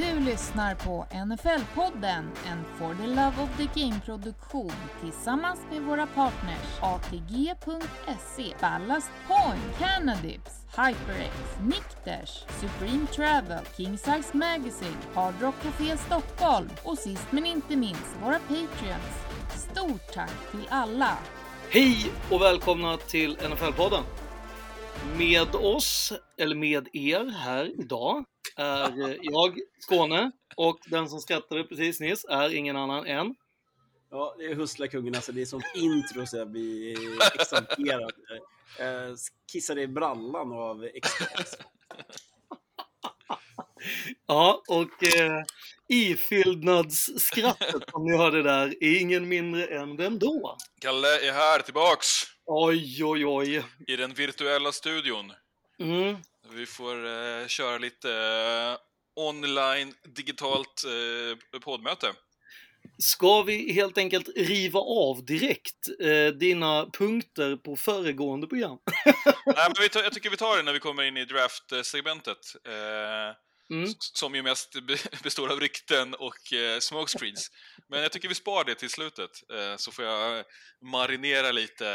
Du lyssnar på NFL-podden, en For the Love of the Game-produktion tillsammans med våra partners ATG.se, Ballast Point, Canadips, HyperX, Nikters, Supreme Travel, Kingsize Magazine, Hard Rock Café Stockholm och sist men inte minst våra Patreons. Stort tack till alla! Hej och välkomna till NFL-podden. Med oss, eller med er här idag, är eh, jag, Skåne, och den som skrattade precis nyss är ingen annan än... Ja, det är Hustlarkungen, alltså det är sånt intro så jag blir exalterad. Jag kissade i brallan av extas. Ja, och eh, ifyllnadsskrattet som ni hörde där är ingen mindre än vem då? Kalle är här tillbaks Oj, oj, oj. i den virtuella studion. Mm. Vi får eh, köra lite eh, online digitalt eh, poddmöte. Ska vi helt enkelt riva av direkt eh, dina punkter på föregående program? Nej, men vi jag tycker vi tar det när vi kommer in i draft-segmentet. Eh, Mm. Som ju mest be- består av rykten och eh, smokescreens. Men jag tycker vi spar det till slutet, eh, så får jag marinera lite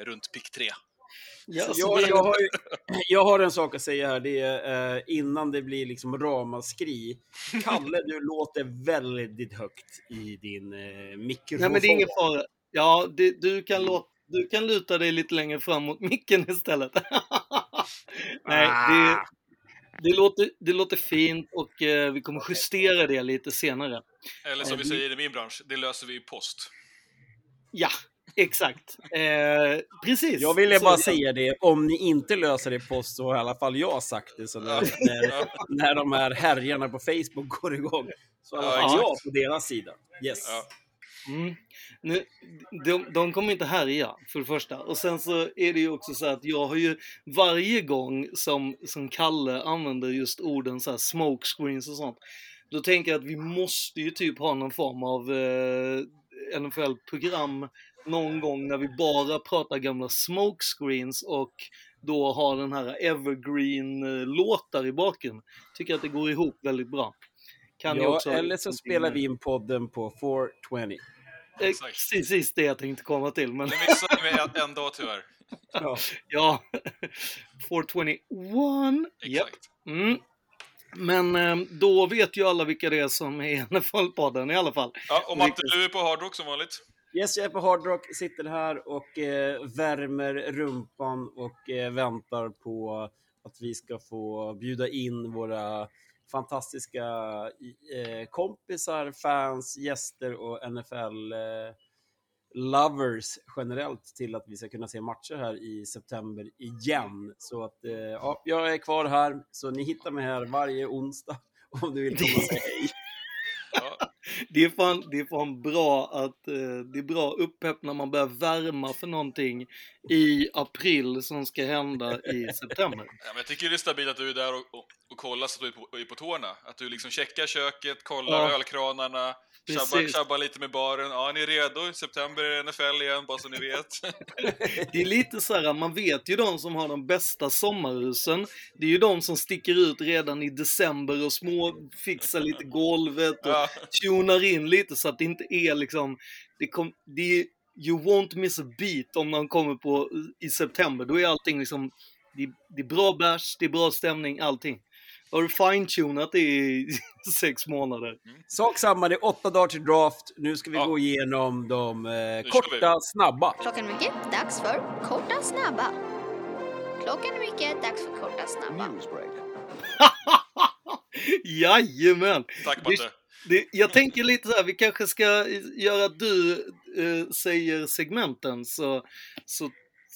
eh, runt pick 3. Ja, Jag, jag, har, ju- jag har en sak att säga här, det är eh, innan det blir liksom ramaskri. Kalle, du låter väldigt högt i din eh, mikrofon. Nej, men det är ingen fara. Ja, det, du, kan låta, du kan luta dig lite längre fram mot micken istället. Nej, det, det, låter, det låter fint och eh, vi kommer justera det lite senare. Eller som vi Eh, säger i min bransch, det löser vi i post. Ja, exakt. Eh, precis. Jag ville bara säga det, om ni inte löser det i post så har i alla fall jag sagt det. Så när, när, när de här härjarna på Facebook går igång så är Ja, jag på deras sida. Yes. Ja. Mm. Nu, de, de kommer inte härja, för det första. Och sen så är det ju också så att jag har ju varje gång som, som Kalle använder just orden så här smoke screens och sånt, då tänker jag att vi måste ju typ ha någon form av eh, NFL-program någon gång när vi bara pratar gamla smoke screens och då har den här evergreen-låtar i baken. Tycker att det går ihop väldigt bra. Kan Ja, också eller så spelar vi in podden på 420. Eh, Exakt. Precis det jag tänkte komma till. Men Det missade vi en, en dag tyvärr. Ja. ja, 421. Japp. Exakt. Mm. Men eh, då vet ju alla vilka det är som är i NFL-podden i alla fall. Ja, och Matte, du är på Hard Rock som vanligt. Yes, jag är på Hard Rock, sitter här och eh, värmer rumpan och eh, väntar på att vi ska få bjuda in våra fantastiska eh, kompisar, fans, gäster och NFL eh, lovers generellt till att vi ska kunna se matcher här i september igen. Så att eh, ja, jag är kvar här, så ni hittar mig här varje onsdag om du vill komma och säga hej. Ja, det är fan, det är fan bra att eh, det är bra uppepp när man börjar värma för någonting i april som ska hända i september. Ja, men jag tycker det är stabilt att du är där och, och, och kollar så att du är på, är på tårna. Att du liksom checkar köket, kollar Ja. ölkranarna, tjabbar lite med baren. Ja, ni är redo? I september är det NFL igen, bara så ni vet. Det är lite så här, man vet ju de som har de bästa sommarhusen. Det är ju de som sticker ut redan i december och småfixar lite golvet och Ja. tunar in lite så att det inte är liksom, det kom, det är, you won't miss a beat om man kommer på i september. Då är allting liksom, det, det är bra bärs, det är bra stämning, allting. Har du fine-tunat det i sex månader? Sak samma, det är åtta dagar till draft. Nu ska vi Ja. gå igenom de eh, korta, snabba. Klockan är mycket, dags för korta snabba. Klockan är mycket, dags för korta snabba. Jajamän! Tack. Det, jag tänker lite så här, vi kanske ska göra att du eh, säger segmenten så, så,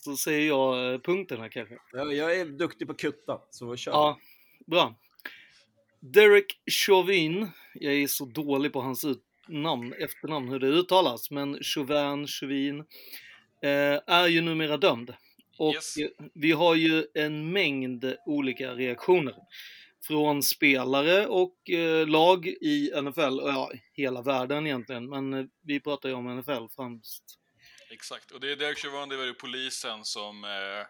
så säger jag eh, punkterna kanske. Ja, Jag är duktig på kutta, så kör. Ja, bra. Derek Chauvin, jag är så dålig på hans namn, efternamn, hur det uttalas, men Chauvin, Chauvin, eh, är ju numera dömd. Och Yes. vi har ju en mängd olika reaktioner. Från spelare och eh, lag i NFL, och ja, hela världen egentligen, men eh, vi pratar ju om NFL främst. Exakt, och det är Derek Chauvin, det var ju polisen som eh,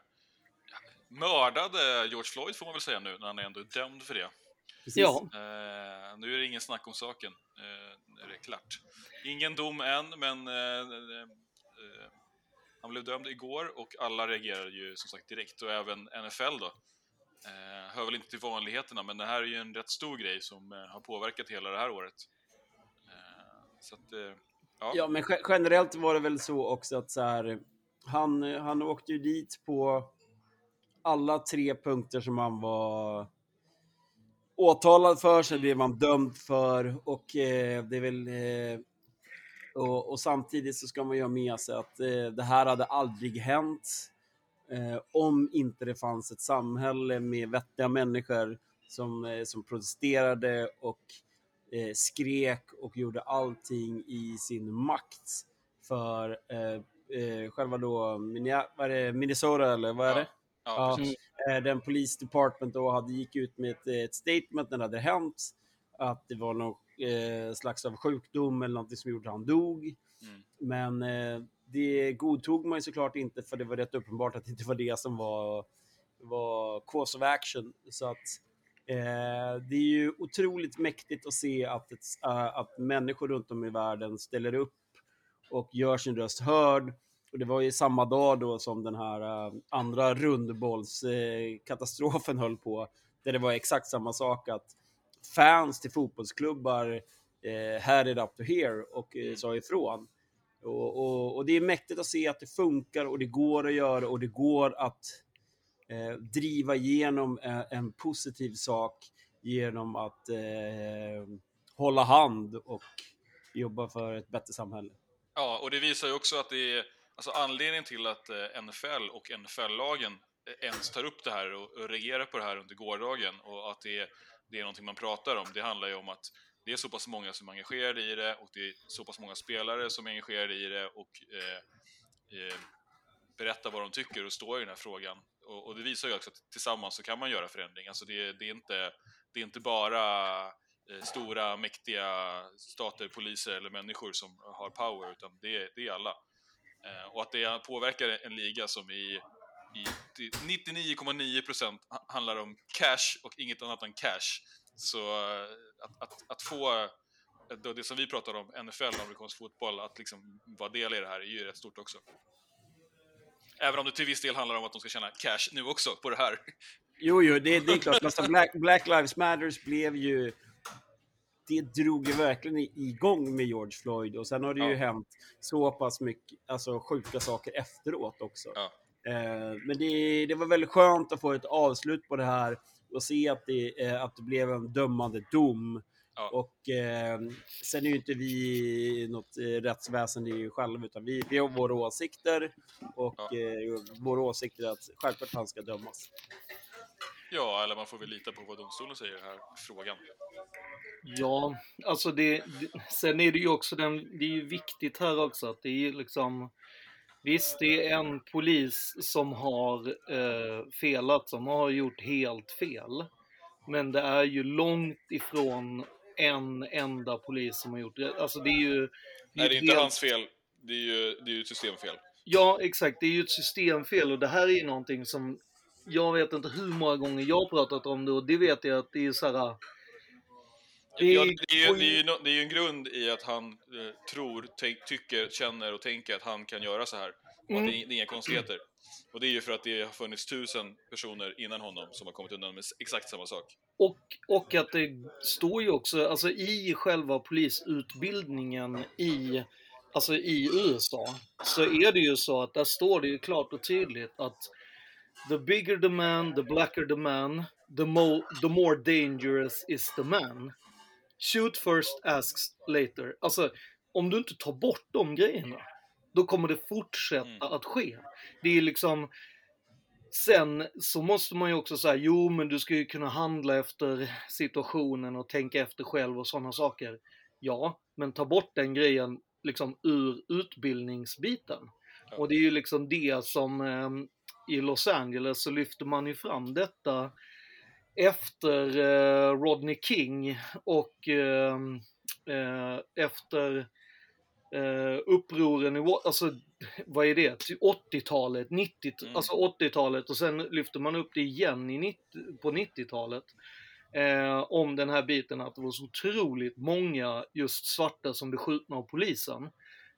mördade George Floyd får man väl säga nu, när han är ändå dömd för det. Precis. Ja, Eh, nu är det ingen snack om saken. Eh, är det klart. Ingen dom än, men eh, eh, eh, han blev dömd igår och alla reagerade ju som sagt direkt och även NFL då. Eh, hör väl inte till vanligheterna, men det här är ju en rätt stor grej som eh, har påverkat hela det här året. Så att, ja. Ja, men ge- generellt var det väl så också att så här, han, han åkte ju dit på alla tre punkter som han var åtalad för, så blev han dömd för och eh, det är väl eh, och, och samtidigt så ska man ju ha med sig att eh, det här hade aldrig hänt eh, om inte det fanns ett samhälle med vettiga människor som, eh, som protesterade och eh, skrek och gjorde allting i sin makt för själva då Minnesota eller vad är det? Ja, eh, den Police Department då hade gick ut med ett, ett statement när det hade hänt att det var någon eh, slags av sjukdom eller någonting som gjorde att han dog. Mm. Men eh, det godtog man ju såklart inte för det var rätt uppenbart att det inte var det som var, var cause of action. Så att eh, det är ju otroligt mäktigt att se att, ett, äh, att människor runt om i världen ställer upp och gör sin röst hörd. Och det var ju samma dag då som den här äh, andra rundbollskatastrofen katastrofen höll på, där det var exakt samma sak att fans till fotbollsklubbar eh, had it up to here och eh, sa ifrån. Och, och, och det är mäktigt att se att det funkar och det går att göra och det går att eh, driva igenom en, en positiv sak genom att eh, hålla hand och jobba för ett bättre samhälle. Ja, och det visar ju också att det är alltså anledningen till att eh, NFL och NFL-lagen eh, ens tar upp det här och, och reagerar på det här under gårdagen och att det är, det är någonting man pratar om. Det handlar ju om att det är så pass många som är engagerade i det och det är så pass många spelare som är engagerade i det och eh, eh, berättar vad de tycker och står i den här frågan. Och, och det visar ju också att tillsammans så kan man göra förändring. Alltså det, det, är, inte, det är inte bara eh, stora, mäktiga stater, poliser eller människor som har power, utan det, det är alla. Eh, och att det påverkar en liga som i, i till 99,9% handlar om cash och inget annat än cash. Så eh, att, att, att få eh, då det som vi pratar om, NFL, amerikansk fotboll, att liksom vara del i det här är ju rätt stort också. Även om det till viss del handlar om att de ska tjäna cash nu också på det här. Jo, jo, det, det är klart. Black, Black Lives Matters blev ju... Det drog ju verkligen igång med George Floyd och sen har det ju Ja. hänt så pass mycket alltså, sjuka saker efteråt också. Ja. Eh, men det, det var väldigt skönt att få ett avslut på det här och se att det, eh, att det blev en dömande dom. Ja. Och eh, sen är ju inte vi något eh, rättsväsen i själva, utan vi, vi har våra åsikter och Ja. eh, våra åsikter är att självklart han ska dömas. Ja, eller man får väl lita på vad domstolen säger i den här frågan. Ja, alltså det, det, sen är det ju också den, det är ju viktigt här också att det är ju liksom Visst, det är en polis som har eh, felat, som har gjort helt fel. Men det är ju långt ifrån en enda polis som har gjort det. Alltså det är ju... Nej, det är inte helt- hans fel. Det är ju, det är ju ett systemfel. Ja, exakt. Det är ju ett systemfel och det här är ju någonting som jag vet inte hur många gånger jag har pratat om det och det vet jag att det är så här. Det Ja, är- det, är ju, det, är ju, no- det är ju en grund i att han eh, tror, tänk, tycker, känner och tänker att han kan göra så här. Och Mm. att det, är- det är inga konstigheter. Och det är ju för att det har funnits tusen personer innan honom som har kommit undan med exakt samma sak. Och, och att det står ju också, alltså i själva polisutbildningen i, alltså i USA, så är det ju så att där står det ju klart och tydligt att the bigger the man, the blacker the man, the, mo the more dangerous is the man. Shoot first, asks later. Alltså, om du inte tar bort de grejerna, då kommer det fortsätta Mm. att ske. Det är liksom, Sen så måste man ju också säga, jo men du ska ju kunna handla efter situationen och tänka efter själv och sådana saker. Ja, men ta bort den grejen liksom ur utbildningsbiten. Och det är ju liksom det som, eh, i Los Angeles så lyfter man ju fram detta efter eh, Rodney King och eh, eh, efter eh, upproren i, alltså vad är det, Till 80-talet, 90, Mm. alltså 80-talet och sen lyfter man upp det igen i 90, på 90-talet. Eh, om den här biten att det var så otroligt många just svarta som blev skjutna av polisen.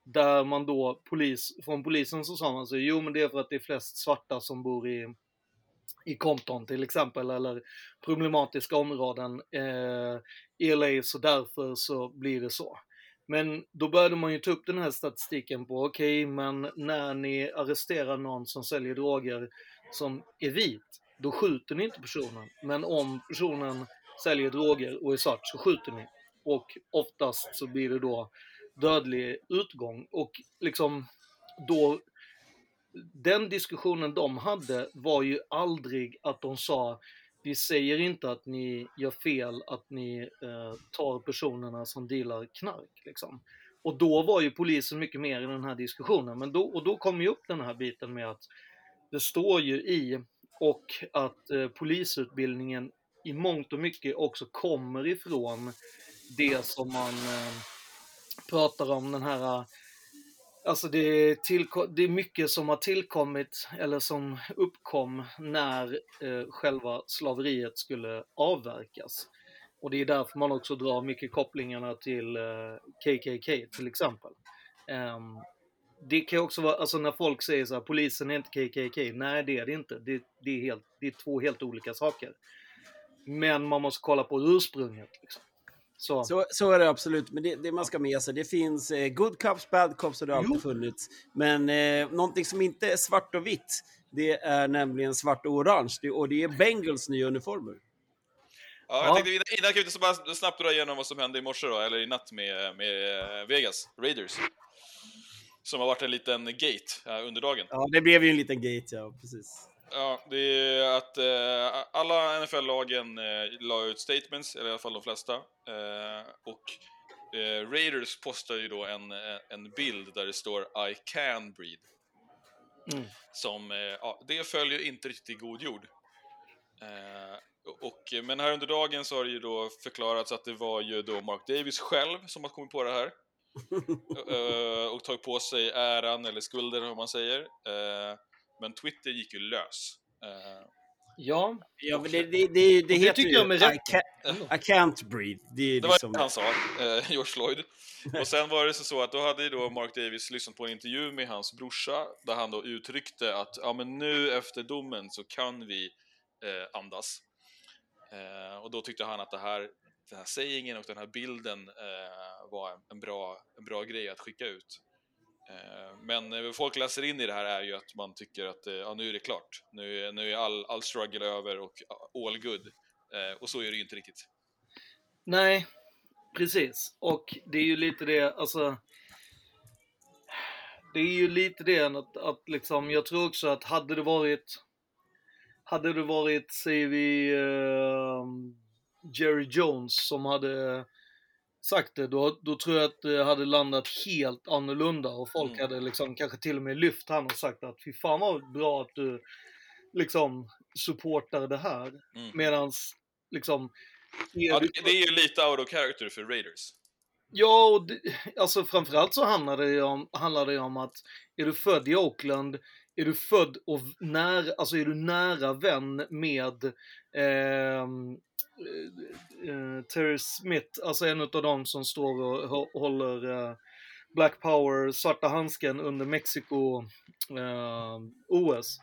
Där man då, polis, från polisen så sa man så jo men det är för att det är flest svarta som bor i, i Compton till exempel, eller problematiska områden eh, i LA, så därför så blir det så. Men då började man ju ta upp den här statistiken på, okej, men när ni arresterar någon som säljer droger som är vit, då skjuter ni inte personen. Men om personen säljer droger och är svart så skjuter ni. Och oftast så blir det då dödlig utgång. Och liksom då, den diskussionen de hade var ju aldrig att de sa vi säger inte att ni gör fel, att ni eh, tar personerna som dealar knark. Liksom. Och då var ju polisen mycket mer i den här diskussionen. Men då, och då kom ju upp den här biten med att det står ju i och att eh, polisutbildningen i mångt och mycket också kommer ifrån det som man eh, pratar om den här eh, Alltså det är, tillko- det är mycket som har tillkommit eller som uppkom när eh, själva slaveriet skulle avverkas. Och det är därför man också drar mycket kopplingarna till eh, KKK till exempel. Ehm, det kan också vara, alltså när folk säger så här, polisen är inte KKK. Nej, det är det inte. Det, det, är, helt, det är två helt olika saker. Men man måste kolla på ursprunget. Liksom. Så. Så, så är det absolut, men det, det man ska med sig, det finns eh, good cops, bad cops och det har alltid funnits. Men eh, någonting som inte är svart och vitt, det är nämligen svart och orange. Det, och det är Bengals nya uniformer. Ja, jag Ja. tänkte innan, innan kan vi så bara snabbt dra igenom vad som hände i morse då, eller i natt med, med eh, Vegas, Raiders. Som har varit en liten gate eh, under dagen. Ja, det blev ju en liten gate, ja, precis. Ja, det är att eh, alla NFL-lagen eh, la ut statements, eller i alla fall de flesta. Eh, och eh, Raiders postar ju då en, eh, en bild där det står I can breathe. Mm. Som, eh, ja, det följer inte riktigt god jord. Eh, och, men här under dagen så har det ju då förklarats att det var ju då Mark Davis själv som har kommit på det här. Och tagit på sig äran eller skulden om man säger. Men Twitter gick ju lös. Eh, Ja, Ja, men det, det, det, det, det heter tycker ju jag med I, rätta. ca- I can't breathe. Det är Det var liksom... det han sa, eh, George Floyd. Och sen var det så, att då hade ju då Mark Davis lyssnat på en intervju med hans brorsa där han då uttryckte att ja, men nu efter domen så kan vi eh, andas. Eh, och då tyckte han att det här, den här sägningen och den här bilden eh, var en, en, bra, en bra grej att skicka ut. Eh, men eh, folk läser in i det här är ju att man tycker att eh, ja, nu är det klart. Nu, är- nu är all, all struggle över och all good. Och så är det ju inte riktigt. Nej, precis. Och det är ju lite det, alltså. Det är ju lite det att, att liksom, jag tror också att hade det varit, hade det varit, säger vi, uh, Jerry Jones som hade sagt det, då, då tror jag att det hade landat helt annorlunda och folk Mm. hade liksom kanske till och med lyft han och sagt att fy fan vad bra att du liksom supportar det här. Mm. Medans liksom Ja, det, det är ju lite out of character för Raiders. Ja, och det, alltså framförallt så handlar det ju om, handlar det ju om att är du född i Oakland, är du född och nära, alltså är du nära vän med ehm, eh, eh Terry Smith, alltså en av dem som står och håller eh, Black Power, svarta handsken under Mexiko eh, OS.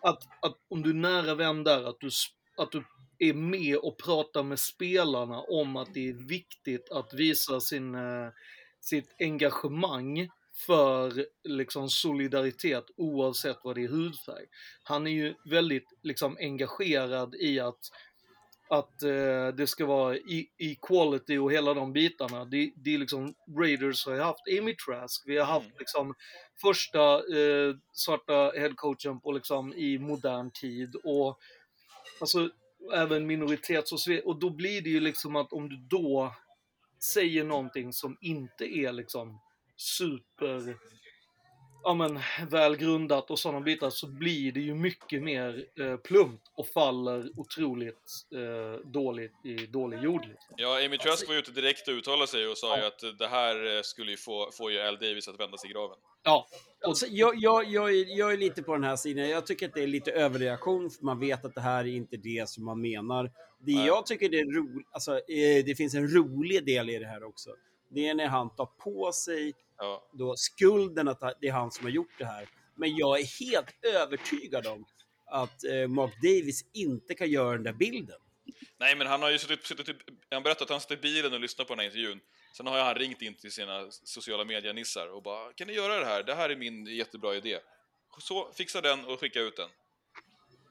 Att, att om du är nära vän där, att du, att du är med och pratar med spelarna om att det är viktigt att visa sin, eh, sitt engagemang för liksom solidaritet oavsett vad det är hudfärg. Han är ju väldigt liksom engagerad i att att eh, det ska vara e- equality och hela de bitarna. Det, det är liksom, Raiders har ju haft Amy Trask, vi har haft Mm. liksom första eh, svarta headcoachen på liksom i modern tid och alltså även minoritets och så. Och då blir det ju liksom att om du då säger någonting som inte är liksom super ja, men, väl grundat och sådana bitar så blir det ju mycket mer eh, plumpt och faller otroligt eh, dåligt i dålig jord. Liksom. Ja, Amy Trask var ute direkt och uttalade sig och sa ju att det här eh, skulle ju få, få ju Al Davis att vända sig i graven. Ja, Alltså, jag, jag, jag, är, jag är lite på den här sidan. Jag tycker att det är lite överreaktion, för man vet att det här är inte det som man menar. Det Nej. jag tycker det är roligt, alltså, eh, det finns en rolig del i det här också. Det är när han tar på sig Ja. då skulden att det är han som har gjort det här. Men jag är helt övertygad om att eh, Mark Davis inte kan göra den där bilden. Nej, men han har ju suttit, suttit i- han berättade att han satt i bilen och lyssnade på den här intervjun. Sen har han ringt in till sina sociala medianissar och bara Kan ni göra det här? Det här är min jättebra idé. Så, fixa den och skicka ut den.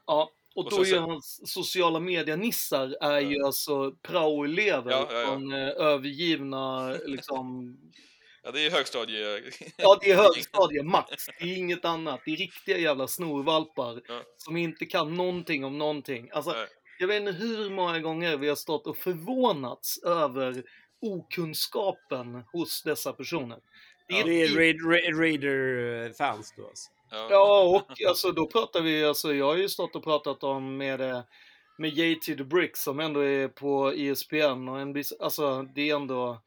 ja. Och Och då är sen- hans sociala medianissar är ju alltså praoelever Ja, ja, ja. från eh, övergivna liksom Ja, det är högstadie... Ja, det är högstadie max. Det är inget annat. Det är riktiga jävla snorvalpar Ja. som inte kan någonting om någonting. Alltså, Nej. jag vet inte hur många gånger vi har stått och förvånats över okunskapen hos dessa personer. Det är, Det är Raid, Ra- Raider-fans då alltså. Ja. Ja, och alltså, då pratar vi, alltså, jag har ju stått och pratat om med, med JT The Brick som ändå är på ESPN och NBC, alltså det är ändå,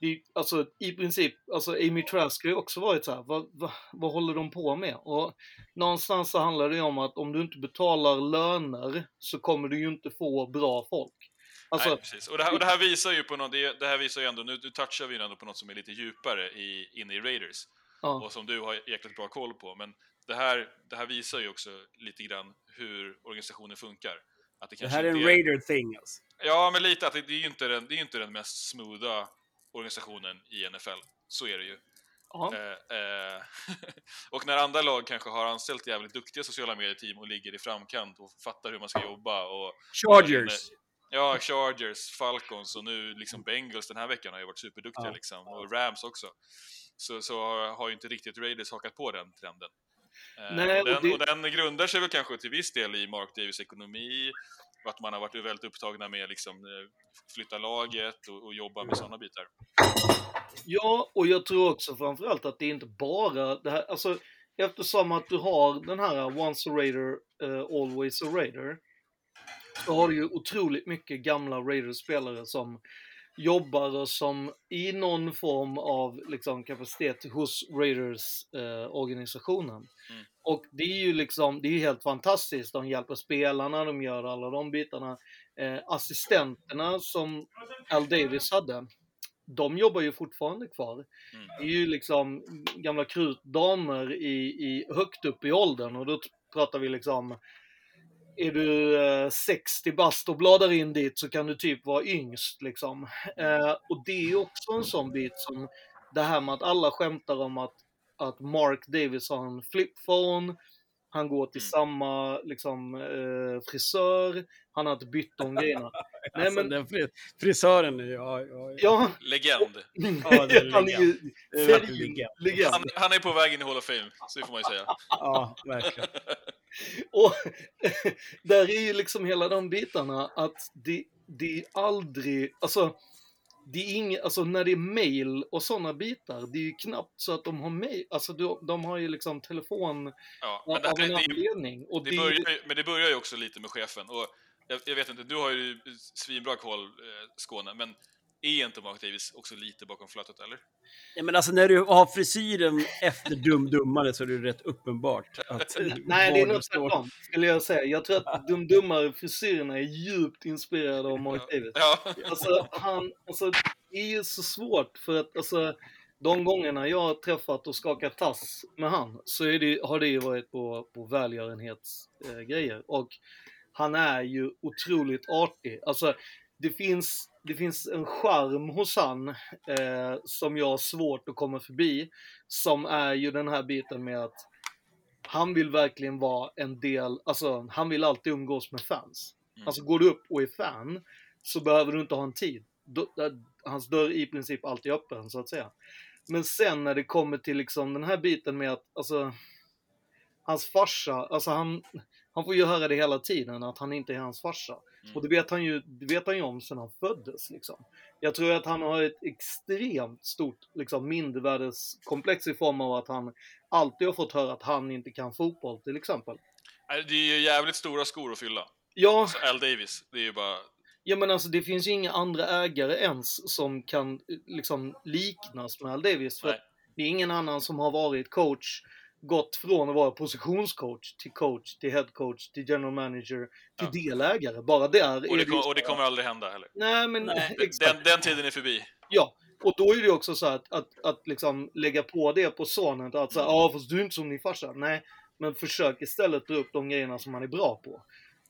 det alltså i princip, alltså Amy Trask har ju också varit så här, vad, vad, vad håller de på med? Och någonstans så handlar det ju om att om du inte betalar löner så kommer du ju inte få bra folk. Alltså, Nej, precis. Och det, här, och det här visar ju på något, det, det här visar ju ändå, nu, nu touchar vi ju ändå på något som är lite djupare i, inne i Raiders. ja. och som du har jäkligt bra koll på. Men det här, det här visar ju också lite grann hur organisationen funkar. Att det, Det här är en Raider-thing alltså. Ja, men lite att det, det är ju inte den, det är inte den mest smootha organisationen i NFL. Så är det ju. Eh, eh, och när andra lag kanske har anställt jävligt duktiga sociala medieteam och ligger i framkant och fattar hur man ska jobba och... Chargers. Ja, Chargers, Falcons och nu liksom Bengals den här veckan har ju varit superduktiga Ja. liksom. Och Rams också. Så, så har, ju inte riktigt Raiders hakat på den trenden. Eh, Nej, och, och den, det- och den grundar sig väl kanske till viss del i Mark Davis ekonomi, och att man har varit väldigt upptagna med liksom eh, flytta laget och, och jobba med sådana bitar. Ja, och jag tror också framförallt att det är inte bara det här, alltså eftersom att du har den här once a raider, eh, always a raider, så har du ju otroligt mycket gamla Raiders-spelare som jobbar och som i någon form av liksom, kapacitet hos Raiders-organisationen. Mm. Och det är ju liksom, det är helt fantastiskt. De hjälper spelarna, de gör alla de bitarna. Eh, assistenterna som Al Davis hade, de jobbar ju fortfarande kvar. Mm. Det är ju liksom gamla krutdamer i, i, högt upp i åldern och då pratar vi liksom är du eh, 60 bast och bladar in dit så kan du typ vara yngst liksom. Eh, och det är också en sån bit som det här med att alla skämtar om att, att Mark Davis har en flipphone, han går till Mm. samma liksom, eh, frisör, han har inte bytt de grejerna. Nej, Alltså, men- den fri- frisören, ja, ja, Ja, Legend! Ja, det är han är ju är legend. legend. Han, han är på väg in i Hall of Fame, så får man ju säga. ja verkligen. Och där är ju liksom hela de bitarna att det, det är aldrig, alltså, det är inget, alltså när det är mail och sådana bitar, det är ju knappt så att de har mail, alltså de, de har ju liksom telefon Ja, av men det, här, en det, anledning. Och det det, börjar, ju- men det börjar ju också lite med chefen. Och jag, jag vet inte, du har ju svinbra koll, eh, Skåne, men är inte Mark Davis också lite bakom flötet, eller? Ja, men alltså när du har frisyren efter Dum Dummare så är det rätt uppenbart att nej, det är nog tvärtom, skulle jag säga. Jag tror att de dummare frisyrerna är djupt inspirerade av Mark Davis. Ja, Alltså, han, alltså, det är ju så svårt för att alltså, de gångerna jag har träffat och skakat tass med han så är det, har det ju varit på, på välgörenhetsgrejer. Eh, och han är ju otroligt artig. Alltså, det finns, det finns en charm hos han eh, som jag har svårt att komma förbi. Som är ju den här biten med att han vill verkligen vara en del, alltså han vill alltid umgås med fans. Mm. Alltså går du upp och är fan så behöver du inte ha en tid. Där, hans dörr är i princip alltid öppen så att säga. Men sen när det kommer till liksom den här biten med att, alltså, hans farsa, alltså han, Han får ju höra det hela tiden att han inte är hans farsa. Mm. Och det vet han ju, det vet han ju om sedan han föddes liksom. Jag tror att han har ett extremt stort liksom, mindervärdeskomplex i form av att han alltid har fått höra att han inte kan fotboll till exempel. Nej, Det är ju jävligt stora skor att fylla. Ja, Så Al Davis, det är ju bara... ja men alltså det finns ju inga andra ägare ens som kan eh, liksom liknas med Al Davis. För det är ingen annan som har varit coach, gått från att vara positionscoach till coach, till head coach, till general manager, till Ja. delägare. Bara där Och är det, ju kom, och det kommer aldrig hända heller. Nej men Nej. exakt. Den, den tiden är förbi. Ja, och då är det också så att, att, att liksom lägga på det på sonen. Att säga, ja fast du är inte som din farsa. Nej, men försök istället dra upp de grejerna som han är bra på.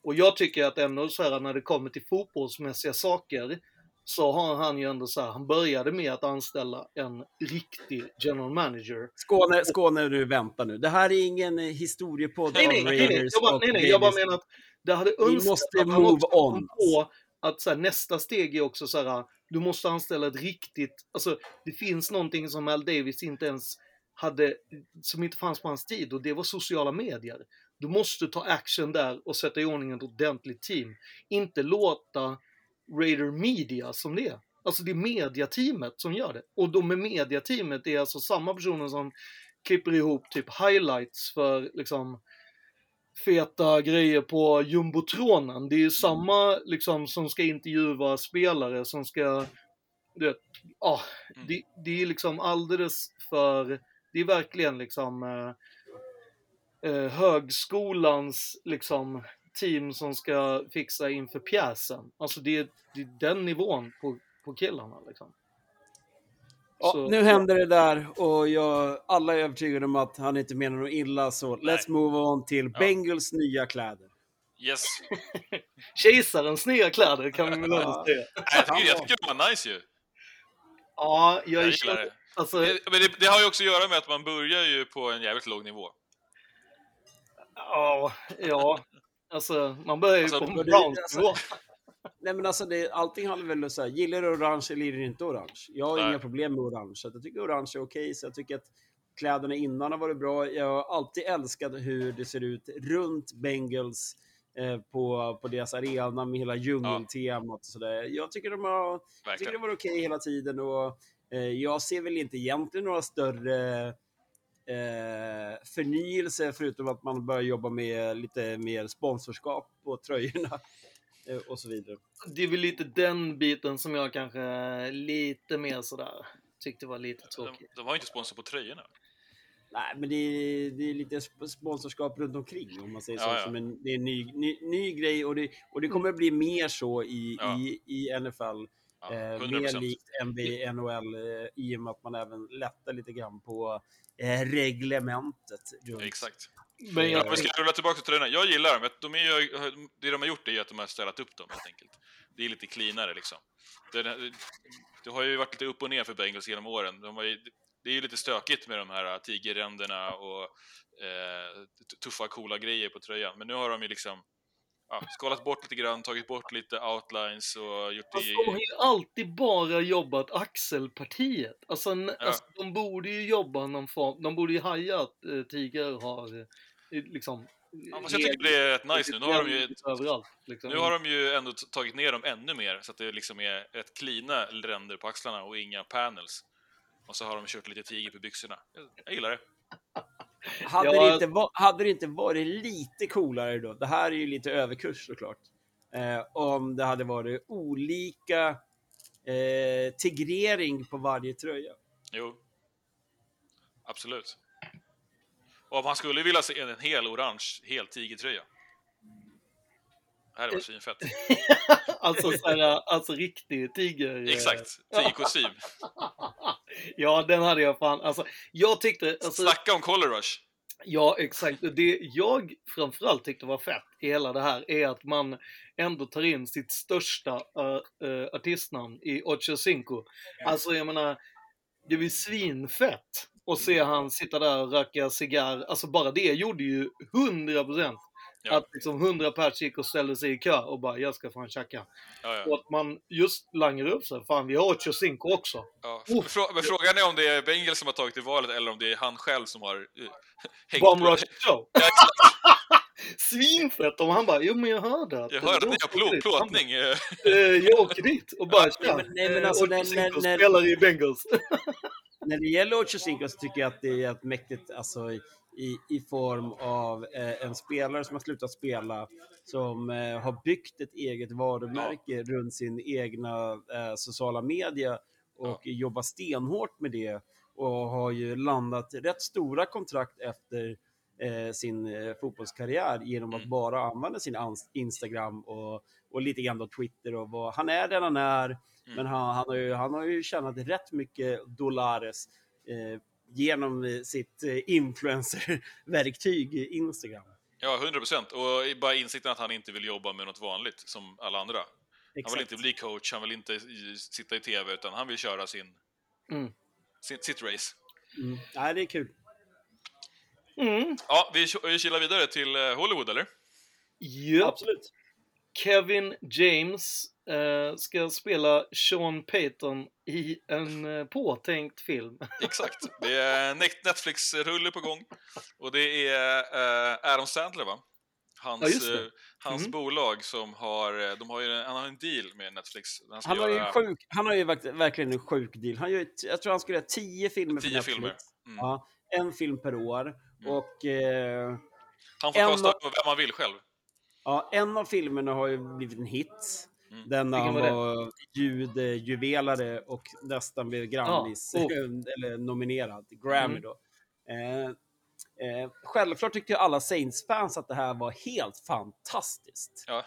Och jag tycker att ändå så här när det kommer till fotbollsmässiga saker så har han ju ändå så här, han började med att anställa en riktig general manager. Skåne, Skåne, du vänta nu. Det här är ingen historiepodd Nej, nej, nej, nej, jag bara, nej, nej, jag bara menar att det hade Vi önskat måste att han move också on. på att så här, nästa steg är också så här, du måste anställa ett riktigt, alltså det finns någonting som Al Davis inte ens hade, som inte fanns på hans tid och det var sociala medier. Du måste ta action där och sätta i ordning ett ordentligt team. Inte låta Raider Media som det är. Alltså det är mediateamet som gör det. Och de med mediateamet är alltså samma personer som klipper ihop typ highlights för liksom feta grejer på jumbotronen. Det är ju samma liksom som ska intervjua spelare som ska, du vet, ja, Mm. det, det är liksom alldeles för, det är verkligen liksom eh, eh, högskolans liksom team som ska fixa inför pjäsen. Alltså det är, det är den nivån på, på killarna liksom. Ja, Så- nu händer det där och jag, alla är övertygade om att han inte menar något illa så let's move on till Ja. Bengals nya kläder. Yes. Kejsarens nya kläder kan vi väl ändå Ja. säga. Nej, jag, tycker, jag tycker de var nice ju. Ja, jag, Jag är gillar det. Alltså, det men det, det har ju också att göra med att man börjar ju på en jävligt låg nivå. ja, ja. Alltså, man börjar ju Alltså, på men det- Browns alltså- nivå. Nej men alltså det, allting handlar väl om så här, gillar du orange eller gillar du inte orange? Jag har Nej. inga problem med orange, så jag tycker orange är okej. Så jag tycker att kläderna innan har varit bra. Jag har alltid älskat hur det ser ut runt Bengals eh, på, på deras arena med hela djungeltemat och sådär. Jag tycker de har Jag tycker det var okej hela tiden och eh, jag ser väl inte egentligen några större eh, förnyelse förutom att man börjar jobba med lite mer sponsorskap på tröjorna eh, och så vidare. Det är väl lite den biten som jag kanske lite mer sådär tyckte var lite De, tråkig. de var ju inte sponsor på tröjorna. Nej, men det är, det är lite sp- sponsorskap runt omkring om man säger så. Ja, ja. Som en, det är en ny, ny, ny grej och det, och det kommer bli mer så i, Ja. i, i NFL. Ja, Eh, 100%. mer likt NBA, NHL eh, i och med att man även lättar lite grann på reglementet. Runt. Exakt. Men Ja, jag, men ska jag rulla tillbaka till tröjorna? Jag gillar dem. De är ju, det de har gjort är ju att de har ställt upp dem helt enkelt. Det är lite cleanare liksom. Det, det, det har ju varit lite upp och ner för Bengals genom åren. De har ju, det är ju lite stökigt med de här tigerränderna och eh, tuffa, coola grejer på tröjan. Men nu har de ju liksom ja, skalat bort lite grann, tagit bort lite outlines och gjort alltså, det... de har ju alltid bara jobbat axelpartiet. Alltså, Ja. alltså de borde ju jobba någon form, de borde ju haja att eh, Tiger har eh, liksom Ja, fast jag tycker det är rätt nice nu. Nu har de ju, överallt. Liksom. nu har de ju ändå tagit ner dem ännu mer så att det liksom är rätt cleana ränder på axlarna och inga panels. Och så har de kört lite tiger på byxorna. Jag, jag gillar det. Hade, Ja. det inte va- hade det inte varit lite coolare då? Det här är ju lite överkurs såklart. Eh, om det hade varit olika eh, tigrering på varje tröja. Jo. Absolut. Och om han skulle vilja se en hel orange, hel tigertröja. Det här var svinfett. alltså, så här, alltså riktig tiger. eh, Exakt, tigerkostym. ja, den hade jag fan. Alltså, jag tyckte... Alltså, Snacka om color rush. Ja, exakt. Det jag framförallt tyckte var fett i hela det här är att man ändå tar in sitt största uh, uh, artistnamn i Ocho Cinco. Alltså, jag menar, det var ju svinfett att se han sitta där och röka cigarr. Alltså bara det gjorde ju 100% Ja. att liksom 100 pers gick och ställde sig i kö och bara jag ska fan tjacka. Ja, Och ja. att man just langar upp sig. Fan, vi har Ocho Cinco också. Ja. Oh. Men frågan är om det är Bengals som har tagit det valet eller om det är han själv som har uh, hängt Bomb på Rush. Svinfett om han bara, jo men jag hörde att... Jag hörde att ni har plå- plåtning. eh. Eh, jag åker dit och bara Nej, men- nej, men eh, alltså, när- när- spelar i Bengals. När det gäller Ocho Cinco så tycker jag att det är ett mäktigt, alltså i, i form av eh, en spelare som har slutat spela, som eh, har byggt ett eget varumärke runt sin egna eh, sociala media och jobbar stenhårt med det och har ju landat rätt stora kontrakt efter eh, sin eh, fotbollskarriär genom att Mm. bara använda sin Instagram och, och lite grann då Twitter och vad, han är den han är, men han, han, har ju, han har ju tjänat rätt mycket dollares eh, genom eh, sitt eh, influencer-verktyg i Instagram. Ja, 100 procent. Och bara insikten att han inte vill jobba med något vanligt som alla andra. Han vill Exakt. inte bli coach, han vill inte i- sitta i TV, utan han vill köra sin, Mm. sin, sitt race. Mm. Nej, det är kul. Mm. Ja, vi, vi kilar vidare till eh, Hollywood, eller? Japp. Absolut. Kevin James eh, ska spela Sean Payton i en eh, påtänkt film. Exakt. Det är Net- Netflix-rulle på gång. Och det är eh, Adam Sandler, va? Hans, Ja, eh, hans Mhm. bolag som har, eh, de har ju, han har en deal med Netflix. Han, Han har, ju göra en sjuk, han har ju verk- verkligen en sjuk deal. Han gör, jag tror han skulle göra tio filmer för Tio Netflix. filmer. Mm. Ja, en film per år. Och eh, Han får En kasta av- vem han vill själv. ja, en av filmerna har ju blivit en hit. Mm. Den när han var det? var ljudjuvelare och nästan blev Grammis, Ja, oh. eller nominerad Grammy Mm. då. Eh, eh, självklart tyckte ju alla Saints-fans att det här var helt fantastiskt. Ja.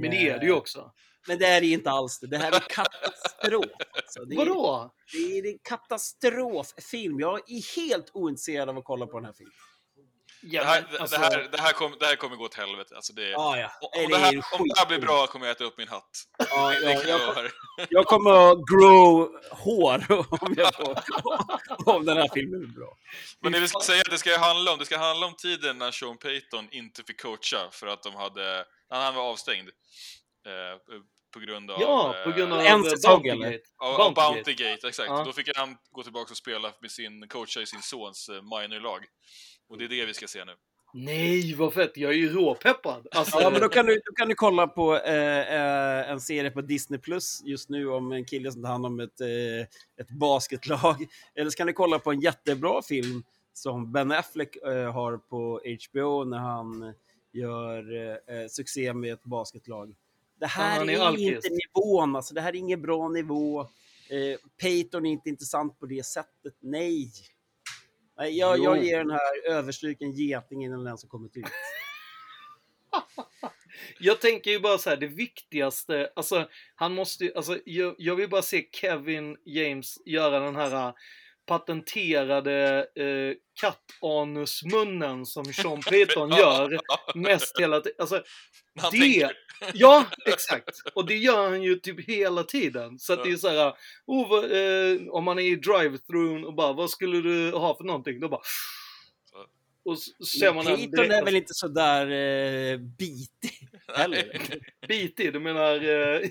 Men det är det ju också. Men det är det inte alls det. Det här är katastrof. Alltså, det är, Vadå? Det är en katastroffilm. Jag är helt ointresserad av att kolla på den här filmen. Ja, det, här, men det, alltså- här, det, här kom, det här kommer gå åt helvete. Alltså det, Ah, ja. om, det det är här, om det här blir bra kommer jag äta upp min hatt. Det ja, jag jag, kommer att grow hår om, jag får, om den här filmen är bra. Men det vi ska säga att det ska handla om, det ska handla om tiden när Sean Payton inte fick coacha för att de hade, han var avstängd. Eh, på grund av... Ja, på grund av eh, En eh, säsong, eller? av, Bountygate. Bountygate, exakt. Ja. Då fick han gå tillbaka och spela med sin coacha i sin sons eh, minorlag. Och det är det vi ska se nu. Nej, vad fett. Jag är ju råpeppad. Alltså, Ja, men då kan du, då kan du kolla på eh, eh, en serie på Disney Plus just nu om en kille som tar hand om ett, eh, ett basketlag. Eller så kan du kolla på en jättebra film som Ben Affleck eh, har på HBO när han gör eh, eh, succé med ett basketlag. Det här är är, inte nivån, alltså det här är ingen bra nivå. Eh, Peyton är inte intressant på det sättet, nej. Nej jag, jag ger den här överstryken geting innan den ens har kommit ut. Jag tänker ju bara så här, det viktigaste, alltså han måste alltså jag, jag vill bara se Kevin James göra den här patenterade eh, kattanusmunnen som Sean Payton gör mest hela tiden. Alltså, Han det, tänker, ja, exakt. Och det gör han ju typ hela tiden. Så att det är så här, oh, vad, eh, om man är i drive-thrun och bara, vad skulle du ha för någonting? Då bara, och så ser man direkt- är väl inte så där eh, bitig heller? bitig, du menar eh,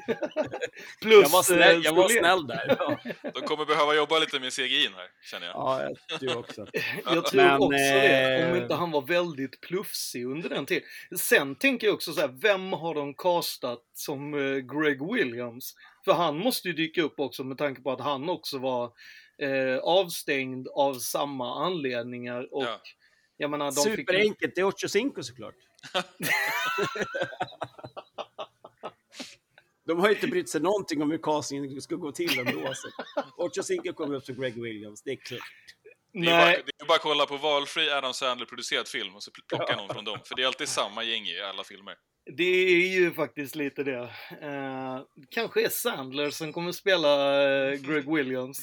plus Jag var snäll, eh, jag var snäll där. Ja, de kommer behöva jobba lite med CGI här, känner jag. ja jag tror också. Jag tror Men, också det, om eh, inte han var väldigt plufsig under den tiden. Sen tänker jag också så här, vem har de castat som Greg Williams? För han måste ju dyka upp också med tanke på att han också var eh, avstängd av samma anledningar. Och Ja. jag menar, de fick... Superenkelt, det är Ocho Cinco såklart. De har ju inte brytt sig någonting om hur castingen ska gå till ändå. Så. Ocho Cinco kommer upp som Greg Williams, det är klart. Det är, bara, Nej, det är bara att kolla på valfri Adam Sandler-producerad film och så pl- plocka någon från dem. För det är alltid samma gäng i alla filmer. det är ju faktiskt lite det. Eh, kanske är Sandler som kommer spela eh, Greg Williams.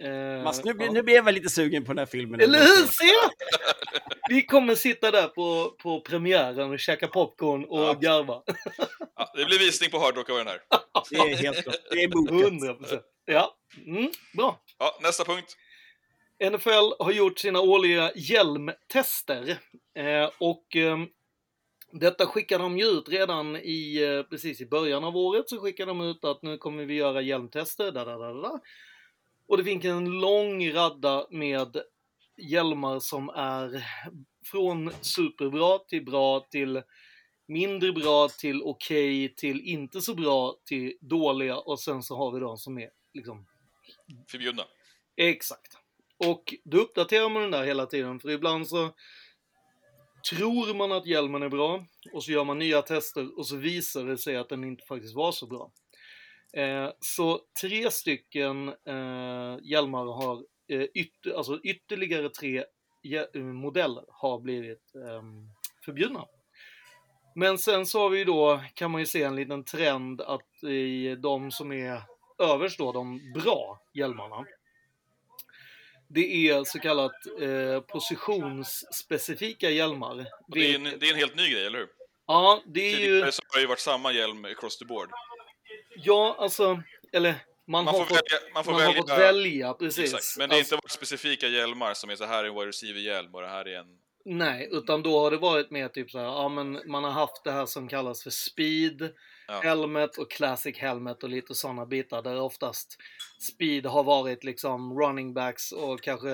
Eh, Mats, nu, blir- ja. nu blir jag väl lite sugen på den här filmen. Eller hur? Se! Vi kommer sitta där på, på premiären och käka popcorn och Ja. garva. Ja, det blir visning på Hard Rock av den här. Det är helt klart. Det är bokat. 100 procent. Ja, mm, bra. Ja, nästa punkt. NFL har gjort sina årliga hjälmtester. Eh, och eh, detta skickar de ju ut redan i, eh, precis i början av året så skickar de ut att nu kommer vi göra hjälmtester. Da, da, da, da. Och det finns en lång radda med hjälmar som är från superbra till bra till mindre bra till okej till inte så bra till dåliga och sen så har vi de som är liksom Förbjudna. Exakt. Och då uppdaterar man den där hela tiden, för ibland så tror man att hjälmen är bra och så gör man nya tester och så visar det sig att den inte faktiskt var så bra. Eh, så tre stycken eh, hjälmar har, eh, ytter, alltså ytterligare tre eh, modeller har blivit ehm, förbjudna. Men sen så har vi ju då, kan man ju se en liten trend att i de som är överst då, de bra hjälmarna, det är så kallat eh, positionsspecifika hjälmar. Det, är en, det är en helt ny grej, eller hur? Ja, det är ju... Tidigare så har det ju varit samma hjälm across the board. Ja, alltså, eller man, Man har, får fått, välja, man får man välja, har fått välja, precis. Exakt. Men det är Alltså, inte varit specifika hjälmar som är så här är en wide receiver-hjälm och det här är en... Nej, utan då har det varit mer typ så här, ja men man har haft det här som kallas för speed, Ja. helmet och classic helmet och lite sådana bitar där oftast speed har varit liksom running backs och kanske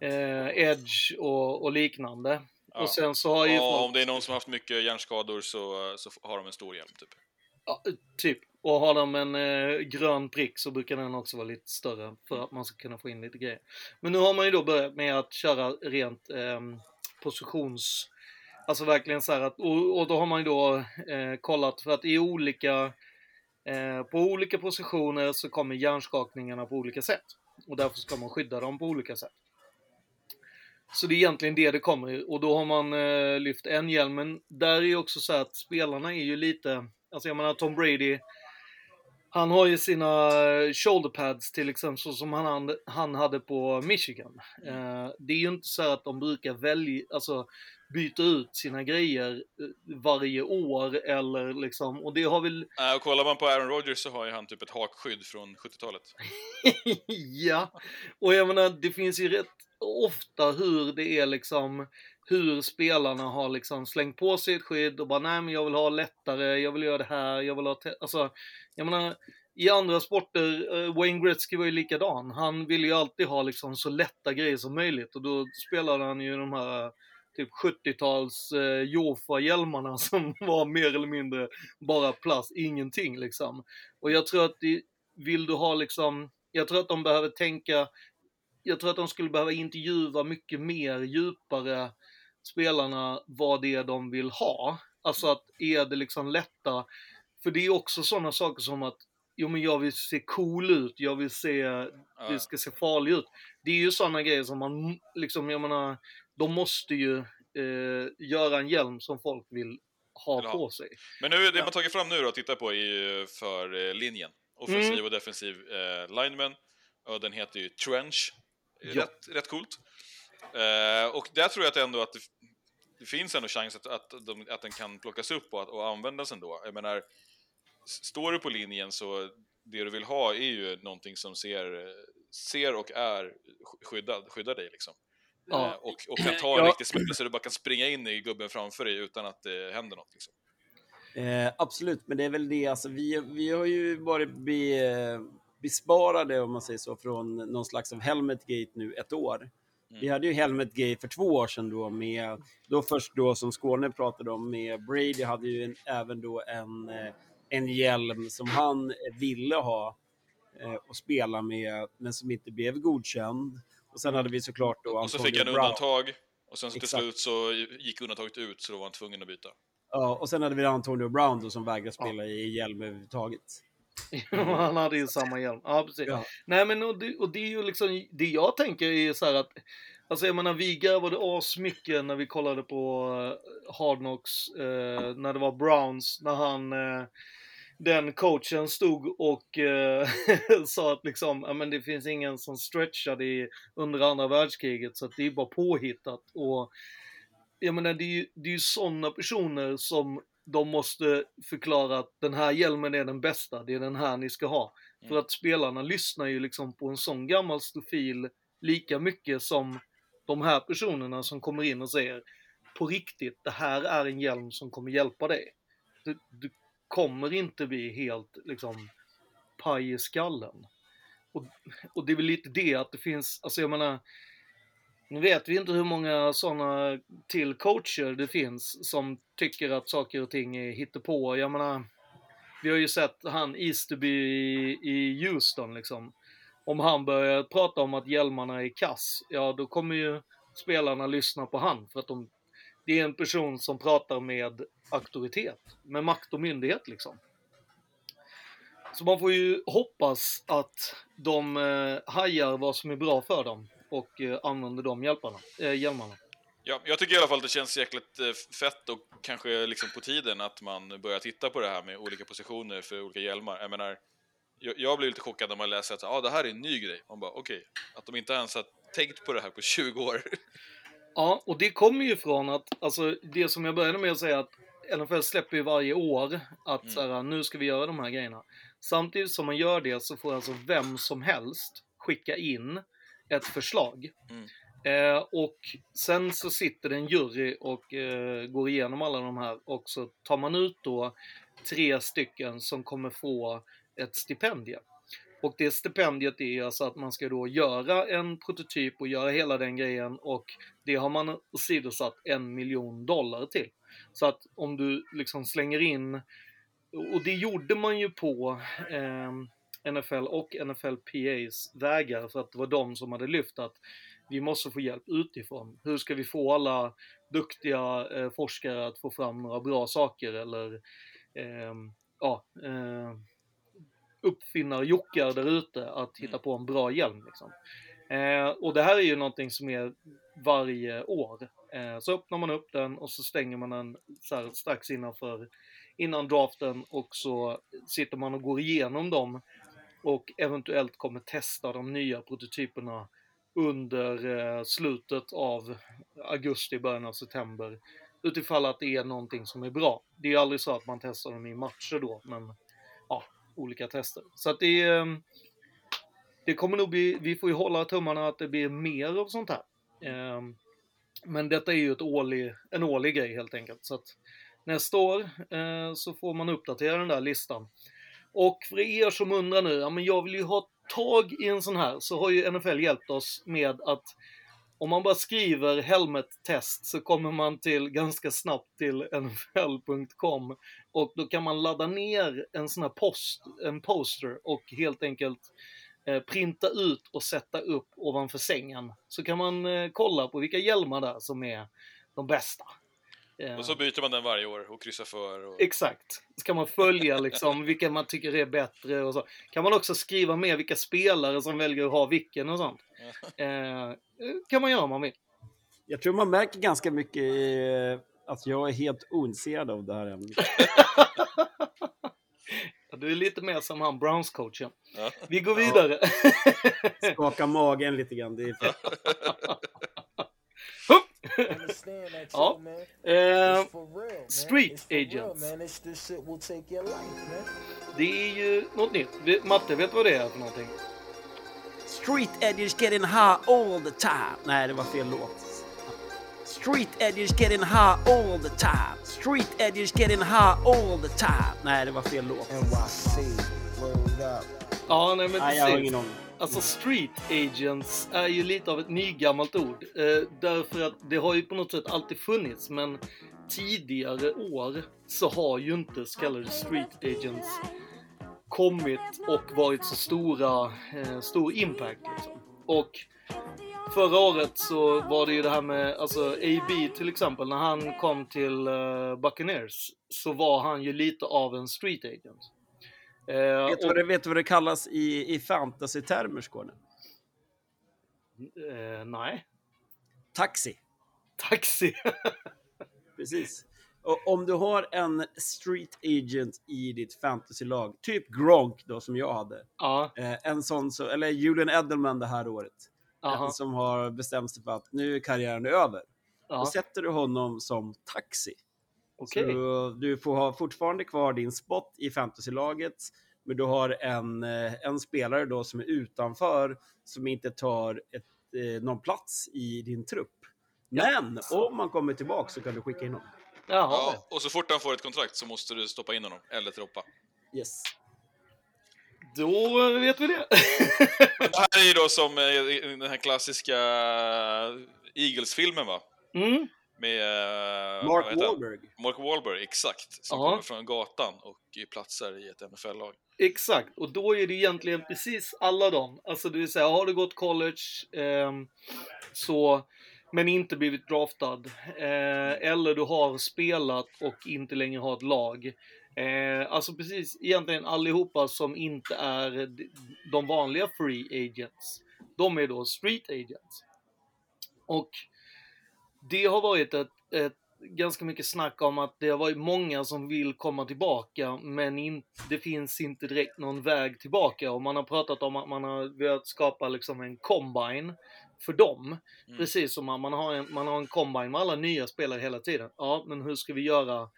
eh, edge och, och liknande. Ja. Och sen så har ju Ja, folk- om det är någon som har haft mycket hjärnskador så, så har de en stor hjälm, typ. Ja, typ. Och har de en eh, grön prick så brukar den också vara lite större för att man ska kunna få in lite grejer. Men nu har man ju då börjat med att köra rent eh, positions... Alltså verkligen så här att, och, och då har man ju då eh, kollat för att i olika, eh, på olika positioner så kommer hjärnskakningarna på olika sätt. Och därför ska man skydda dem på olika sätt. Så det är egentligen det det kommer. Och då har man eh, lyft en hjälm. Men där är ju också så här att spelarna är ju lite, alltså jag menar Tom Brady, han har ju sina eh, shoulder pads till exempel, så som han, han hade på Michigan. Eh, det är ju inte så att de brukar välja, alltså byta ut sina grejer eh, varje år eller liksom, och det har väl Äh, och kollar man på Aaron Rodgers så har ju han typ ett hakskydd från 70-talet. ja, och jag menar det finns ju rätt ofta hur det är liksom hur spelarna har liksom slängt på sig ett skydd och bara nej men jag vill ha lättare, jag vill göra det här, jag vill ha alltså jag menar i andra sporter, eh, Wayne Gretzky var ju likadan. Han ville ju alltid ha liksom så lätta grejer som möjligt och då spelade han ju de här typ 70-tals eh, Jofa-hjälmarna som var mer eller mindre bara plast, ingenting liksom. Och jag tror att det, vill du ha liksom, jag tror att de behöver tänka, jag tror att de skulle behöva intervjua mycket mer djupare spelarna vad det är de vill ha. Alltså att är det liksom lätta, för det är också sådana saker som att Jo men jag vill se cool ut, jag vill se, Ja. det ska se farlig ut. Det är ju sådana grejer som man, liksom jag menar, de måste ju eh, göra en hjälm som folk vill ha ha. på sig. Men nu, det man tagit fram nu då att titta på är för eh, linjen. Offensiv Mm. och defensiv eh, lineman. Och den heter ju Trench. Ja. Rätt, rätt coolt. Eh, och där tror jag att ändå att det, finns ändå chans att, att, de, att den kan plockas upp och, att, och användas ändå. Jag menar, står du på linjen så det du vill ha är ju någonting som ser, eh, ser och är sk- skyddad, skyddar dig liksom. Ja. Eh, och, och kan ta en Ja. riktig smäll så du bara kan springa in i gubben framför dig utan att det händer något. Liksom. Eh, absolut, men det är väl det. Alltså, vi, vi har ju varit be, besparade, om man säger så, från någon slags av Helmetgate nu ett år. Vi hade ju Helmetgate för två år sedan då med, då först då som Skåne pratade om med Brady hade ju en, även då en, eh, en hjälm som han ville ha eh, och spela med, men som inte blev godkänd. Och sen hade vi såklart då Och så Antonio fick han Brown. undantag, och sen så till Exakt. slut så gick undantaget ut så då var han tvungen att byta. Ja, och sen hade vi Antonio Brown då som vägrade spela i hjälm överhuvudtaget. Han hade ju samma hjälm. Ja, precis. Ja. Nej men och det, och det är ju liksom, det jag tänker är så här att, alltså jag menar vi garvade asmycket när vi kollade på eh, Hard Knocks, eh, när det var Browns, när han, eh, den coachen stod och eh, sa att liksom, ja men det finns ingen som stretchade i, under andra världskriget så att det är bara påhittat och jag menar det är ju, det är ju sådana personer som de måste förklara att den här hjälmen är den bästa, det är den här ni ska ha. Mm. För att spelarna lyssnar ju liksom på en sån gammal stofil lika mycket som de här personerna som kommer in och säger på riktigt, det här är en hjälm som kommer hjälpa dig. Du, du kommer inte bli helt liksom paj i skallen. Och, och det är väl lite det att det finns, alltså jag menar, nu vet vi inte hur många sådana till coacher det finns som tycker att saker och ting är hittepå. Jag menar, vi har ju sett han Easterby i, i Houston liksom. Om han börjar prata om att hjälmarna är kass, ja då kommer ju spelarna lyssna på han för att de, det är en person som pratar med auktoritet, med makt och myndighet liksom. Så man får ju hoppas att de eh, hajar vad som är bra för dem och eh, använder de hjälparna, eh, hjälmarna. Ja, jag tycker i alla fall att det känns jäkligt eh, fett och kanske liksom på tiden att man börjar titta på det här med olika positioner för olika hjälmar. Jag menar, jag, jag blir lite chockad när man läser att ah, det här är en ny grej. Man bara okej, okay. att de inte ens har tänkt på det här på 20 år. Ja, och det kommer ju från att, alltså det som jag började med att säga att NFL släpper ju varje år att mm. så här, nu ska vi göra de här grejerna. Samtidigt som man gör det så får alltså vem som helst skicka in ett förslag. Mm. Eh, och sen så sitter det en jury och eh, går igenom alla de här och så tar man ut då tre stycken som kommer få ett stipendium. Och det stipendiet är alltså att man ska då göra en prototyp och göra hela den grejen och det har man åsidosatt en miljon dollar till. Så att om du liksom slänger in, och det gjorde man ju på eh, NFL och NFLPAs vägar för att det var de som hade lyft att vi måste få hjälp utifrån. Hur ska vi få alla duktiga eh, forskare att få fram några bra saker eller eh, ja, eh, uppfinnar-jockar där ute att hitta mm. på en bra hjälm. Liksom. Eh, och det här är ju någonting som är varje år. Eh, så öppnar man upp den och så stänger man den så här, strax innanför, innan draften och så sitter man och går igenom dem och eventuellt kommer testa de nya prototyperna under eh, slutet av augusti, början av september. Utifall att det är någonting som är bra. Det är ju aldrig så att man testar dem i matcher då, men ja, olika tester. Så att det. Ehm, det kommer nog bli, vi får ju hålla tummarna att det blir mer av sånt här. Ehm, men detta är ju ett årlig, en årlig grej helt enkelt. Så att nästa år eh, så får man uppdatera den där listan. Och för er som undrar nu, ja men jag vill ju ha tag i en sån här, så har ju NFL hjälpt oss med att om man bara skriver helmet test så kommer man till ganska snabbt till nfl.com och då kan man ladda ner en sån här post, en poster och helt enkelt eh, printa ut och sätta upp ovanför sängen. Så kan man eh, kolla på vilka hjälmar där som är de bästa. Och så byter man den varje år och kryssar för. Och... Exakt. Så kan man följa liksom vilka man tycker är bättre och så. Kan man också skriva med vilka spelare som väljer att ha vilken och sånt. eh, kan man göra om man vill. Jag tror man märker ganska mycket eh, att jag är helt ointresserad av det här ämnet. ja, du är lite mer som han Browns-coachen. Ja. Vi går vidare. Skaka magen lite grann. Det är ja. Eh, street Agents. Det är ju något nytt. Matte, vet du vad det är för någonting? Street Agents getting high all the time. Nej, det var fel låt. Street Agents getting high all the time. Street Agents getting high all the time. Nej, det var fel låt. Ja, nej men Nej, jag har ingen aning. Alltså street agents är ju lite av ett nygammalt ord. Eh, därför att det har ju på något sätt alltid funnits men tidigare år så har ju inte så kallade street agents kommit och varit så stora, eh, stor impact liksom. Och förra året så var det ju det här med, alltså AB till exempel, när han kom till eh, Buccaneers så var han ju lite av en street agent. Eh, vet, du vad det, vet du vad det kallas i, i fantasy-termer, Skåne? Eh, nej. Taxi. Taxi. Precis. Och om du har en street agent i ditt fantasylag, typ Gronk då som jag hade. Ja. Eh, en sån, så, eller Julian Edelman det här året. En som har bestämt sig för att nu är karriären över. Ja. Då sätter du honom som taxi. Okay. Så du får ha fortfarande kvar din spot i fantasylaget, men du har en, eh, en spelare då som är utanför, som inte tar ett, eh, någon plats i din trupp. Men ja. om man kommer tillbaka så kan du skicka in honom. Jaha. Ja, och så fort han får ett kontrakt så måste du stoppa in honom, eller troppa. Yes. Då vet vi det. Men det här är ju då som eh, den här klassiska Eagles-filmen va? Mm. Med... eh, Mark? Wahlberg. Mark Wahlberg, exakt. Som Ja. kommer från gatan och platsar i ett NFL-lag. Exakt, och då är det egentligen precis alla dem. Alltså det vill säga, har du gått college ehm, så, men inte blivit draftad. Eh, eller du har spelat och inte längre har ett lag. Eh, alltså precis egentligen allihopa som inte är de vanliga free agents. De är då street agents. Och det har varit ett, ett ganska mycket snack om att det har varit många som vill komma tillbaka men in, det finns inte direkt någon väg tillbaka och man har pratat om att man har velat skapa liksom en combine för dem. Mm. Precis som man man har, en, man har en combine med alla nya spelare hela tiden. Ja, men hur ska vi göra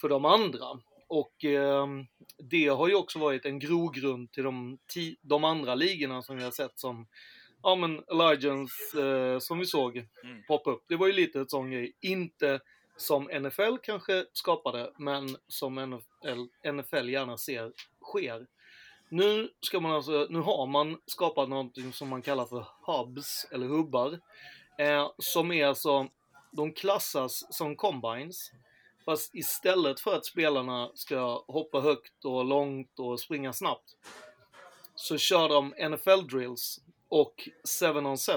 för de andra? Och ehm, det har ju också varit en grogrund till de, de andra ligorna som vi har sett som Ja men Allegiance eh, som vi såg Mm. poppa upp. Det var ju lite ett sån grej. Inte som NFL kanske skapade, men som NFL, NFL gärna ser sker. Nu ska man alltså, nu har man skapat någonting som man kallar för hubs, eller hubbar. Eh, som är alltså, de klassas som combines. Fast istället för att spelarna ska hoppa högt och långt och springa snabbt. Så kör de NFL drills och 7 on 7.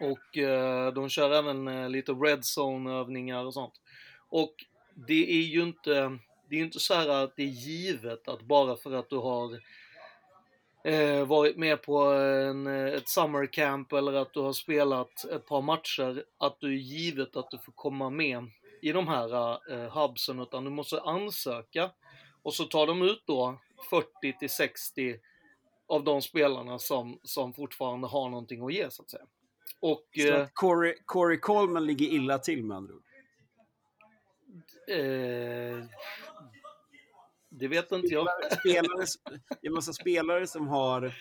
Och eh, de kör även eh, lite red zone övningar och sånt. Och det är ju inte, det är inte så här att det är givet att bara för att du har eh, varit med på en, eh, ett summer camp eller att du har spelat ett par matcher, att du är givet att du får komma med i de här eh, hubsen, utan du måste ansöka. Och så tar de ut då 40 till 60 av de spelarna som, som fortfarande har någonting att ge så att säga. Och Så eh, att Corey, Corey Coleman ligger illa till med andra ord. eh, det vet inte jag. Spelare, är en massa spelare som har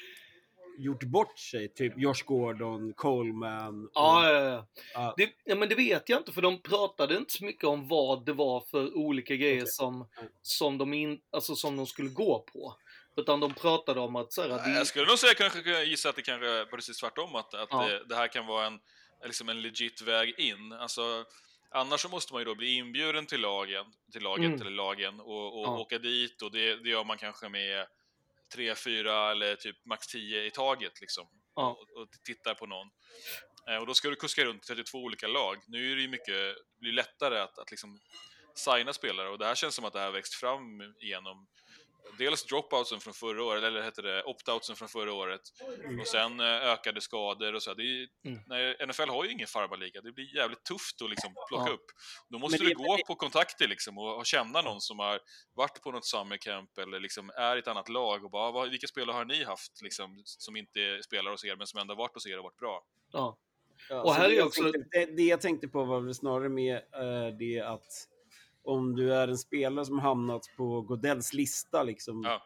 gjort bort sig, typ Josh Gordon, Coleman. och- Ja, ja, ja. Ja. Det, ja, men det vet jag inte för de pratade inte så mycket om vad det var för olika grejer Okej. som, som, de in, alltså, som de skulle gå på. Utan de pratade om att så här, det, Jag skulle nog säga kanske kunna gissa att det kanske är precis tvärtom, att, att Ja. det, det här kan vara en, liksom en legit väg in. Alltså, annars så måste man ju då bli inbjuden till lagen, till laget Mm. eller lagen och, och Ja. åka dit och det, det gör man kanske med tre, fyra eller typ max tio i taget liksom. Ja. Och, och tittar på någon. Eh, Och då ska du kuska runt 32 olika lag. Nu är det ju mycket, det blir lättare att, att liksom signa spelare och det här känns som att det här växt fram genom dels dropoutsen från förra året, eller heter det opt-outsen från förra året, och sen eh, ökade skador och så. Det är, Mm. nej, NFL har ju ingen farmarliga, det blir jävligt tufft att liksom plocka Ja. upp. Då måste Men du det- gå på kontakter liksom och, och känna någon som har varit på något summercamp eller liksom är i ett annat lag och bara, "Ah, vad, vilka spelare har ni haft liksom, som inte spelar hos er men som ändå varit hos er och varit bra? ja. Ja, Och här det är jag också- tänkte, det, det jag tänkte på var väl snarare med eh, det att om du är en spelare som hamnat på Godells lista, liksom, Ja.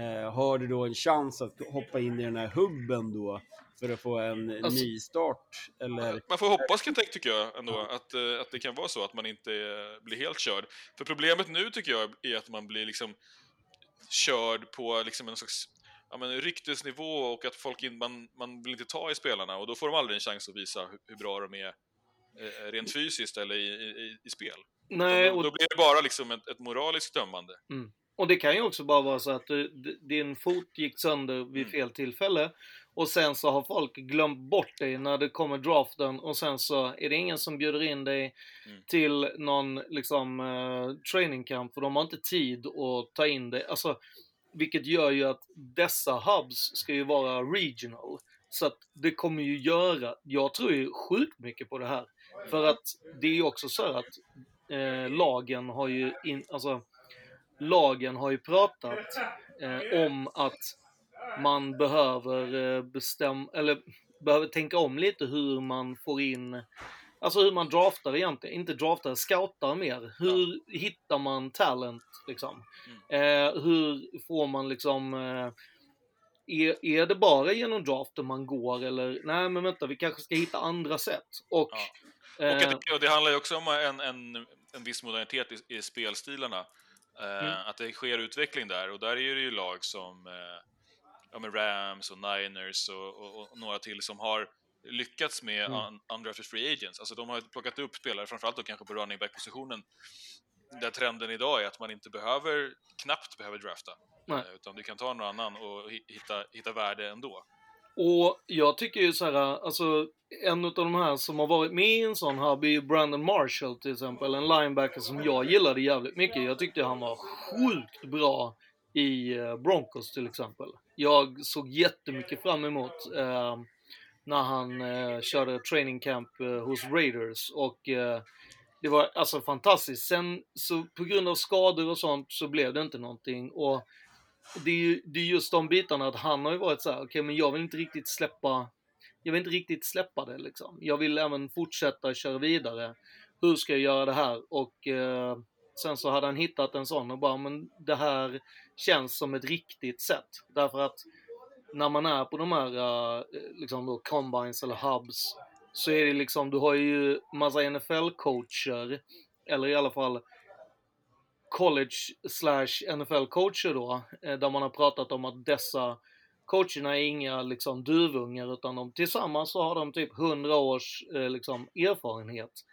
eh, har du då en chans att hoppa in i den här hubben då för att få en Alltså- ny start? Eller, Man får hoppas jag- tycker jag ändå att, eh, att det kan vara så att man inte eh, blir helt körd. För problemet nu tycker jag är att man blir liksom körd på liksom en slags ja, men ryktesnivå och att folk in, man, man vill inte ta i spelarna och då får de aldrig en chans att visa hur, hur bra de är eh, rent fysiskt eller i, i, i spel. Nej, och då blir det bara liksom ett, ett moraliskt dömande. Och det kan ju också bara vara så att du, din fot gick sönder vid Mm. fel tillfälle och sen så har folk glömt bort dig när det kommer draften och sen så är det ingen som bjuder in dig Mm. till någon liksom eh, training camp för de har inte tid att ta in dig. Alltså, vilket gör ju att dessa hubs ska ju vara regional. Så att det kommer ju göra, jag tror ju sjukt mycket på det här. För att det är ju också så här att eh, lagen har ju, in, alltså lagen har ju pratat eh, om att man behöver eh, bestäm eller behöver tänka om lite hur man får in Alltså hur man draftar egentligen, inte draftar, scoutar mer. Hur hittar man talent liksom? Eh, hur får man liksom eh, är, är det bara genom draften man går eller nej men vänta vi kanske ska hitta andra sätt. Och, Ja. Och, eh, att det, och det handlar ju också om en, en, en viss modernitet i, i spelstilarna. Eh, Mm. Att det sker utveckling där och där är det ju lag som eh, ja, men Rams och Niners och, och, och några till som har lyckats med Mm. un, undrafted free agents. Alltså de har plockat upp spelare, framförallt då kanske på running back-positionen, där trenden idag är att man inte behöver, knappt behöver drafta. Eh, Utan du kan ta någon annan och hi- hitta, hitta värde ändå. Och jag tycker ju så här, alltså en av de här som har varit med i en sån här är ju Brandon Marshall till exempel, en linebacker som jag gillade jävligt mycket. Jag tyckte han var sjukt bra i eh, Broncos till exempel. Jag såg jättemycket fram emot eh, när han eh, körde training camp eh, hos Raiders och eh, det var alltså fantastiskt. Sen så på grund av skador och sånt så blev det inte någonting och det är ju det är just de bitarna att han har ju varit så här, okej men jag vill inte riktigt släppa jag vill inte riktigt släppa det liksom. Jag vill även fortsätta köra vidare. Hur ska jag göra det här? Och eh, sen så hade han hittat en sån och bara, men det här känns som ett riktigt sätt. Därför att när man är på de här eh, liksom då combines eller hubs så är det liksom, du har ju massa NFL-coacher eller i alla fall college slash NFL-coacher då, eh, där man har pratat om att dessa coacherna är inga liksom duvungar utan de tillsammans så har de typ 100 års eh, liksom erfarenhet.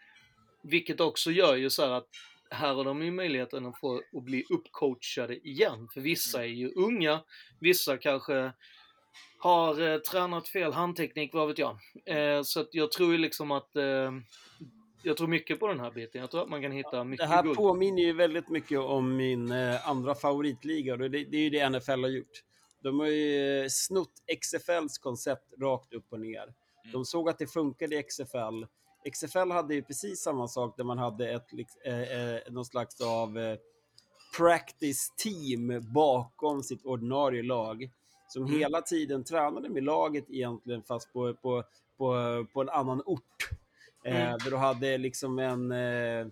Vilket också gör ju så här att här har de ju möjligheten att få att bli uppcoachade igen. För vissa är ju unga, vissa kanske har eh, tränat fel handteknik, vad vet jag. Eh, så att jag tror ju liksom att eh, jag tror mycket på den här biten. Jag tror att man kan hitta Det mycket här guld. påminner ju väldigt mycket om min eh, andra favoritliga det, det är ju det NFL har gjort. De har ju eh, snott XFLs koncept rakt upp och ner. De såg att det funkade i XFL. XFL hade ju precis samma sak där man hade ett, liks- eh, eh, någon slags av eh, practice team bakom sitt ordinarie lag som Mm. hela tiden tränade med laget egentligen fast på, på, på, på en annan ort. Eh, Mm. där du hade liksom en eh,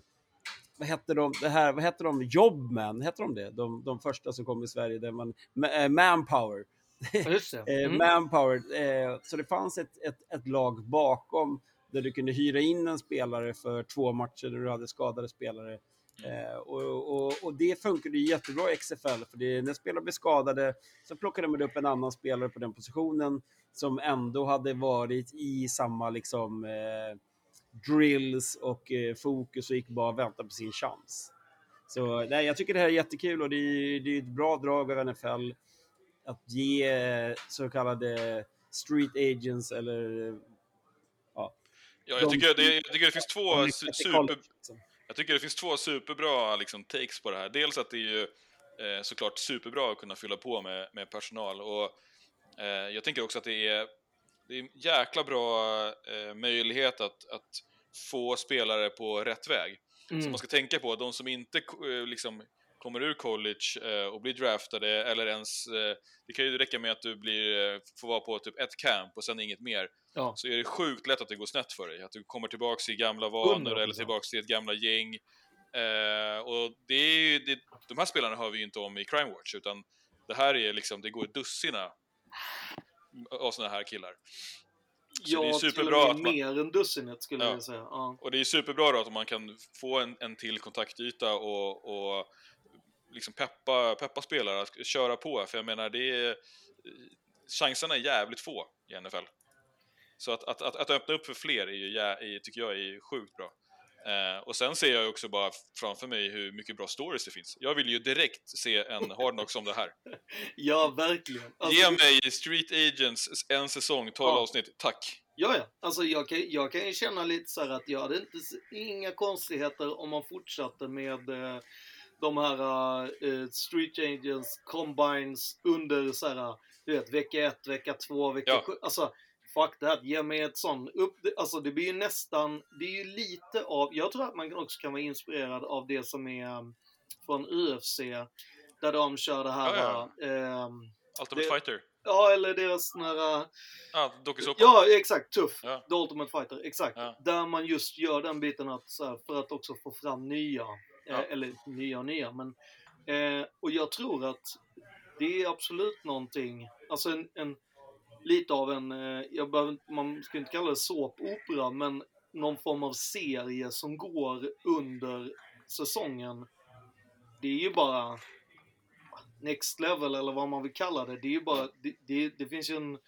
vad hette de, det här, vad hette de, Jobman, hette de det? De, de första som kom i Sverige, där man, ma- eh, Manpower. Eh, Mm. Manpower. Eh, så det fanns ett, ett, ett lag bakom där du kunde hyra in en spelare för två matcher där du hade skadade spelare. Eh, och, och, och det funkade ju jättebra i XFL, för det, när spelare blev skadade så plockade man upp en annan spelare på den positionen som ändå hade varit i samma liksom eh, drills och eh, fokus och gick bara och väntade på sin chans. Så nej, jag tycker det här är jättekul och det är, det är ett bra drag av NFL att ge eh, så kallade street agents eller Ja, jag, De- tycker det, jag tycker det finns två super, liksom. Jag tycker det finns två superbra liksom, takes på det här. Dels att det är ju eh, såklart superbra att kunna fylla på med, med personal och eh, jag tänker också att det är, det är en jäkla bra eh, möjlighet att, att få spelare på rätt väg. Så Mm. man ska tänka på de som inte eh, liksom, kommer ur college eh, och blir draftade eller ens... Eh, det kan ju räcka med att du blir, får vara på typ ett camp och sen inget mer. Ja. Så är det sjukt lätt att det går snett för dig. Att du kommer tillbaks i gamla vanor 100%. eller tillbaks till ett gamla gäng. Och det är ju, det, de här spelarna hör vi ju inte om i Crime Watch, utan det här är liksom, det går ett dussina av såna här killar. Så det är Ja, superbra att man, mer än dussinet skulle Ja. jag säga. Ja. och det är superbra då att man kan få en, en till kontaktyta och, och liksom peppa, peppa spelare att köra på, för jag menar det är, chanserna är jävligt få i NFL. Så att, att, att, att öppna upp för fler är ju, är, tycker jag är sjukt bra. Eh, och sen ser jag också bara framför mig hur mycket bra stories det finns. Jag vill ju direkt se en Hard Knocks om det här. ja, verkligen. Alltså, Ge mig Street Agents en säsong, 12 Ja. avsnitt, tack! Ja, ja. Alltså jag kan, jag kan ju känna lite så här att jag hade inte, inga konstigheter om man fortsatte med eh, de här eh, Street Agents Combines under så här, du vet, vecka ett, vecka två, vecka Ja. sju. Alltså, fuck här. Ge mig ett sånt upp. Alltså det blir ju nästan, det är ju lite av, jag tror att man också kan vara inspirerad av det som är eh, från UFC. Där de kör det här, Ja, ehm, Ultimate Det- Fighter. ja eller deras såna här Ah, dokusåpa. Ja, exakt. Tuff. Ja. The Ultimate Fighter. Exakt. Ja. Där man just gör den biten att, så här, för att också få fram nya. Ja. Eh, eller nya och nya. Men, eh, och jag tror att det är absolut någonting. Alltså en, en lite av en, eh, jag behöver, man ska inte kalla det såpopera, men någon form av serie som går under säsongen. det är ju bara next level eller vad man vill kalla det. Det är ju bara, det, det, det finns ju en,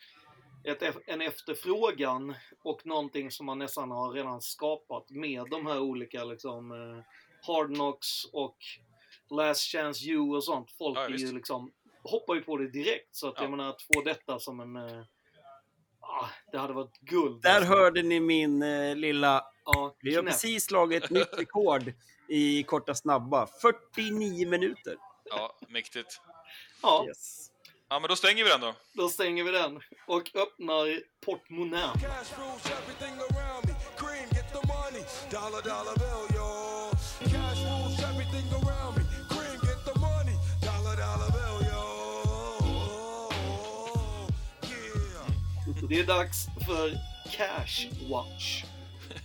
ett, en efterfrågan och någonting som man nästan har redan skapat med de här olika liksom eh, Hard Knocks och Last Chance You och sånt. Folk Ja, är ju liksom, hoppar ju på det direkt. Så att Ja. jag menar att få detta som en, eh, ah, det hade varit guld. Där alltså. hörde ni min eh, lilla... ja, Vi har precis slagit ett nytt rekord i korta snabba. 49 minuter. Ja, mäktigt. Ja, Yes. Ja, men då stänger vi den då. då stänger vi den och öppnar portmonnän. Det är dags för Cash Watch.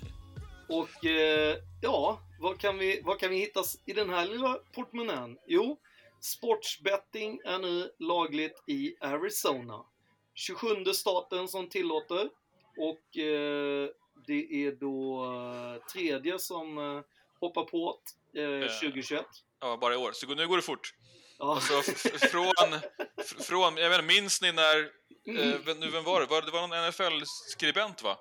Och eh, ja, vad kan, vi, vad kan vi hitta i den här lilla portmonnän? Jo, sportsbetting är nu lagligt i Arizona. 27 staten som tillåter. Och eh, det är då eh, tredje som eh, hoppar på eh, 2021. Ja, bara i år. Så nu går det fort. Ja. Alltså, från, från, jag vet inte, minns ni när, eh, vem- nu vem var det? Var, det var någon NFL-skribent va?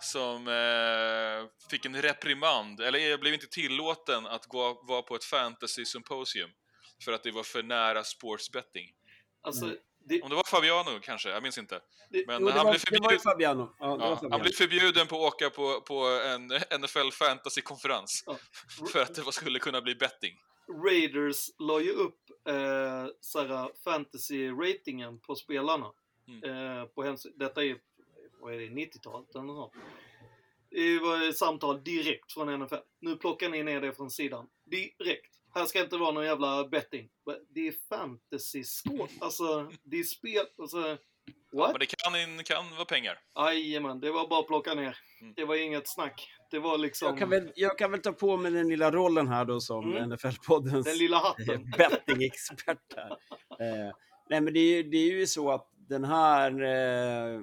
Som eh, fick en reprimand, eller blev inte tillåten att gå, vara på ett fantasy-symposium. För att det var för nära sportsbetting. Alltså, det, Om det var Fabiano kanske, jag minns inte. Det- Men Jo, det, han, var, blev det var ju förbjuden, Fabiano. Ja, det var ja, Fabiano. han blev förbjuden på att åka på, på en NFL fantasy-konferens. Ja. För att det var- skulle kunna bli betting. Raiders la ju upp eh, fantasy-ratingen på spelarna. Mm. Eh, på hems- Detta är, vad är det, 90-talet eller något. Det var ett samtal direkt från NFL. Nu plockar ni ner det från sidan. Direkt. Här ska inte vara någon jävla betting. Det är fantasy-skål. Alltså, det är spel. Alltså, Ja, what? men det kan, kan vara pengar. Jajamän, det var bara att plocka ner. Mm. Det var inget snack. Det var liksom Jag kan, väl, jag kan väl ta på mig den lilla rollen här då som Mm. NFL-poddens den lilla hatten. betting-expert här. Eh, nej, men det är, ju, det är ju så att den här... Eh,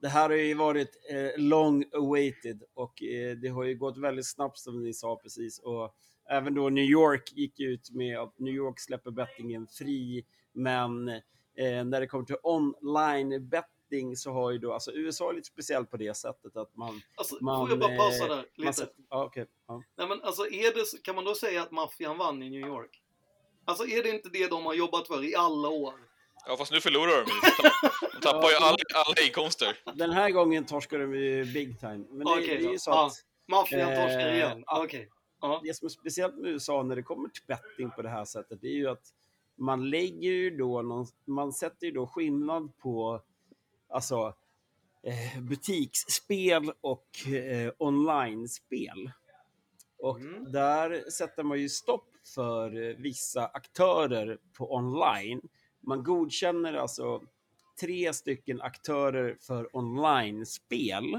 det här har ju varit eh, long awaited och eh, det har ju gått väldigt snabbt som ni sa precis. Och även då New York gick ut med att New York släpper bettingen fri, men eh, när det kommer till online betting så har ju då, alltså USA är lite speciellt på det sättet att man... Alltså, man får jag bara pausa eh, där lite? sätter, ja, okej. ja. Nej men alltså, är det, kan man då säga att maffian vann i New York? Alltså är det inte det de har jobbat för i alla år? Ja, fast nu förlorar de ju. De tappar ju alla, alla inkomster. Den här gången torskar de ju big time. Men det, Okej det är ju så Ja. att Maffian Eh, torskar igen? ja. Okej. Ja. det som är speciellt med USA när det kommer till betting på det här sättet, det är ju att man lägger ju då någon, man sätter ju då skillnad på alltså eh, butiksspel och eh, online-spel. Och Mm. där sätter man ju stopp för vissa aktörer på online. Man godkänner alltså tre stycken aktörer för online-spel.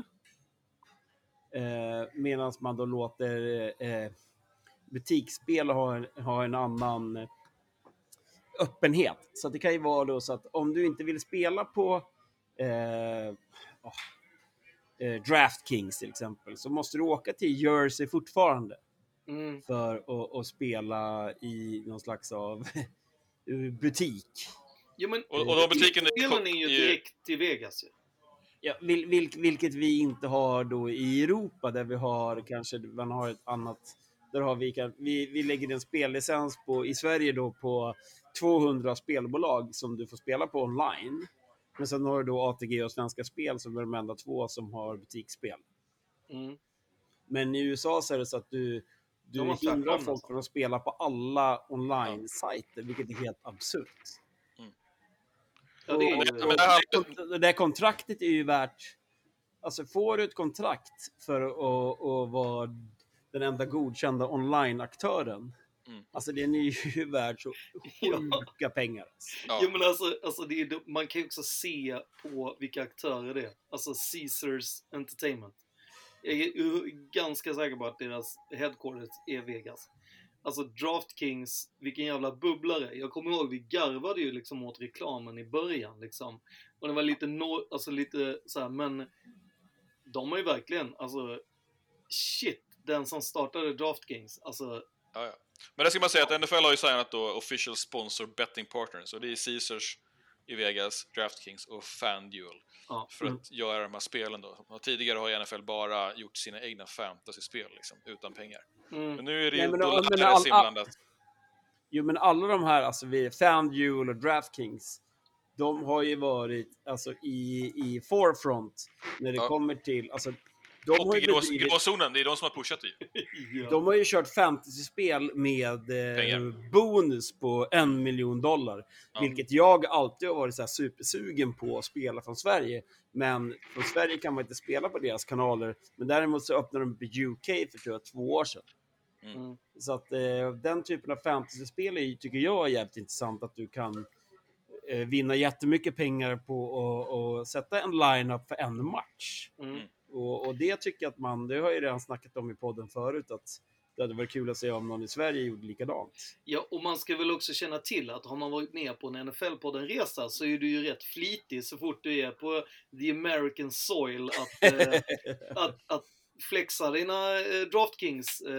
Eh, Medan man då låter eh, butiksspel ha ha en annan öppenhet. Så det kan ju vara då så att om du inte vill spela på eh, eh, DraftKings till exempel så måste du åka till Jersey fortfarande Mm. för att, att spela i någon slags av butik. Jo, men Och, och de butiken spelen är är ju... direkt till Vegas ju. Ja, vil, vil, vilket vi inte har då i Europa där vi har kanske, man har ett annat, där har vi, kan- vi, vi lägger en spellicens på, i Sverige då på 200 spelbolag som du får spela på online. Men sen har du då ATG och Svenska Spel som är de enda två som har butiksspel. Mm. Men i USA så är det så att du, du hindrar folk alltså. från att spela på alla online-sajter, vilket är helt absurt. Ja, det är Och- Och det kontraktet är ju värt... Alltså får du ett kontrakt för att, att vara den enda godkända online-aktören. Mm. Alltså den är ju värd så sjuka pengar. Alltså. ja. Jo men alltså, alltså det är, man kan ju också se på vilka aktörer det är. Alltså Caesars Entertainment. Jag är ju ganska säker på att deras headquarters är Vegas. Alltså DraftKings, vilken jävla bubblare. Jag kommer ihåg, vi garvade ju liksom åt reklamen i början liksom. Och det var lite, no, alltså lite så här, men de har ju verkligen, alltså shit, den som startade DraftKings, alltså Ja, ja. Men det ska man säga att NFL har ju signat då official sponsor betting partners och det är Caesars i Vegas, DraftKings och FanDuel Ja. för att göra de här spelen då. Och tidigare har NFL bara gjort sina egna fantasyspel liksom, utan pengar. Mm. Men nu är det ju all- inblandat. Jo, men alla de här, alltså vi, FanDuel och DraftKings, de har ju varit alltså, i, i forefront när det Ja. kommer till... Alltså, de, har Och i ju grå, bedrivit, gråzonen, det är de som har pushat det ju. Ja. de har ju kört fantasyspel med eh, bonus på en miljon dollar. Ja. Vilket jag alltid har varit så här supersugen på att spela från Sverige. Men från Sverige kan man inte spela på deras kanaler. Men däremot så öppnade de på UK för tror jag, två år sedan. Mm. Så att eh, den typen av fantasyspel är, tycker jag är jävligt intressant. Att du kan eh, vinna jättemycket pengar på att sätta en line-up för en match. Mm. Och, och det tycker jag att man, det har jag ju redan snackat om i podden förut, att det hade varit kul att se om någon i Sverige gjorde likadant. Ja, och man ska väl också känna till att har man varit med på en NFL-podden-resa så är du ju rätt flitig så fort du är på the American soil att, eh, att, att flexa dina eh, Draftkings eh,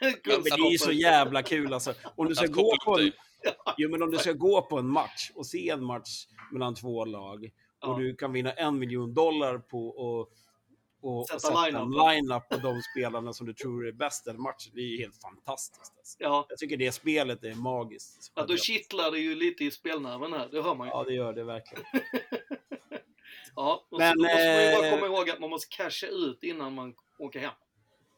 Ja, men det är ju så jävla kul alltså. Om du ska gå på en, jo, men om du ska gå på en match och se en match mellan två lag och Ja. du kan vinna en miljon dollar på att och, Sätta sätta en line-up. line-up på de spelarna som du tror är bäst i matchen. Det är ju helt fantastiskt. Alltså. Ja, Jag tycker det spelet är magiskt. ja, då kittlar det ju lite i spelnerven här, det hör man ju. Ja, det gör det verkligen. Ja, och Men, så då måste man ju bara eh, komma ihåg att man måste casha ut innan man åker hem.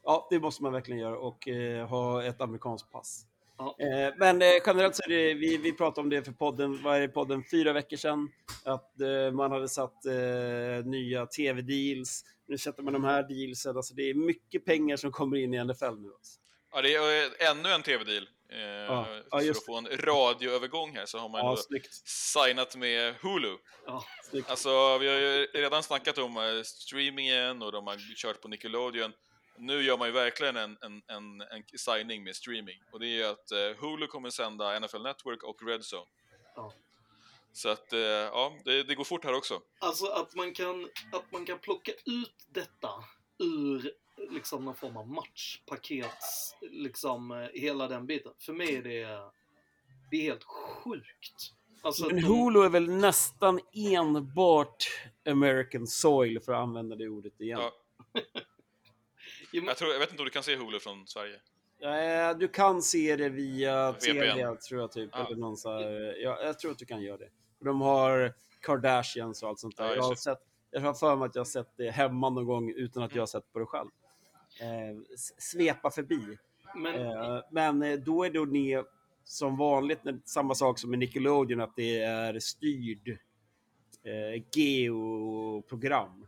Ja, det måste man verkligen göra och eh, ha ett amerikanskt pass. Ja. Eh, men eh, generellt så är det, vi, vi pratade om det för podden, vad är det, podden, fyra veckor sedan. Att man hade satt nya tv-deals. Nu sätter man de här dealsen. Alltså det är mycket pengar som kommer in i NFL nu. Alltså. Ja, det är eh, ännu en tv-deal. Eh, Ja, för just att få en radioövergång här så har man Ja, signat med Hulu. Ja, snyggt. Alltså, vi har ju redan snackat om eh, streamingen och de har kört på Nickelodeon. Nu gör man ju verkligen en, en, en, en signing med streaming. Och det är ju att eh, Hulu kommer sända NFL Network och Red Zone. Ja. Så att, eh, ja, det, det går fort här också. Alltså att man kan, att man kan plocka ut detta ur liksom någon form av matchpaket, liksom eh, hela den biten. För mig är det, det är helt sjukt. Alltså Men de- Hulu är väl nästan enbart American soil för att använda det ordet igen. Ja. Ja, Jag, tror, jag vet inte om du kan se Hulu från Sverige. Eh, Du kan se det via VPN. TV, tror jag. Typ, Ja. eller någon så här, ja, jag tror att du kan göra det. De har Kardashians och allt sånt där. Ja, jag, har sett, jag har för mig att jag har sett det hemma någon gång utan att jag har sett på det själv. Eh, svepa förbi. men, Eh, men eh, då är det ni som vanligt när- samma sak som med Nickelodeon, att det är styrd eh, geoprogram.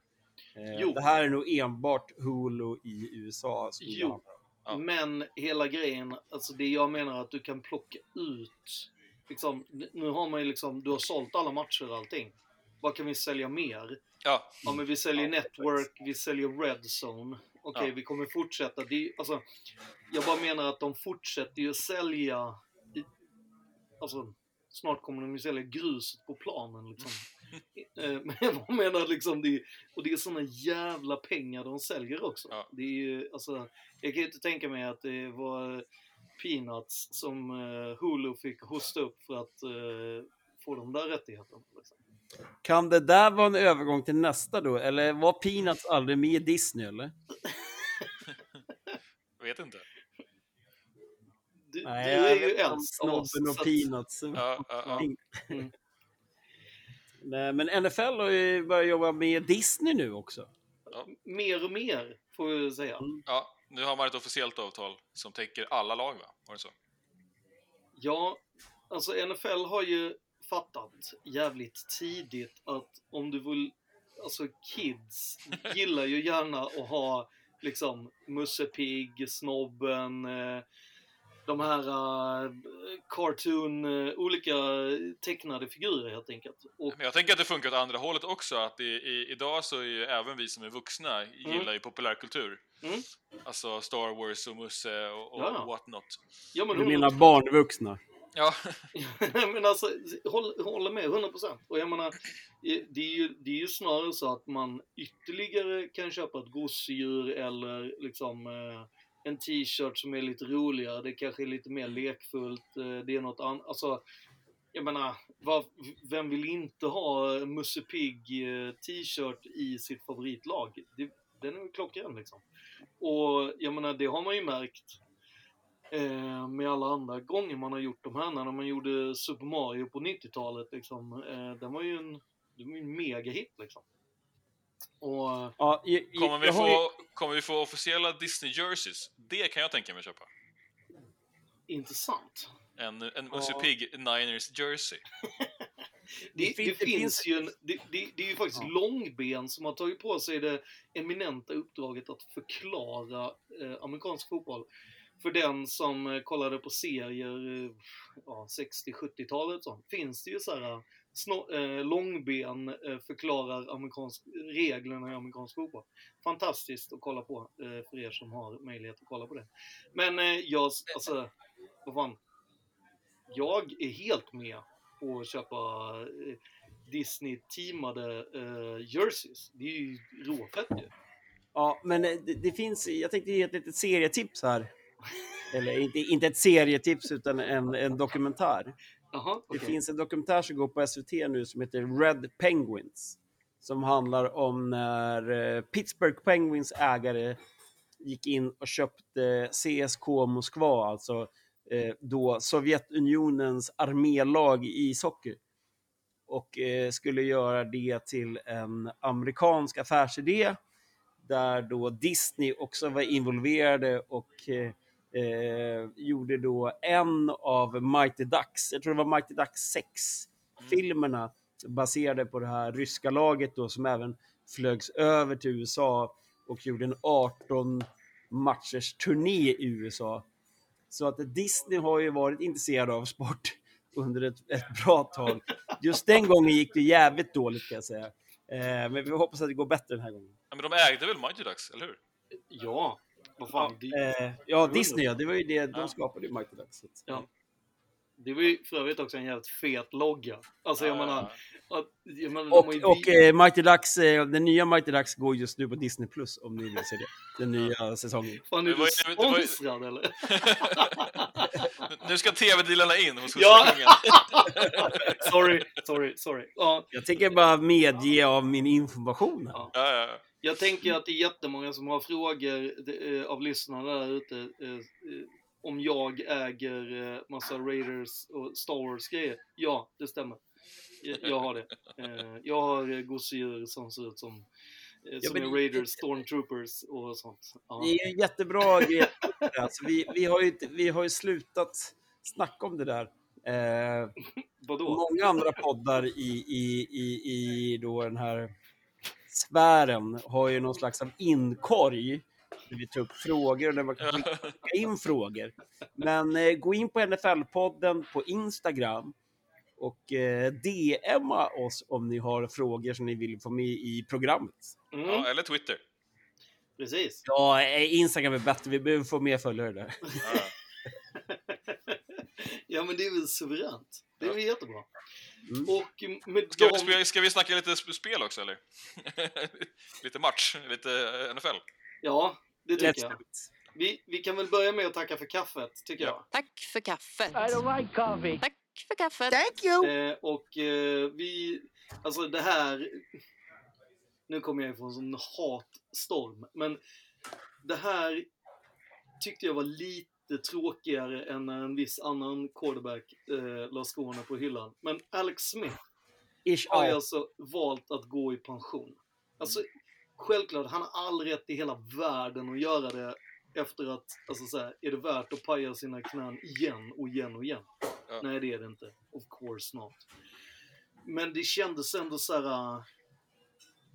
Eh, det här är nog enbart Hulu i USA. Jo. Ja. men hela grejen, alltså det jag menar att du kan plocka ut, liksom, nu har man ju liksom, du har sålt alla matcher och allting. Vad kan vi sälja mer? Ja, Ja, men vi säljer Ja, Network, vi säljer Red Zone. Okej, Ja. vi kommer fortsätta. Det alltså, jag bara menar att de fortsätter ju sälja... I, alltså, snart kommer de ju sälja gruset på planen liksom. Eh, Men jag bara menar liksom, det, och det är såna jävla pengar de säljer också. Ja. Det är ju, alltså, jag kan ju inte tänka mig att det var Peanuts som eh, Hulu fick hosta upp för att eh, få de där rättigheterna. Liksom. Kan det där vara en övergång till nästa då? Eller var Peanuts aldrig med i Disney eller? jag vet inte. Du, Nej, du är ju oss. Snobben och Peanuts. Ja, ja, ja. Mm. Nej, Men NFL har ju börjat jobba med Disney nu också. mer och mer, får vi säga. Mm. ja, nu har man ett officiellt avtal som täcker alla lag, va? Var det så? Ja, alltså NFL har ju fattat jävligt tidigt att om du vill, alltså kids gillar ju gärna att ha liksom Musse Pigg, Snobben, eh, de här uh, cartoon, eh, olika tecknade figurer helt enkelt. Och Men jag tänker att det funkar åt andra hållet också, att i, i, idag så är ju även vi som är vuxna gillar ju populärkultur. Mm. Alltså Star Wars och Musse och, och Ja. what not. ja, men Du 100%. menar barnvuxna? Ja, men alltså, håll, håller med 100%. Och jag menar, det är, ju, det är ju snarare så att man ytterligare kan köpa ett gosedjur eller liksom eh, en t-shirt som är lite roligare, det kanske är lite mer lekfullt, eh, det är något annat. Alltså, jag menar, var, vem vill inte ha Musse Pigg eh, t-shirt i sitt favoritlag? Det, den är ju klockren liksom. Och jag menar, det har man ju märkt eh, med alla andra gånger man har gjort de här. När man gjorde Super Mario på 90-talet liksom. Eh, den var ju en, det var ju en megahit liksom. Och Ja, jag, Kommer vi, har ju- få, kommer vi få officiella Disney jerseys? Det kan jag tänka mig köpa. intressant. En, en Musse Pigg Niners jersey. Det, Det fin- det finns finns- ju en, det, det, det är ju faktiskt Ja. Långben som har tagit på sig det eminenta uppdraget att förklara eh, amerikansk fotboll. För den som eh, kollade på serier eh, ja, 60-70-talet så finns det ju så här eh, Långben eh, förklarar amerikansk, reglerna i amerikansk fotboll. Fantastiskt att kolla på eh, för er som har möjlighet att kolla på det. Men eh, jag, alltså, vad fan. Jag är helt med på att köpa eh, Disney-teamade eh, jerseys. Det är ju råfett ju. Ja, men eh, det, det finns, jag tänkte ge ett litet serietips här. Eller inte, inte ett serietips utan en, en dokumentär. Jaha, Det okej. finns en dokumentär som går på SVT nu som heter Red Penguins. Som handlar om när eh, Pittsburgh Penguins ägare gick in och köpte CSK Moskva, alltså eh, då Sovjetunionens armélag i ishockey. Och eh, skulle göra det till en amerikansk affärsidé där då Disney också var involverade och eh, gjorde då en av Mighty Ducks, jag tror det var Mighty Ducks 6, filmerna baserade på det här ryska laget då som även flögs över till USA och gjorde en 18 matchers turné i USA. Så att Disney har ju varit intresserad av sport under ett, ett bra tag. Just den gången gick det jävligt dåligt kan jag säga. Eh, men vi hoppas att det går bättre den här gången. Ja, men de ägde väl Mighty Ducks, eller hur? Ja, vad fan. Det, Eh, ja, Disney ja, det var ju det, de Ja. skapade ju Mighty att- Ja. det var ju för övrigt också en jävligt fet logga. Alltså jag Ja, menar, ja, jag menar de har ju Och, och eh, Mighty Ducks, eh, den nya Mighty Ducks går just nu på Disney Plus om ni vill se det. Den nya säsongen. Fan, är var du sponsrad eller? nu ska tv-dealarna in hos Ja. Sorry, sorry, sorry. Ja, Jag tänker bara medge av min information. Här. Ja. Ja, ja, ja. Jag tänker att det är jättemånga som har frågor eh, av lyssnarna där ute. eh, eh, Om jag äger massa Raiders och Star Wars-grejer. Ja, det stämmer. Jag, har det. Jag har gosedjur som ser ut som, som men- är Raiders, Stormtroopers och sånt. Ja. Det är en jättebra grej. Alltså, vi, vi, har ju, vi har ju slutat snacka om det där. Eh, Vadå? många andra poddar i, i, i, i då den här sfären har ju någon slags av inkorg där vi tar upp frågor och där man kan skicka in frågor. Men eh, gå in på NFL-podden på Instagram och eh, DMa oss om ni har frågor som ni vill få med i programmet. Mm, ja, eller Twitter. precis. Ja, eh, Instagram är bättre. Vi behöver få mer följare där. Ja, ja. Men det är väl suveränt. Det är väl jättebra. Mm. Och med Ska, de... vi, ska, vi snacka lite sp- spel också, eller? lite match, lite eh, NFL. Ja, det tycker Let's jag. Vi, vi kan väl börja med att tacka för kaffet, tycker Ja. Tack för kaffet. I don't like coffee. Tack för kaffet. Thank you. jag. Eh, och eh, vi... Alltså det här... Nu kommer jag ifrån en sån hatstorm, men det här tyckte jag var lite tråkigare än när en viss annan quarterback eh, la skorna på hyllan. Men Alex Smith Ish har ju alltså valt att gå i pension. Alltså, självklart, han har all rätt i hela världen att göra det efter att, alltså så här, är det värt att paja sina knän igen och igen och igen? Ja. Nej, det är det inte. Of course not. Men det kändes ändå så här...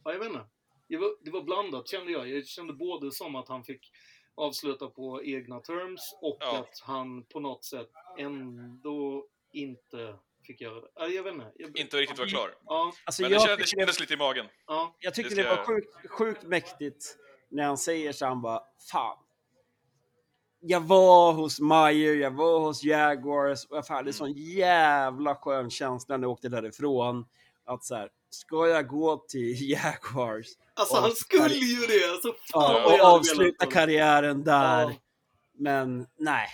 Ja, jag vet inte. Det var, det var blandat kände jag. Jag kände både som att han fick avsluta på egna terms och Ja. att han på något sätt ändå inte fick göra det. Ja, Jag vet inte. Jag, Inte riktigt var klar. Ja, Alltså, Men det, jag kändes, det kändes lite i magen. ja. Jag tycker Det det, var jag- sjukt, sjukt mäktigt när han säger så han bara, fan. Jag var hos Meyer, jag var hos Jaguars och jag hade sån jävla skön känsla när jag åkte därifrån. Att så här, ska jag gå till Jaguars Alltså Och- han skulle ju det! Alltså, fan ja, och avsluta karriären där Ja. Men nej.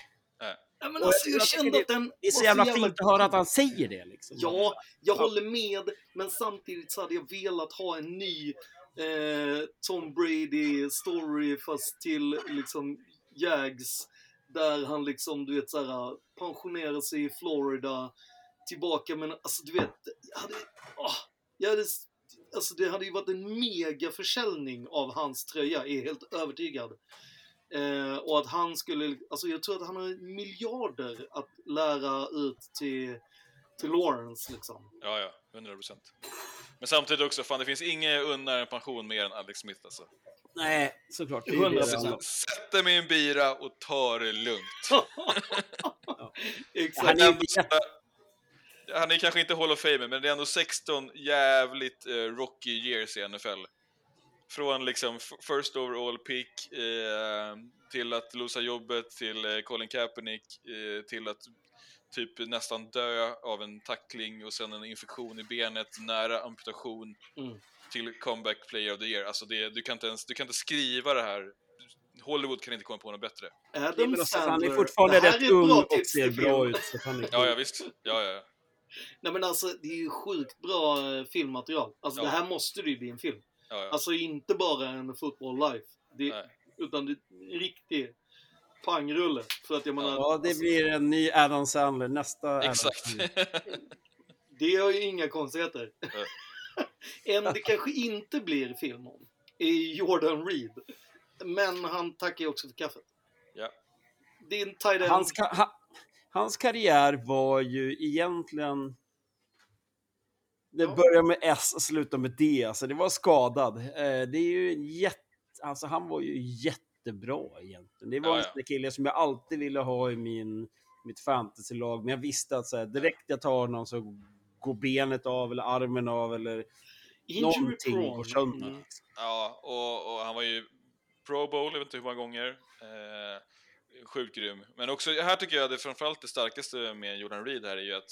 Ja, men alltså, jag jag kände det- att den Det är så var jävla fint att höra att han säger det liksom. Ja, jag Ja. håller med, men samtidigt så hade jag velat ha en ny eh, Tom Brady-story fast till liksom Jags. Där han liksom, du vet såhär, pensionerar sig i Florida, tillbaka men alltså du vet, jag hade, åh, jag hade, alltså det hade ju varit en mega försäljning av hans tröja, är helt övertygad. Eh, och att han skulle, alltså jag tror att han har miljarder att lära ut till, till Lawrence liksom. Ja, ja, 100 procent. Men samtidigt också, fan det finns inget unnar en pension mer än Alex Smith alltså. Nej, såklart. Det är 100%. det Så, det handlar om. sätter mig i en bira och tar det lugnt. Exakt. Han är Han är kanske inte Hall of Famer, men det är ändå 16 jävligt eh, rocky years i NFL. Från liksom first overall pick eh, till att losa jobbet, till eh, Colin Kaepernick, eh, till att typ nästan dö av en tackling och sen en infektion i benet, nära amputation, Mm. till comeback player of the year. Alltså det, du, kan inte ens, du kan inte skriva det här. Hollywood kan inte komma på något bättre. Adam Det är väl också att han är Sandler. fortfarande Det här rätt är ung bra och ser bra ut. Så Ja, ja visst. Ja, ja. Nej men alltså det är ju sjukt bra eh, filmmaterial. Alltså Ja. det här måste ju bli en film. ja, ja. Alltså inte bara en football life. Det, utan det är en riktig pangrulle. För att jag menar, Ja, det alltså, blir en ny Adam Sandler. Nästa Exakt. Det är ju inga konstigheter. en det kanske inte blir film om är Jordan Reed. Men han tackar ju också för kaffet. Ja. Det är en tight end. Hans, ka- hans karriär var ju egentligen... Det Ja. börjar med S och slutar med D. Alltså det var skadad. Eh, Det är ju en jätte... Alltså han var ju jättebra egentligen. Det var Ja, en ja. där kille som jag alltid ville ha i min, mitt fantasylag. Men jag visste att så här, direkt jag tar honom så går benet av eller armen av eller Injury någonting prone. går sönder. Mm. Ja, och, och han var ju Pro Bowl, jag vet inte hur många gånger. Eh, sjukt grym. Men också, här tycker jag det framförallt det starkaste med Jordan Reed här är ju att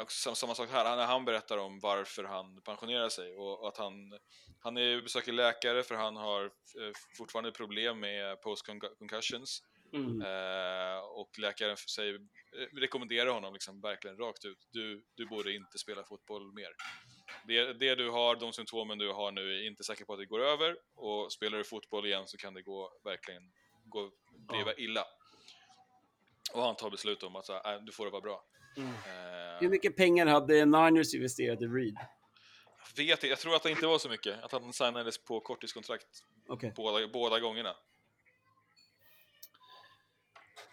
också sam- samma sak här, han, han berättar om varför han pensionerar sig och, och att han, han är, besöker läkare för han har eh, fortfarande problem med post-concussions Mm. eh, och läkaren säger, eh, rekommenderar honom liksom verkligen rakt ut, du, du borde inte spela fotboll mer. Det, det du har, de symptomen du har nu, är inte säker på att det går över och spelar du fotboll igen så kan det gå verkligen gå, bli Ja. illa. Och han tar beslut om att så här, "Äh, du får det vara bra. Mm. Eh, Hur mycket pengar hade Niners investerat i Reed? vet inte, jag tror att det inte var så mycket, att han signades på korttidskontrakt Okej. båda, båda gångerna.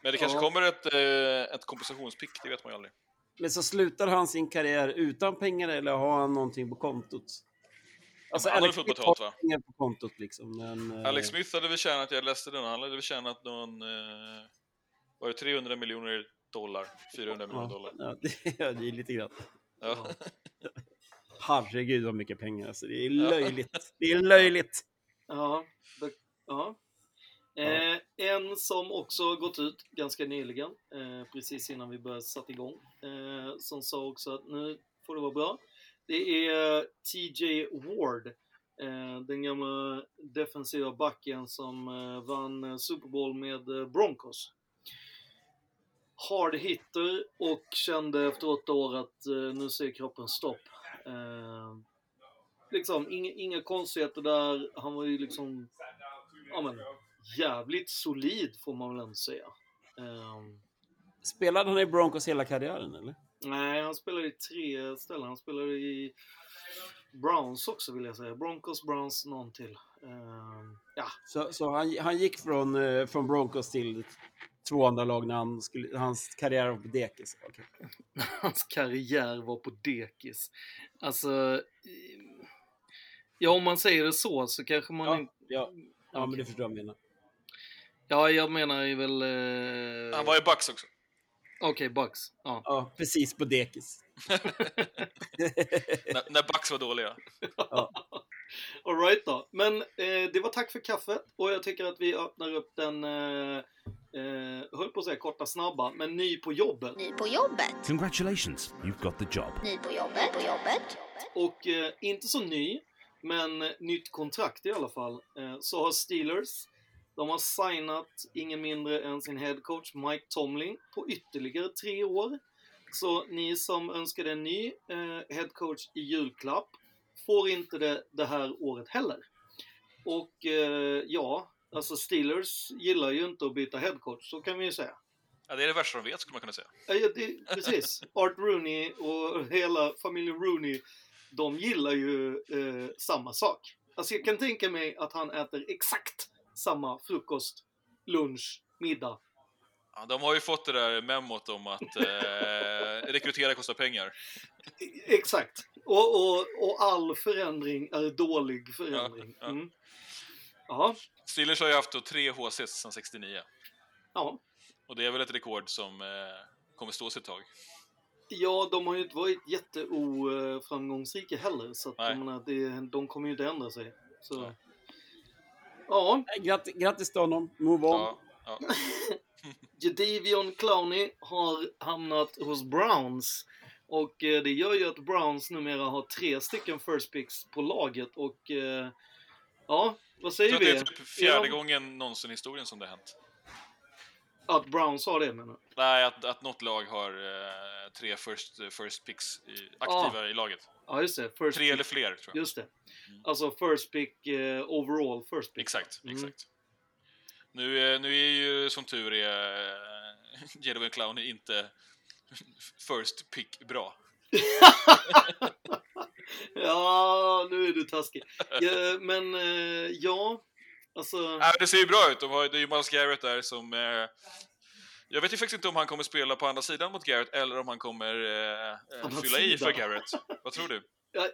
Men det kanske Ja. kommer ett, eh, ett kompensationspick, det vet man ju aldrig. Men så slutar han sin karriär utan pengar eller har han någonting på kontot? Alltså, han Alex fått Smith betalt, har va? pengar på kontot liksom. Men, eh, Alex Smith hade väl tjänat, jag läste den, han hade väl tjänat någon, eh, var det 300 miljoner dollar? 400 miljoner dollar? Ja, ja, det är lite grann. Ja. Herregud vad mycket pengar alltså. Det är Ja. löjligt. Det är löjligt. Ja. ja. Eh, en som också gått ut ganska nyligen, eh, precis innan vi började sätta igång, eh, som sa också att nu får det vara bra. Det är TJ Ward, eh, den gamla defensiva backen som eh, vann eh, Super Bowl med Broncos. Hard hitter och kände efter åtta år att nu säger kroppen stopp. Liksom inga, inga konstigheter där. Han var ju liksom ja, men, jävligt solid får man väl ändå säga. Spelade han i Broncos hela karriären eller? Nej, han spelade i tre ställen. Han spelade i Browns också vill jag säga. Broncos, Browns, någon till. Ehm, ja, Så, så han, han gick från, eh, från Broncos till två andra lag när han skulle, hans karriär var på dekis. Okej. hans karriär var på dekis. Alltså, ja om man säger det så så kanske man Ja, inte... ja, ja men Okej. du förstår jag menar. Ja, jag menar ju väl... Eh... Han var i Bucks också. Okej, Bucks. Ja. Ja, precis på dekis. när, när Bucks var dåliga. Alright då. Men eh, det var tack för kaffet och jag tycker att vi öppnar upp den, eh, eh, höll på att säga korta snabba, men ny på jobbet. Ny på jobbet. Congratulations, you've got the job. Ny på jobbet. På jobbet. Och eh, inte så ny, men nytt kontrakt i alla fall. Eh, så har Steelers, De har signat ingen mindre än sin headcoach Mike Tomlin på ytterligare tre år. Så ni som önskade en ny eh, headcoach i julklapp får inte det det här året heller. Och eh, ja, alltså Steelers gillar ju inte att byta headcoach, så kan vi ju säga. Ja, det är det värsta de vet, skulle man kunna säga. Ja, det, precis. Art Rooney och hela familjen Rooney, de gillar ju eh, samma sak. Alltså jag kan tänka mig att han äter exakt samma frukost, lunch, middag. Ja, de har ju fått det där memot om att eh, rekrytera kostar pengar. E- Exakt. Och, och, och all förändring är dålig förändring. Ja, ja. Mm. Ja, Steelers har ju haft då tre HCs sedan 69. ja. Och det är väl ett rekord som eh, kommer stå sig ett tag. Ja, de har ju inte varit jätteoframgångsrika heller, så att menar, det, de kommer ju inte ändra sig. Så. Nej. Ja, Grattis, grattis till honom. Move on. Ja, ja. Jadavion Clowney har hamnat hos Browns. Och eh, det gör ju att Browns numera har tre stycken first picks på laget och eh, ja, vad Jag säger tror att vi? det är typ fjärde Ja, gången någonsin i historien som det har hänt. Att Browns har det menar du? Nej, att, att något lag har eh, tre first, first picks i, aktiva i laget. Ja, just det. First Tre pick. eller fler, tror jag. Just det. Alltså first pick, eh, overall first pick. Exakt, Mm. exakt. Nu, eh, nu är ju som tur är Jadon Clowney inte first pick bra. ja, nu är du taskig. Men ja, alltså... Nej, det ser ju bra ut. De har, det är ju Miles Garrett där som... Eh, jag vet ju faktiskt inte om han kommer spela på andra sidan mot Garrett eller om han kommer eh, eh, fylla i för sidan. Garrett. Vad tror du? Ja,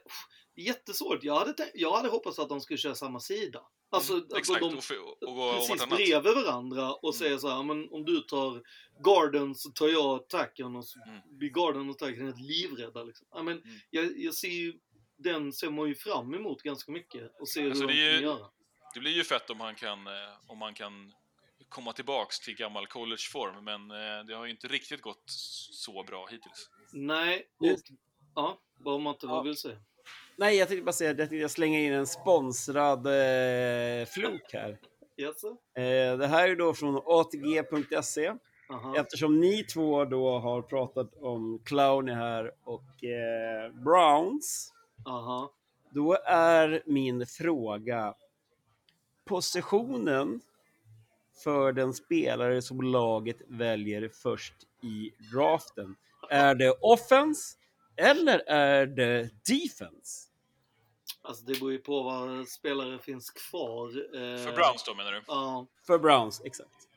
jättesvårt. Jag hade, jag hade hoppats att de skulle köra samma sida. Alltså, Mm, alltså Exakt, de och, och om precis bredvid varandra och säger så här, men om du tar garden så tar jag attacken och så Mm. blir garden och attacken helt livrädda. Liksom. Men Mm. jag, jag ser ju, den ser man ju fram emot ganska mycket och ser Alltså, hur de kan ju- göra. Det blir ju fett om han kan, eh, om han kan komma tillbaks till gammal collegeform, men eh, det har ju inte riktigt gått så bra hittills. Nej, och, ja, vad Matte, Ja. vad vill säga? Nej, jag tänkte bara säga att jag slänga in en sponsrad eh, fluk här. Jaså? Eh, det här är då från ATG.se. Aha. Eftersom ni två då har pratat om Clowny här och eh, Browns. Aha. Då är min fråga positionen för den spelare som laget väljer först i draften. Är det offense eller är det defense? Alltså det beror ju på vad spelare finns kvar. Eh, För Browns då, menar du? Ja, För Browns, exakt.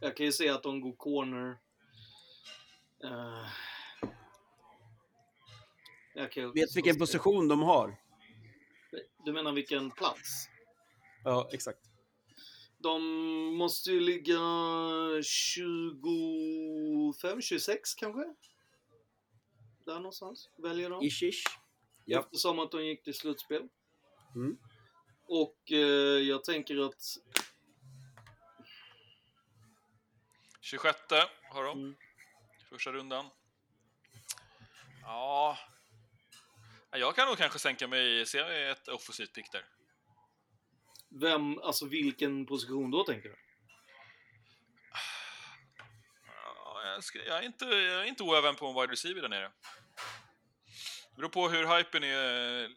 jag kan ju se att de går corner. Jag kan ju också Vet vilken position de har? Du menar vilken plats? Ja, exakt. De måste ju ligga 25, 26 kanske? Där någonstans väljer de. Ish, ish. Ja. Eftersom att de gick till slutspel. Mm. Och eh, jag tänker att 26 har de. Mm. Första rundan. Ja... Ja, Jag kan nog kanske sänka mig, se ett offensivt pick där. Vem, alltså vilken position då tänker du? Ja, jag, ska, jag, är inte, jag är inte oäven på en wide receiver där nere. Det beror på hur hypen är eh,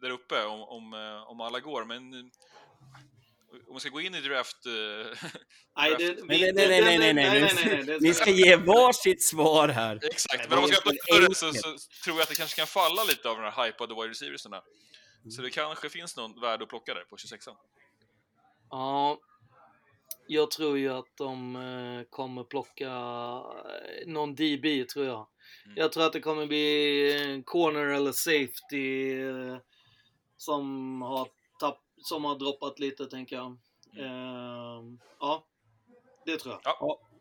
där uppe, om, om, eh, om alla går, men... eh, Om vi ska gå in i draft... Nej, det, draft- Nej, nej, nej, nej, nej, nej, nej. Ni ska ge varsitt svar här. Exakt, men om man ska öppna det så, så tror jag att det kanske kan falla lite av de här hypade wide receiversarna. Så det kanske finns någon värde att plocka där på 26 Ja, jag tror ju att de eh, kommer plocka eh, någon DB, tror jag. Mm. Jag tror att det kommer bli en corner eller safety eh, som har, tapp, som har droppat lite, tänker jag. Mm. Ehm, ja, det tror jag.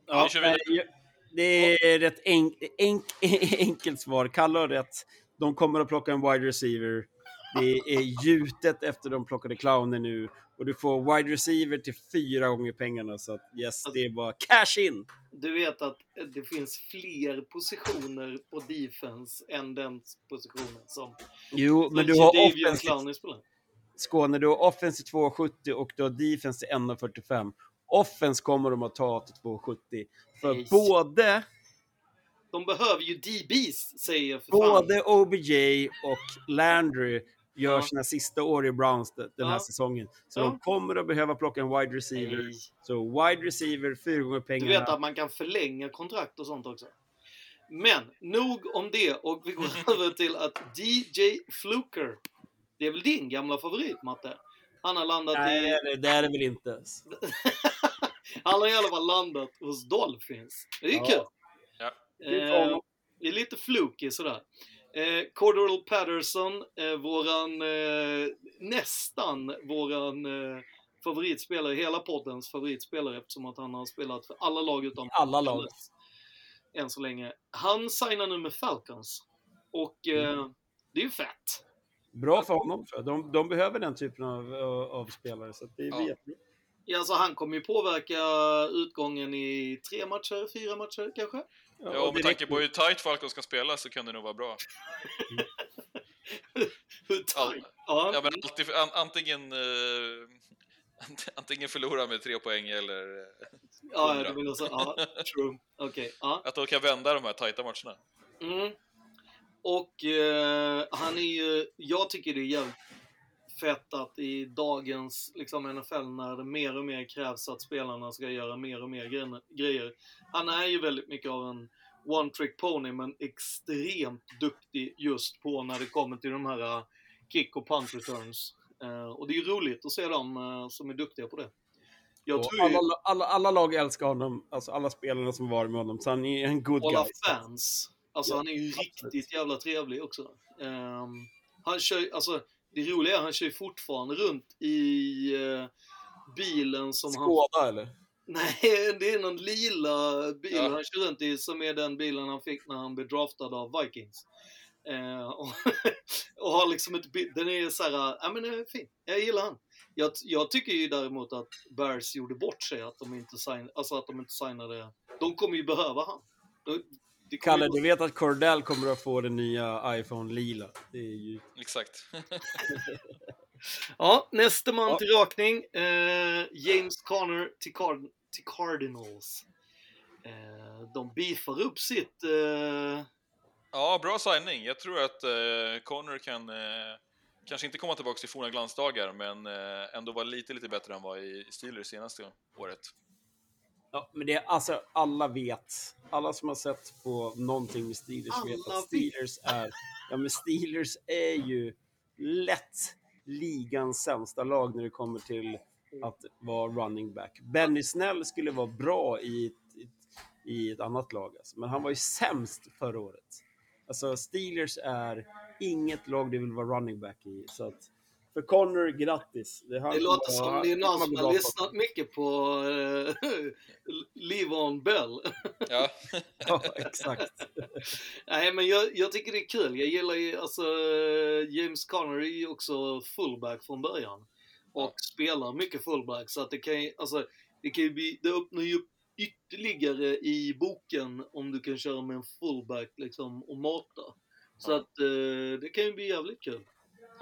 Ja, vidare. nej, det är rätt enk, enk, enkelt svar. Kalle har rätt. De kommer att plocka en wide receiver. Det är gjutet efter de plockade clowner nu. Och du får wide receiver till fyra gånger pengarna. Så att yes, det är bara cash in. Du vet att det finns fler positioner på defense än den positionen som Jo, men du har spelar. Skåne, du har offense till 2,70 och du har defense till 1,45. Offense kommer de att ta till 2,70. För Nej. både, De behöver ju DBs, säger jag för fan. både OBJ och Landry gör sina sista år i Browns de- den här Ja. säsongen. Så Ja. de kommer att behöva plocka en wide receiver. Nej. Så wide receiver, fyra gånger Du pengarna. vet att man kan förlänga kontrakt och sånt också. Men nog om det och vi går över till att DJ Fluker, det är väl din gamla favorit Matte? Han har landat Nej, i, det, det är det väl inte. han har i alla fall landat hos Dolphins. Det är Ja. kul. Ja. Eh, det är lite fluky sådär. Eh, Cordell Patterson, eh, våran, eh, nästan våran eh, favoritspelare, hela poddens favoritspelare eftersom att han har spelat för alla lag utom Alla lag. Än så länge. Han signar nu med Falcons. Och eh, det är ju fett. Bra för honom. jag. De, de behöver den typen av, av spelare. Så det är Ja. Ja, alltså han kommer ju påverka utgången i tre matcher, fyra matcher kanske. Ja, och med det tanke på hur tight Falcons ska spela så kan det nog vara bra. Hur Ja, tajt? Ja, ja, men alltid, an, antingen, ant- antingen förlora med tre poäng eller eh, ja, det jag säga. Ja, true. Okej, ja. att de kan vända de här tajta matcherna. Mm. Och eh, han är ju, jag tycker det är jävligt fett att i dagens liksom, NFL när det mer och mer krävs att spelarna ska göra mer och mer gre- grejer. Han är ju väldigt mycket av en one trick pony men extremt duktig just på när det kommer till de här eh, kick och punt returns. Eh, och det är ju roligt att se dem eh, som är duktiga på det. Jag tror ju, alla, alla, alla lag älskar honom, alltså alla spelarna som varit med honom, så han är en good alla guy. fans. Alltså Ja, han är ju absolut. riktigt jävla trevlig också. Ehm, han kör alltså det roliga är att han kör fortfarande runt i eh, bilen som han... Skåda eller? Nej, det är någon lila bil Ja. han kör runt i som är den bilen han fick när han blev draftad av Vikings. Eh, och, och har liksom ett bi- Den är så här, ja men den är fin. Jag gillar han. Jag, jag tycker ju däremot att Bears gjorde bort sig att de inte sign, alltså att de inte signade. De kommer ju behöva han. De- det Kalle, du vet att Cordell kommer att få den nya iPhone lila. Det är ju... Exakt. Ja, nästa man Ja. till rakning. Eh, James Conner till, Card- till Cardinals. Eh, de beefar upp sitt... Eh, Ja, bra signing. Jag tror att eh, Connor kan eh, kanske inte komma tillbaka till forna glansdagar, men eh, ändå vara lite, lite bättre än vad i Steelers senaste året. Ja, men det är alltså, alla vet. Alla som har sett på någonting med Steelers vet Alla att Steelers är... Ja, men Steelers är ju lätt ligans sämsta lag när det kommer till att vara running back. Benny Snell skulle vara bra i ett, i ett annat lag, alltså. men han var ju sämst förra året. Alltså Steelers är inget lag du vill vara running back i. Så att, för Connor, grattis. Det, det låter som det är någon han som har lyssnat mycket på eh, Livon Bell. Ja, Ja, exakt. Nej, men jag, jag tycker det är kul. Jag gillar ju, alltså, James Conner är ju också fullback från början. Och spelar mycket fullback, så att det kan ju, alltså, det kan ju bli, det öppnar ju upp ytterligare i boken om du kan köra med en fullback liksom och mata. Så Ja. att eh, det kan ju bli jävligt kul.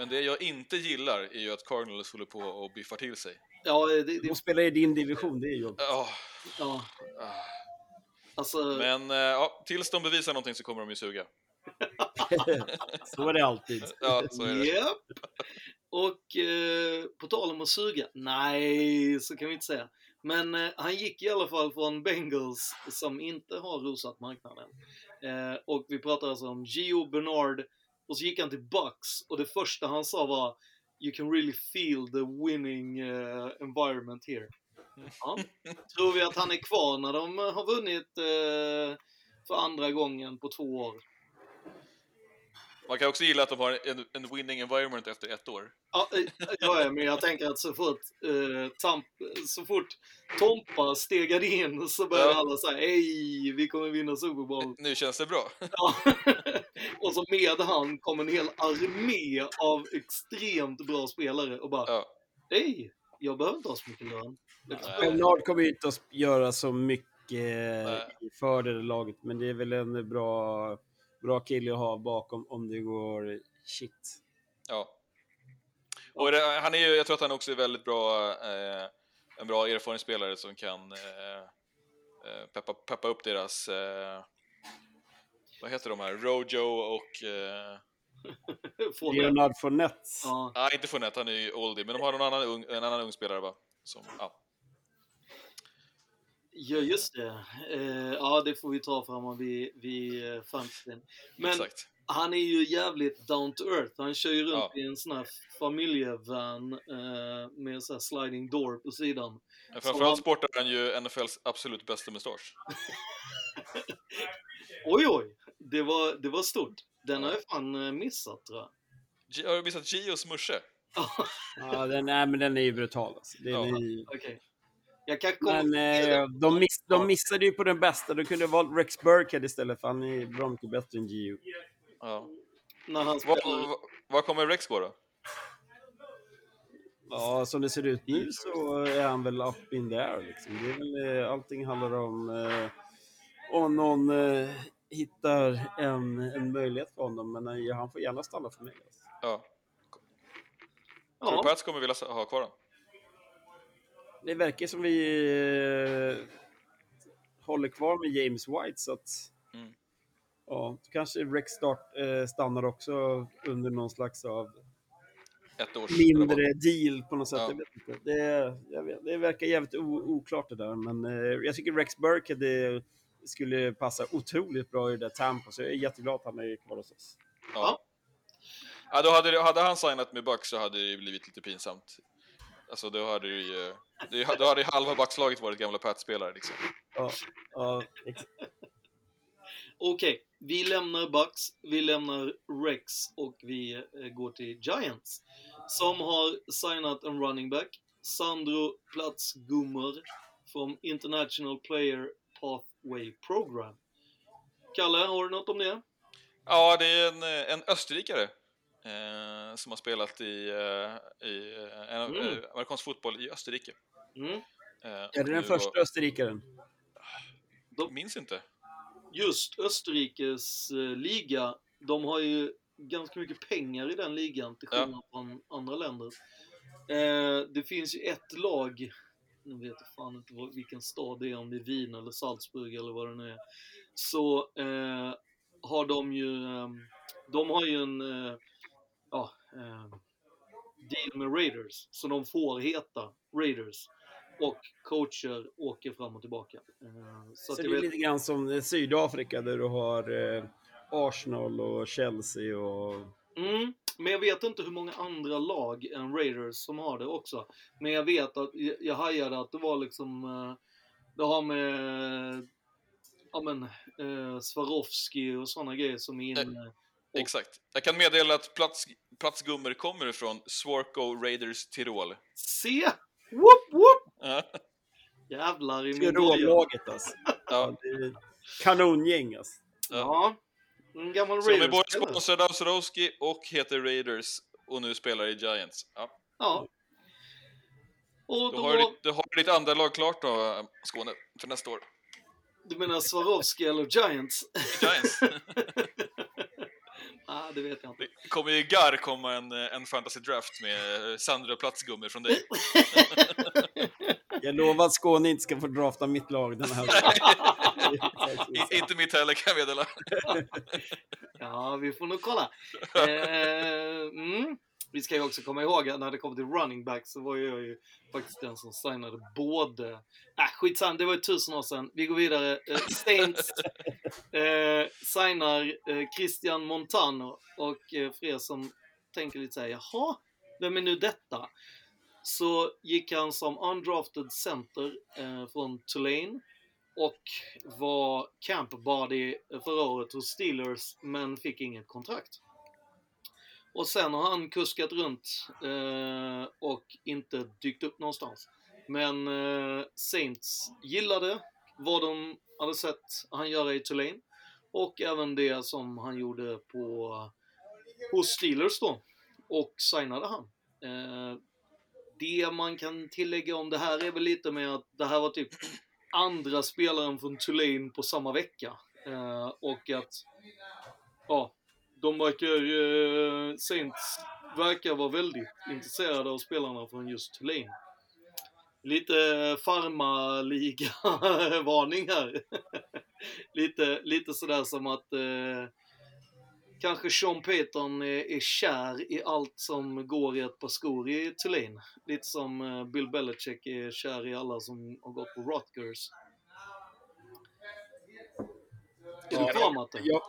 Men det jag inte gillar är ju att Cardinals håller på och biffar till sig. Ja, det, det, De spelar i din division, det är jobbigt. Ja, ja, ah. alltså, men eh, ja, tills de bevisar någonting så kommer de ju suga. Så är det alltid. Ja, så är det. Japp. Och eh, på tal om att suga, nej, så kan vi inte säga. Men eh, han gick i alla fall från Bengals som inte har rosat marknaden. Eh, och vi pratar alltså om Gio Bernard och så gick han till Bucks och det första han sa var You can really feel the winning uh, environment here. Ja. Tror vi att han är kvar när de har vunnit uh, för andra gången på två år? Man kan också gilla att de har en, en winning environment efter ett år. Ja, eh, ja, ja, men jag tänker att så fort, eh, Tamp, så fort Tompa stegade in så började Ja. alla säga hej, vi kommer vinna Super Bowl. Nu känns det bra. Ja. och så med han kom en hel armé av extremt bra spelare och bara Ja. hej, jag behöver inte ha så mycket lön. Liksom. Bernard kommer ju inte att göra så mycket Nej. för det laget, men det är väl en bra, bra kille att ha bakom om det går shit. Ja. Och det, han är ju, jag tror att han också är väldigt bra, eh, en bra erfaren spelare som kan eh, eh, peppa, peppa upp deras, eh, vad heter de här, Rojo och, eh, Får Leonard Fournette. Ja. nej inte Fournette, han är ju oldie, men de har någon annan ung, en annan ung spelare va? Som, ja. Ja, just det. Eh, ja, det får vi ta framåt vid, vid eh, fantasyn. Men Exakt. han är ju jävligt down to earth. Han kör ju runt Ja. i en sån här familjevan eh, med så här sliding door på sidan. Så framförallt han- sportar han ju NFLs absolut bästa mustasch. Oj, oj! Det var, det var stort. Den har jag fan eh, missat, tror jag. Gi- Har du missat Gios morse? Ja, den, nej, men den är ju brutal. Alltså. Den Ja. är ju... Okej. Jag kan komma... Men eh, de, miss, de missade ju på den bästa. De kunde ha valt Rex Burkhead istället, för han är bra mycket bättre än Gio. Ja. när han Var, spelar... var, var kommer Rex gå då? Ja, som det ser ut nu så är han väl up in there. Liksom. Det är väl, eh, allting handlar om eh, om någon eh, hittar en, en möjlighet för honom. Men eh, han får gärna stanna för mig. Alltså. Ja. Tror du Ja, Pats kommer vilja ha kvar honom? Det verkar som vi eh, håller kvar med James White så att Mm. ja, kanske Rex start, eh, stannar också under någon slags av mindre deal på något sätt. Ja. Jag vet inte. Det, jag vet, det verkar jävligt oklart det där, men eh, jag tycker Rex Burkhead skulle passa otroligt bra i det där Tampa, så jag är jätteglad att han är kvar hos oss. Ja. ja då hade, hade han signat med Bucks så hade det blivit lite pinsamt. Alltså då hade ju, det- då hade ju halva Bucks-laget varit gamla Pats-spelare liksom. Ja, ja, Okej, vi lämnar Bucks, vi lämnar Rex och vi eh, går till Giants. Som har signat en running back, Sandro Platzgummer från International Player Pathway Program. Kalle, har du något om det? Ja, det är en, eh, en österrikare eh, som har spelat i, eh, i eh, en, Mm. eh, amerikansk fotboll i Österrike. Mm. Eh, är det den första var- österrikaren? Jag minns inte. Just Österrikes eh, liga, de har ju ganska mycket pengar i den ligan till Ja. skillnad från andra länder. Eh, det finns ju ett lag, nu vet jag fan inte vad, vilken stad det är, om det är Wien eller Salzburg eller vad det nu är. Så eh, har de ju, eh, de har ju en, eh, ja, eh, deal med Raiders. Så de får heta Raiders. Och coacher åker fram och tillbaka. Eh, så Så det är vet, lite grann som Sydafrika där du har eh, Arsenal och Chelsea och... Mm, men jag vet inte hur många andra lag än Raiders som har det också. Men jag vet att, jag, jag hajade att det var liksom, eh, det har med, ja men, eh, Swarovski och sådana grejer som är inne. Exakt. Jag kan meddela att plats, platsgummer kommer ifrån Swarco Raiders Tirol. Se! Whoop, whoop! Ja. Jävlar i min. Rålaget alltså. Ja. Det är kanongäng alltså. Ja. En gammal Så de är både sponsrade av Swarovski och heter Raiders och nu spelar i Giants. Ja. Ja. Och Då då, har du, ditt, då har du ditt andra lag klart då, Skåne, för nästa år. du menar Swarovski eller Giants? Giants. ah, det vet jag inte. Det kommer ju Gar komma en, eh, en fantasy draft med Sandra Platsgummer från dig. Jag lovar att Skåne inte ska få drafta mitt lag den här I, inte mitt heller kan jag meddela. Ja, vi får nog kolla. Eh, mm. Vi ska ju också komma ihåg att när det kommer till running back så var jag ju faktiskt den som signade både... Äh, skitsamma, det var ju tusen år sedan. Vi går vidare. Eh, Saints eh, signar eh, Christian Montano och eh, för er som tänker lite såhär, jaha, vem är nu detta? Så gick han som undrafted center eh, från Tulane och var camp body förra året hos Steelers men fick inget kontrakt. Och sen har han kuskat runt eh, och inte dykt upp någonstans. Men eh, Saints gillade vad de hade sett han göra i Tulane och även det som han gjorde på hos Steelers då och signade han. Eh, det man kan tillägga om det här är väl lite med att det här var typ andra spelaren från Tulane på samma vecka. Eh, och att, ja, de verkar, eh, Saints verkar vara väldigt intresserade av spelarna från just Tulane. Lite farmaliga-varning här. lite, lite sådär som att eh, kanske Sean Payton är, är kär i allt som går i ett par skor i Tulane. Lite som eh, Bill Belichick är kär i alla som har gått på Rutgers. Är du kvar Matte? Jag,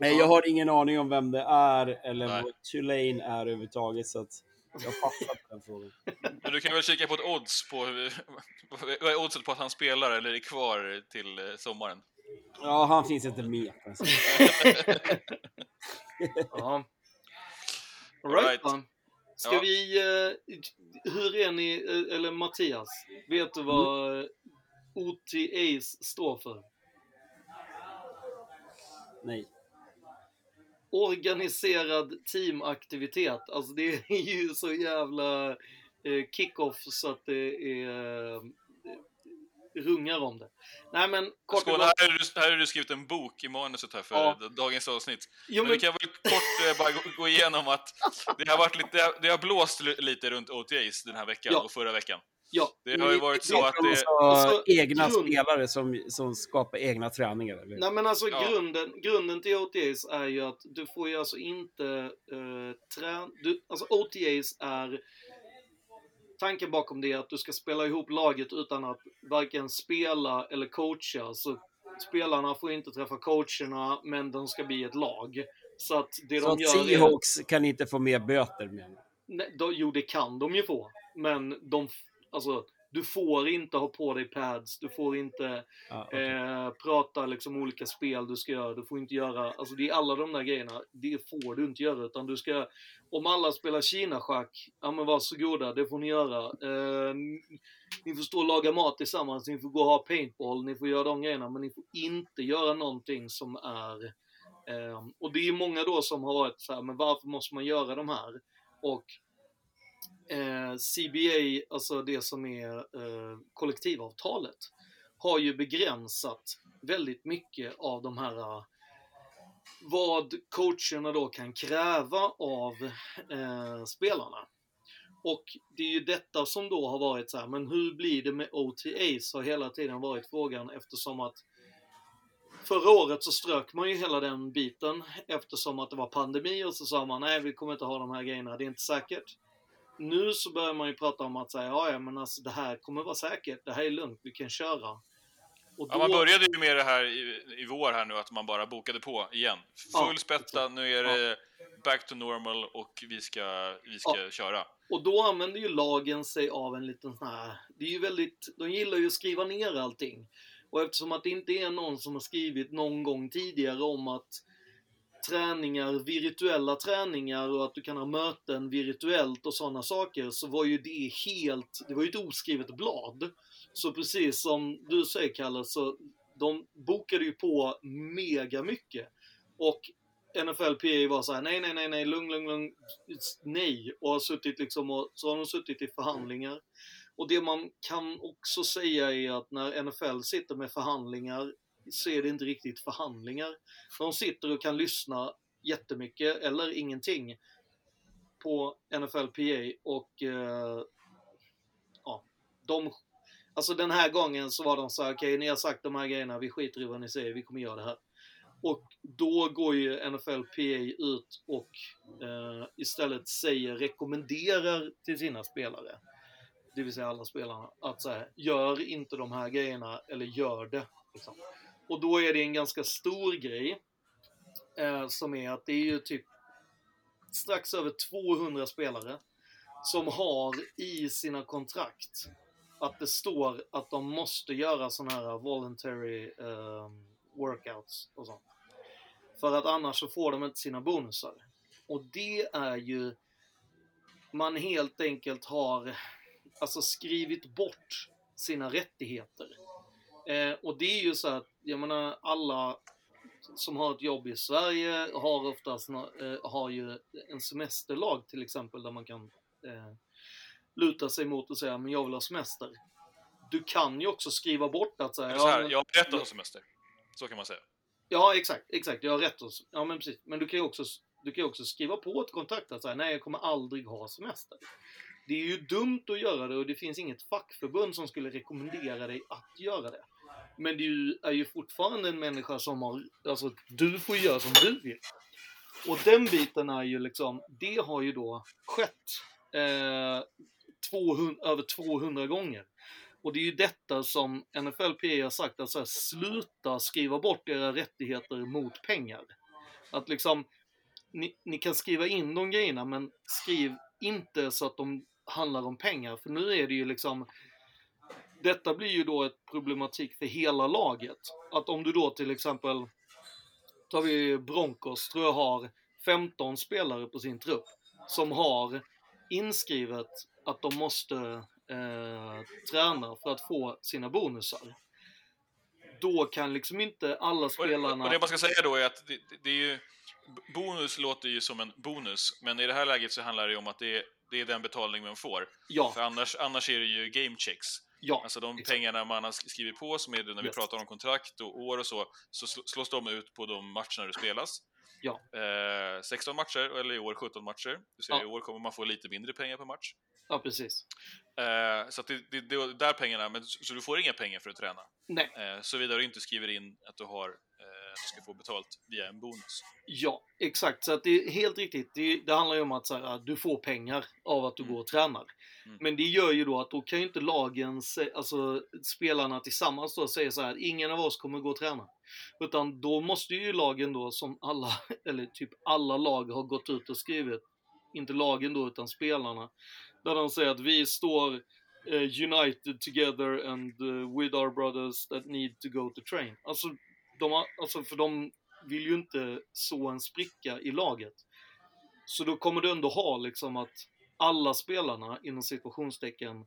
nej, jag har ingen aning om vem det är eller Nej. vad Tulane är överhuvudtaget så att jag passar på den frågan. Men du kan väl kika på ett odds på hur, vad är oddset på att han spelar eller är kvar till eh, sommaren? Ja, han finns inte med. Alltså. Ja. All right. Ska Ja. vi... Eh, hur är ni, eh, eller Mattias, vet du vad Mm. OTAs står för? Nej. Organiserad teamaktivitet. Alltså det är ju så jävla eh, kick-off så att det är eh, rungar om det. Nej men kort gott. här har du, här har du skrivit en bok i manuset här för Ja. dagens avsnitt. Jo, men men, vi kan väl kort eh, bara gå, gå igenom att det har, varit lite, det har, blåst li- lite runt OTAs den här veckan Ja. och förra veckan. Ja, Det har ju varit så att det... Alltså, Alltså, egna grund- spelare som, som skapar egna träningar. Eller? Nej men alltså Ja. grunden, grunden till OTAs är ju att du får ju alltså inte uh, träna... Du, alltså OTAs är... Tanken bakom det är att du ska spela ihop laget utan att varken spela eller coacha. Så spelarna får inte träffa coacherna, men de ska bli ett lag. Så att det så de att gör är... Seahawks kan inte få mer böter med. Nej, då, jo, det kan de ju få. Men de... Alltså, du får inte ha på dig pads, du får inte Ja, okej. eh, prata liksom olika spel du ska göra. Du får inte göra, alltså det är alla de där grejerna. Det får du inte göra utan du ska, om alla spelar Kina-schack, ja men varsågoda, det får ni göra. Eh, ni får stå och laga mat tillsammans, ni får gå och ha paintball, ni får göra de grejerna, men ni får inte göra någonting som är eh, och det är många då som har varit så här, men varför måste man göra de här? Och eh, CBA, alltså det som är eh, kollektivavtalet, har ju begränsat väldigt mycket av de här eh, vad coacherna då kan kräva av eh, spelarna. Och det är ju detta som då har varit så här, men hur blir det med OTAs har hela tiden varit frågan eftersom att Förra året så strök man ju hela den biten eftersom att det var pandemi och så sa man nej vi kommer inte ha de här grejerna, det är inte säkert. Nu så börjar man ju prata om att säga ja, ja men alltså det här kommer vara säkert, det här är lugnt, vi kan köra. Och Ja, man började ju med det här i, i vår här nu, att man bara bokade på igen. Ja, Full spätta, nu är det back to normal och vi ska, vi ska köra. Och då använder ju lagen sig av en liten sån här, det är ju väldigt, de gillar ju att skriva ner allting. Och eftersom att det inte är någon som har skrivit någon gång tidigare om att träningar, virtuella träningar och att du kan ha möten virtuellt och sådana saker så var ju det helt, det var ju ett oskrivet blad. Så precis som du säger Kalle, så de bokade ju på mega mycket. Och NFLPA var så här: nej, nej, nej, nej, lugn, lugn, lugn, nej. Och har suttit liksom och, så har de suttit i förhandlingar. Och det man kan också säga är att när NFL sitter med förhandlingar så är det inte riktigt förhandlingar. De sitter och kan lyssna jättemycket eller ingenting på NFLPA och eh, ja, de Alltså den här gången så var de så här, okej ni har sagt de här grejerna, vi skiter i vad ni säger, vi kommer göra det här. Och då går ju NFLPA ut och eh, istället säger, rekommenderar till sina spelare, det vill säga alla spelarna, att så här, gör inte de här grejerna eller gör det. Liksom. Och då är det en ganska stor grej eh, som är att det är ju typ strax över 200 spelare som har i sina kontrakt att det står att de måste göra sådana här voluntary eh, workouts och sånt. För att annars så får de inte sina bonusar. Och det är ju man helt enkelt har alltså skrivit bort sina rättigheter. Eh, och det är ju så att, jag menar alla som har ett jobb i Sverige har oftast eh, har ju en semesterlag till exempel där man kan eh, luta sig mot och säga men jag vill ha semester. Du kan ju också skriva bort att säga så här, men- jag har rätt att ha semester. Så kan man säga. Ja, exakt, exakt. Jag har rätt att... Ja, men precis. Men du kan ju också du kan också skriva på ett kontrakt att säga nej jag kommer aldrig ha semester. Det är ju dumt att göra det och det finns inget fackförbund som skulle rekommendera dig att göra det. Men du är ju fortfarande en människa som har, alltså du får ju göra som du vill. Och den biten är ju liksom, det har ju då skett eh, 200, över 200 gånger. Och det är ju detta som NFLPA har sagt, att så här, sluta skriva bort era rättigheter mot pengar. Att liksom, ni, ni kan skriva in de grejerna, men skriv inte så att de handlar om pengar. För nu är det ju liksom, detta blir ju då ett problematik för hela laget. Att om du då till exempel, tar vi Broncos, tror jag har 15 spelare på sin trupp som har inskrivet att de måste eh, träna för att få sina bonusar. Då kan liksom inte alla spelarna... och det man ska säga då är att det- det är ju... Bonus låter ju som en bonus, men i det här läget så handlar det ju om att det är, det är den betalning man får. Ja, För annars, annars är det ju game checks. Ja, Alltså de exakt. pengarna man har skrivit på, som är det när vi Yes. pratar om kontrakt och år och så, så sl- slås de ut på de matcherna det spelas. Ja. Eh, 16 matcher, eller i år 17 matcher. Så Ja. I år kommer man få lite mindre pengar per match. ja, precis. Eh, så det, det, det är där pengarna, men, så du får inga pengar för att träna. Nej, Eh, Såvida du inte skriver in att du har du ska få betalt via en bonus. ja, exakt. Så att det är helt riktigt. Det, det handlar ju om att så här, du får pengar av att du Mm. går och tränar. Mm. Men det gör ju då att då kan ju inte lagen, alltså spelarna tillsammans då säga så här, ingen av oss kommer gå och träna. Utan då måste ju lagen då, som alla, eller typ alla lag har gått ut och skrivit, inte lagen då utan spelarna, där de säger att vi står eh, united together and eh, with our brothers that need to go to train. Alltså, de har, alltså, för de vill ju inte så en spricka i laget. Så då kommer du ändå ha liksom att alla spelarna inom situationstecken,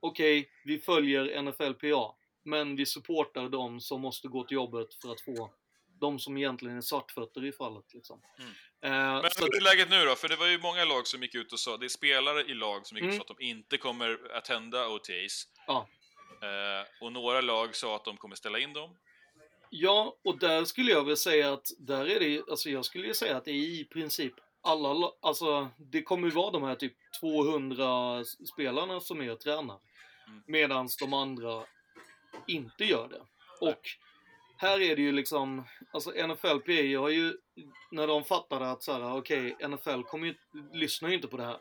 okej, vi följer NFLPA, men vi supportar de som måste gå till jobbet för att få de som egentligen är svartfötter i fallet. Liksom. Mm. Eh, Men hur är läget nu då? För det var ju många lag som gick ut och sa, det är spelare i lag som gick ut och Mm. sa att de inte kommer attenda OTAs. Ja. Eh, och några lag sa att de kommer ställa in dem. Ja, och där skulle jag väl säga att där är det, alltså jag skulle säga att det är i princip alla, la- alltså det kommer ju vara de här typ 200 spelarna som är och tränar. Mm. Medan de andra inte gör det. Och här är det ju liksom, alltså NFLPA har ju, när de fattade att så här, okej, NFL kommer ju, lyssnar ju inte på det här.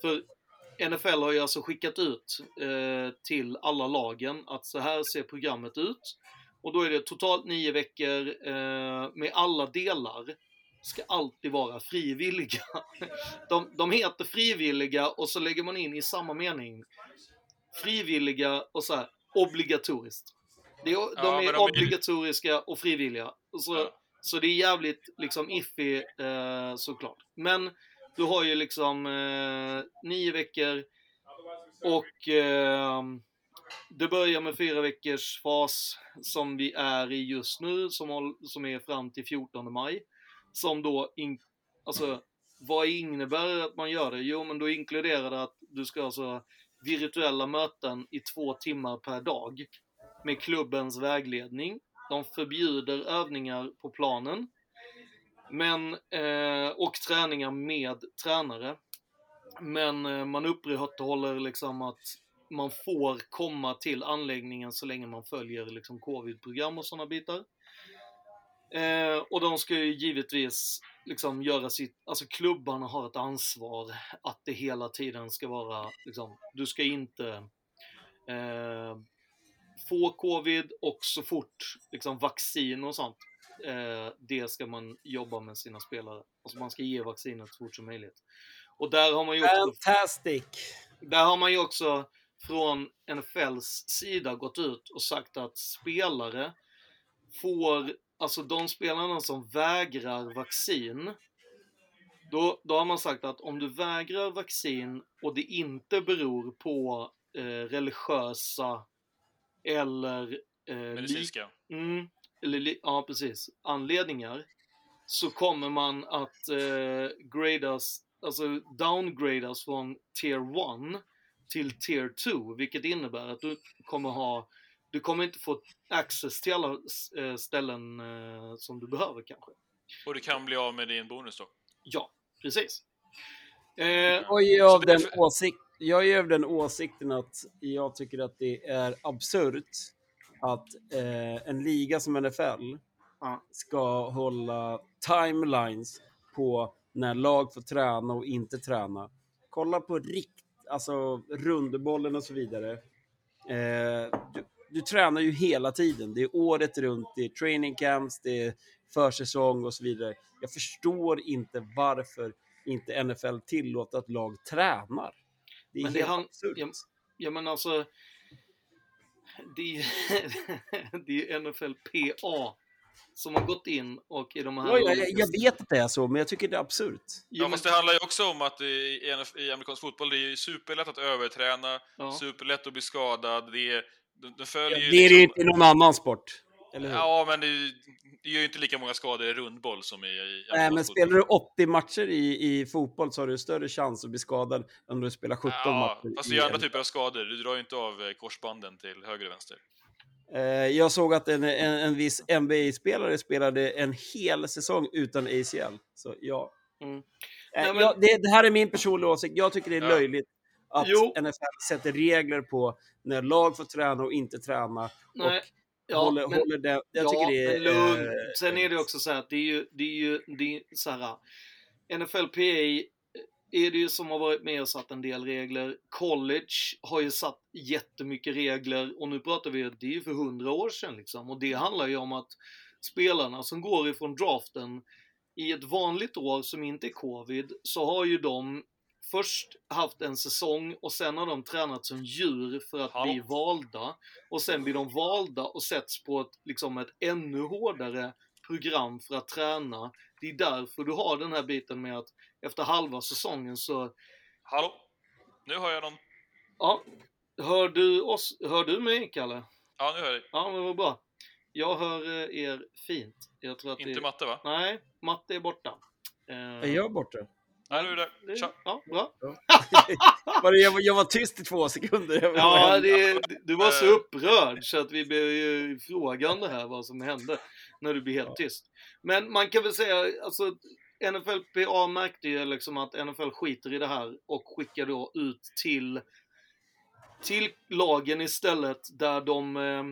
För NFL har ju alltså skickat ut eh, till alla lagen att så här ser programmet ut. Och då är det totalt nio veckor eh, med alla delar ska alltid vara frivilliga. De, de heter frivilliga och så lägger man in i samma mening frivilliga och så här obligatoriskt. Det är, de Ja, är de är- obligatoriska och frivilliga. Och så, Ja. så det är jävligt liksom iffy eh, såklart. Men du har ju liksom eh, nio veckor och eh, det börjar med fyra veckors fas som vi är i just nu, som, som är fram till 14 maj. Som då, in, alltså vad innebär det att man gör det? Jo, men då inkluderar det att du ska alltså virtuella möten i två timmar per dag med klubbens vägledning. De förbjuder övningar på planen. Men, eh, och träningar med tränare. Men eh, man upprätthåller liksom att man får komma till anläggningen så länge man följer liksom covid-program och sådana bitar. Eh, och de ska ju givetvis liksom göra sitt, alltså klubbarna har ett ansvar att det hela tiden ska vara liksom, du ska inte eh, få covid och så fort liksom vaccin och sånt, eh, det ska man jobba med sina spelare. Alltså man ska ge vaccinet så fort som möjligt. Och där har man ju också Fantastic! där har man ju också från NFLs sida gått ut och sagt att spelare får, alltså de spelarna som vägrar vaccin, då, då har man sagt att om du vägrar vaccin och det inte beror på eh, religiösa eller eh, Medicinska. Mm, eller, ja, precis. Anledningar. Så kommer man att eh, gradas, alltså downgradas från tier 1 till tier 2, vilket innebär att du kommer ha, du kommer inte få access till alla eh, ställen eh, som du behöver kanske. Och du kan bli av med din bonus då. Ja, precis. Eh, Jag är, Så av den för- åsikt, jag är av den åsikten att jag tycker att det är absurt att eh, en liga som NFL ska hålla timelines på när lag får träna och inte träna. Kolla på rikt, alltså rundbollen och så vidare. Eh, du, du tränar ju hela tiden. Det är året runt, det är training camps, det är försäsong och så vidare. Jag förstår inte varför inte NFL tillåter att lag tränar. Det är Men det helt han- absurt. ja, Ja men alltså, det är, det är ju NFL PA som har gått in och i de här... Ja, jag, jag vet att det är så, men jag tycker det är absurt. Ja, men- fast det handlar ju också om att i, i amerikansk fotboll, det är ju superlätt att överträna, Ja. superlätt att bli skadad, det är... De, de följer ju Det är det ju liksom- inte i någon annan sport. Eller hur? Ja, men det, är ju- det gör ju inte lika många skador i rundboll som i, i Nej, men spelar du 80 matcher i, i fotboll så har du större chans att bli skadad än om du spelar 17 Ja, matcher. fast i det är ju andra typer av skador. Du drar ju inte av eh, korsbanden till höger och vänster. Eh, Jag såg att en, en, en viss NBA-spelare spelade en hel säsong utan ACL. Så ja. Mm. Eh, Nej, men- ja, det, det här är min personliga åsikt. Jag tycker det är Ja. löjligt att Jo. NFL sätter regler på när lag får träna och inte träna. Nej, och ja, håller, men- håller det. Jag ja, tycker det är... men lugn. eh, Sen är det också så här att det är ju, det är ju det är så här. NFLPA är det ju som har varit med och satt en del regler. College har ju satt jättemycket regler och nu pratar vi det är ju för hundra år sedan liksom. Och det handlar ju om att spelarna som går ifrån draften i ett vanligt år som inte är covid så har ju de först haft en säsong och sen har de tränat som djur för att Hallå? bli valda. Och sen blir de valda och sätts på ett, liksom ett ännu hårdare program för att träna. Det är därför du har den här biten med att efter halva säsongen så, Hallå? Nu har jag någon... ja, hör du oss, hör du mig Kalle? Ja, nu hör jag dig. Ja, men vad bra. Jag hör eh, er fint. Jag tror att Inte det... matte, va? Nej, matte är borta. Eh, Är jag borta? Nej, nu är du det- där. Tja. Ja, bra. Var det- jag, var- jag var tyst i två sekunder. Ja, det, du var så Eh. upprörd så att vi blev ju frågande här vad som hände när du blev helt tyst. Men man kan väl säga, alltså NFLPA märkte ju liksom att NFL skiter i det här och skickar då ut till, till lagen istället där de eh,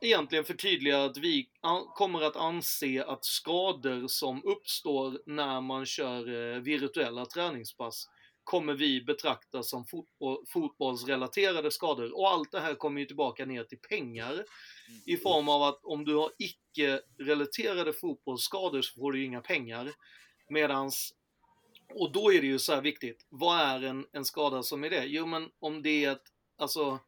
egentligen förtydligar att vi an- kommer att anse att skador som uppstår när man kör eh, virtuella träningspass kommer vi betrakta som fotboll, fotbollsrelaterade skador. Och allt det här kommer ju tillbaka ner till pengar i form av att om du har icke-relaterade fotbollsskador så får du ju inga pengar. Medans, och då är det ju så här viktigt, vad är en, en skada som är det? Jo men om det är ett, alltså,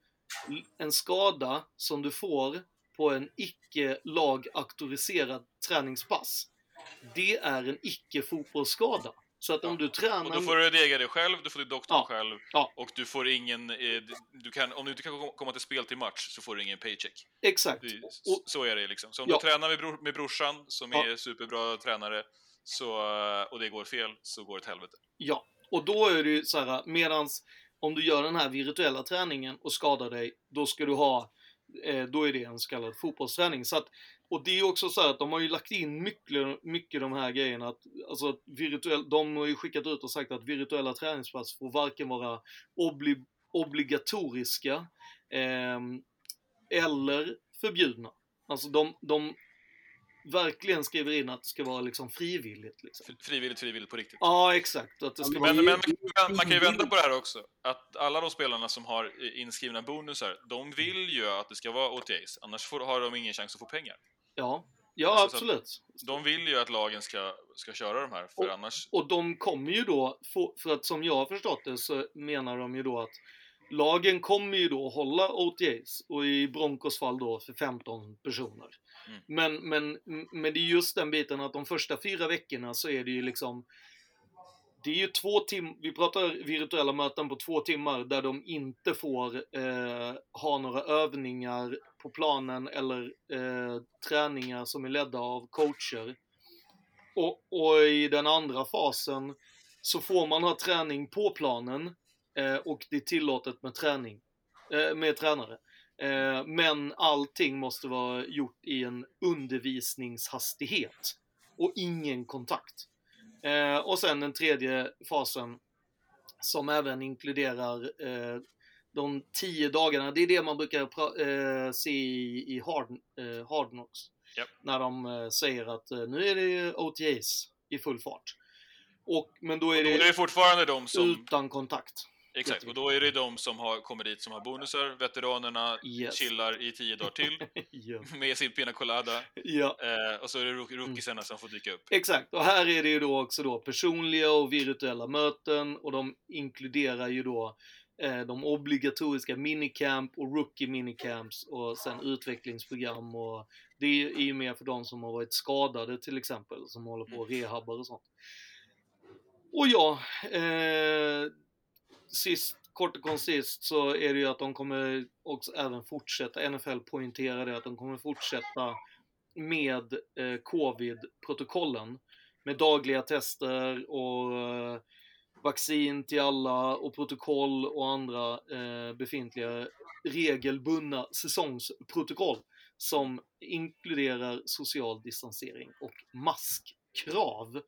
en skada som du får på en icke-lag-auktoriserad träningspass, det är en icke-fotbollsskada. Så att om du tränar... Och då får du dega dig själv, du får till doktorn Ja. själv Ja. och du får ingen... eh, Du kan, om du inte kan kom- komma till spel till match så får du ingen paycheck. Exakt. Och- så är det liksom. Så om Ja. du tränar med, bror, med brorsan, som är superbra tränare, så, eh, och det går fel, så går det till helvete. Ja, och då är det ju så här, medans om du gör den här virtuella träningen och skadar dig, då ska du ha, eh, då är det en så kallad fotbollsträning. Så att, och det är också så här att de har ju lagt in mycket, mycket de här grejerna. Att, alltså att virtuell, de har ju skickat ut och sagt att virtuella träningspass får varken vara obli, obligatoriska ehm, eller förbjudna. Alltså de, de verkligen skriver in att det ska vara liksom frivilligt. Liksom. Frivilligt, frivilligt på riktigt. Ja, exakt. Att det ska Ja, vara Men, men man, kan- ju vända på det här också. Att alla de spelarna som har eh, inskrivna bonusar, de vill ju att det ska vara OTAs, annars får, har de ingen chans att få pengar. Ja, ja Alltså, absolut. De vill ju att lagen ska, ska köra de här, för Och- annars... Och de kommer ju då, få, för att som jag har förstått det så menar de ju då att lagen kommer ju då hålla OTAs och i Broncos fall då för 15 personer. Mm. Men, men, men det är just den biten att de första fyra veckorna så är det ju liksom det är ju två timmar, vi pratar virtuella möten på två timmar där de inte får eh, ha några övningar på planen eller eh, träningar som är ledda av coacher. Och, och i den andra fasen så får man ha träning på planen eh, och det är tillåtet med träning, eh, med tränare. Eh, men allting måste vara gjort i en undervisningshastighet och ingen kontakt. Eh, och sen den tredje fasen som även inkluderar eh, de tio dagarna. Det är det man brukar pra- eh, se i, i hard, eh, hard Knocks. Japp. När de eh, säger att eh, nu är det OTAs i full fart. Och, men då är Och då det, är det fortfarande de som... utan kontakt. Exakt, och då är det de som har kommit dit som har bonusar. Veteranerna Yes. chillar i tio dagar till ja. med sin pina colada. Eh, och så är det rook- rookiesarna som får dyka upp. Exakt, och här är det ju då också då personliga och virtuella möten och de inkluderar ju då de obligatoriska minicamp och rookie minicamps och sen utvecklingsprogram och det är ju mer för de som har varit skadade till exempel, som håller på och rehabbar och sånt. Och ja, eh, sist, kort och koncist så är det ju att de kommer också även fortsätta, NFL poängterar det, att de kommer fortsätta med eh, covid-protokollen med dagliga tester och eh, vaccin till alla och protokoll och andra eh, befintliga regelbundna säsongsprotokoll som inkluderar social distansering och maskkrav.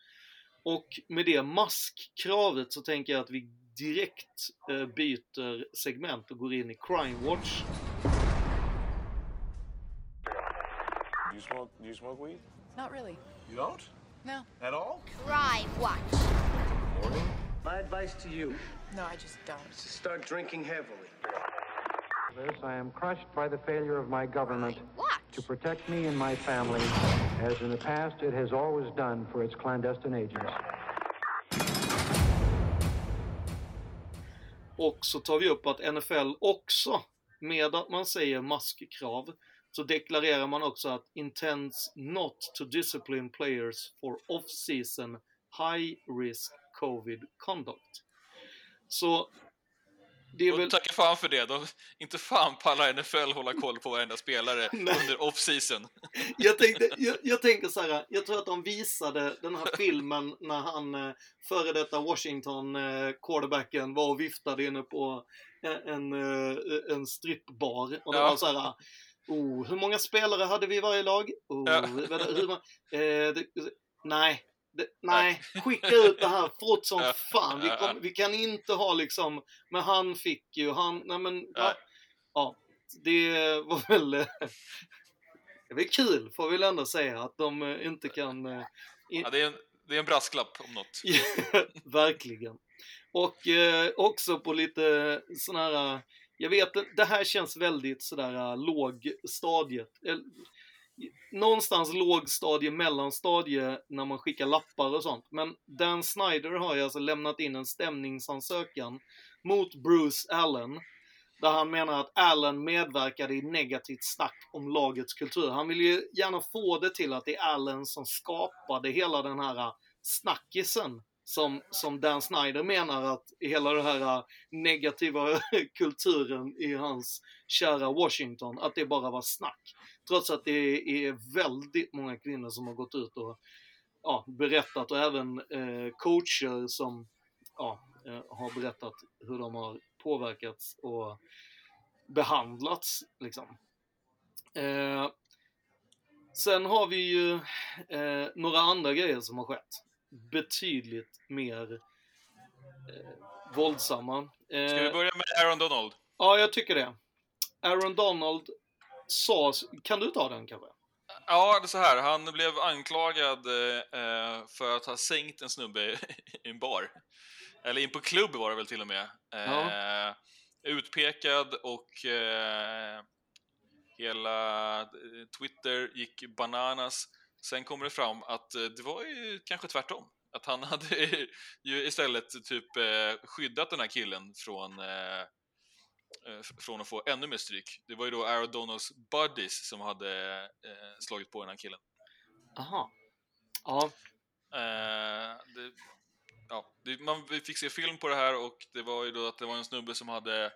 Och med det maskkravet så tänker jag att vi direkt eh, byter segment och går in i Crime Watch. You smoke? Do you smoke weed? Not really. You don't? No. At all? Crime Watch. Morning. My advice to you No, I just don't. is to start drinking heavily. This, I am crushed by the failure of my government What? to protect me and my family, as in the past it has always done for its clandestine agents. Och så tar vi upp att NFL också, med att man säger maskkrav, så deklarerar man också att intends not to discipline players for off-season high risk covid conduct. Så det är väl... Tacka fan för det. De, inte fan pallar NFL hålla koll på varenda spelare under off-season. Jag, tänkte, jag, jag tänker så här, jag tror att de visade den här filmen när han, eh, före detta Washington eh, quarterbacken, var och viftade inne på en, en, eh, en strippbar. Och det Ja. var så här, oh, hur många spelare hade vi i varje lag? Oh, Ja. hur, ma- eh, det, nej. Det, nej, skicka ut det här fort som Ja. fan. Vi, kom, vi kan inte ha liksom, men han fick ju, han, nej men? Nej. ja, det var väl, eh, det är kul får vi väl ändå säga att de eh, inte kan... eh, in- Ja, det, är en, det är en brasklapp om något. Verkligen. Och eh, också på lite sån här, jag vet det här känns väldigt sådär lågstadiet. Någonstans lågstadie, mellanstadie när man skickar lappar och sånt. Men Dan Snyder har ju alltså lämnat in en stämningsansökan mot Bruce Allen. Där han menar att Allen medverkade i negativt snack om lagets kultur. Han vill ju gärna få det till att det är Allen som skapade hela den här snackisen som, som Dan Snyder menar att hela den här äh, negativa kulturen i hans kära Washington, att det bara var snack. Trots att det är väldigt många kvinnor som har gått ut och ja, berättat och även eh, coacher som ja, eh, har berättat hur de har påverkats och behandlats. Liksom. Eh, sen har vi ju eh, några andra grejer som har skett betydligt mer eh, våldsamma. Eh, Ska vi börja med Aaron Donald? Ja, jag tycker det. Aaron Donald sa... Kan du ta den kanske? Ja, det är så här. Han blev anklagad eh, för att ha sänkt en snubbe i en bar. Eller in på klubb var det väl till och med. Eh, Utpekad och eh, hela eh, Twitter gick bananas. Sen kommer det fram att eh, det var ju kanske tvärtom. Att han hade ju istället typ eh, skyddat den här killen från eh, från att få ännu mer stryk. Det var ju då Aaron Donalds buddies som hade slagit på den här killen. Aha. Ja. Det, ja, man vi fick se film på det här och det var ju då att det var en snubbe som hade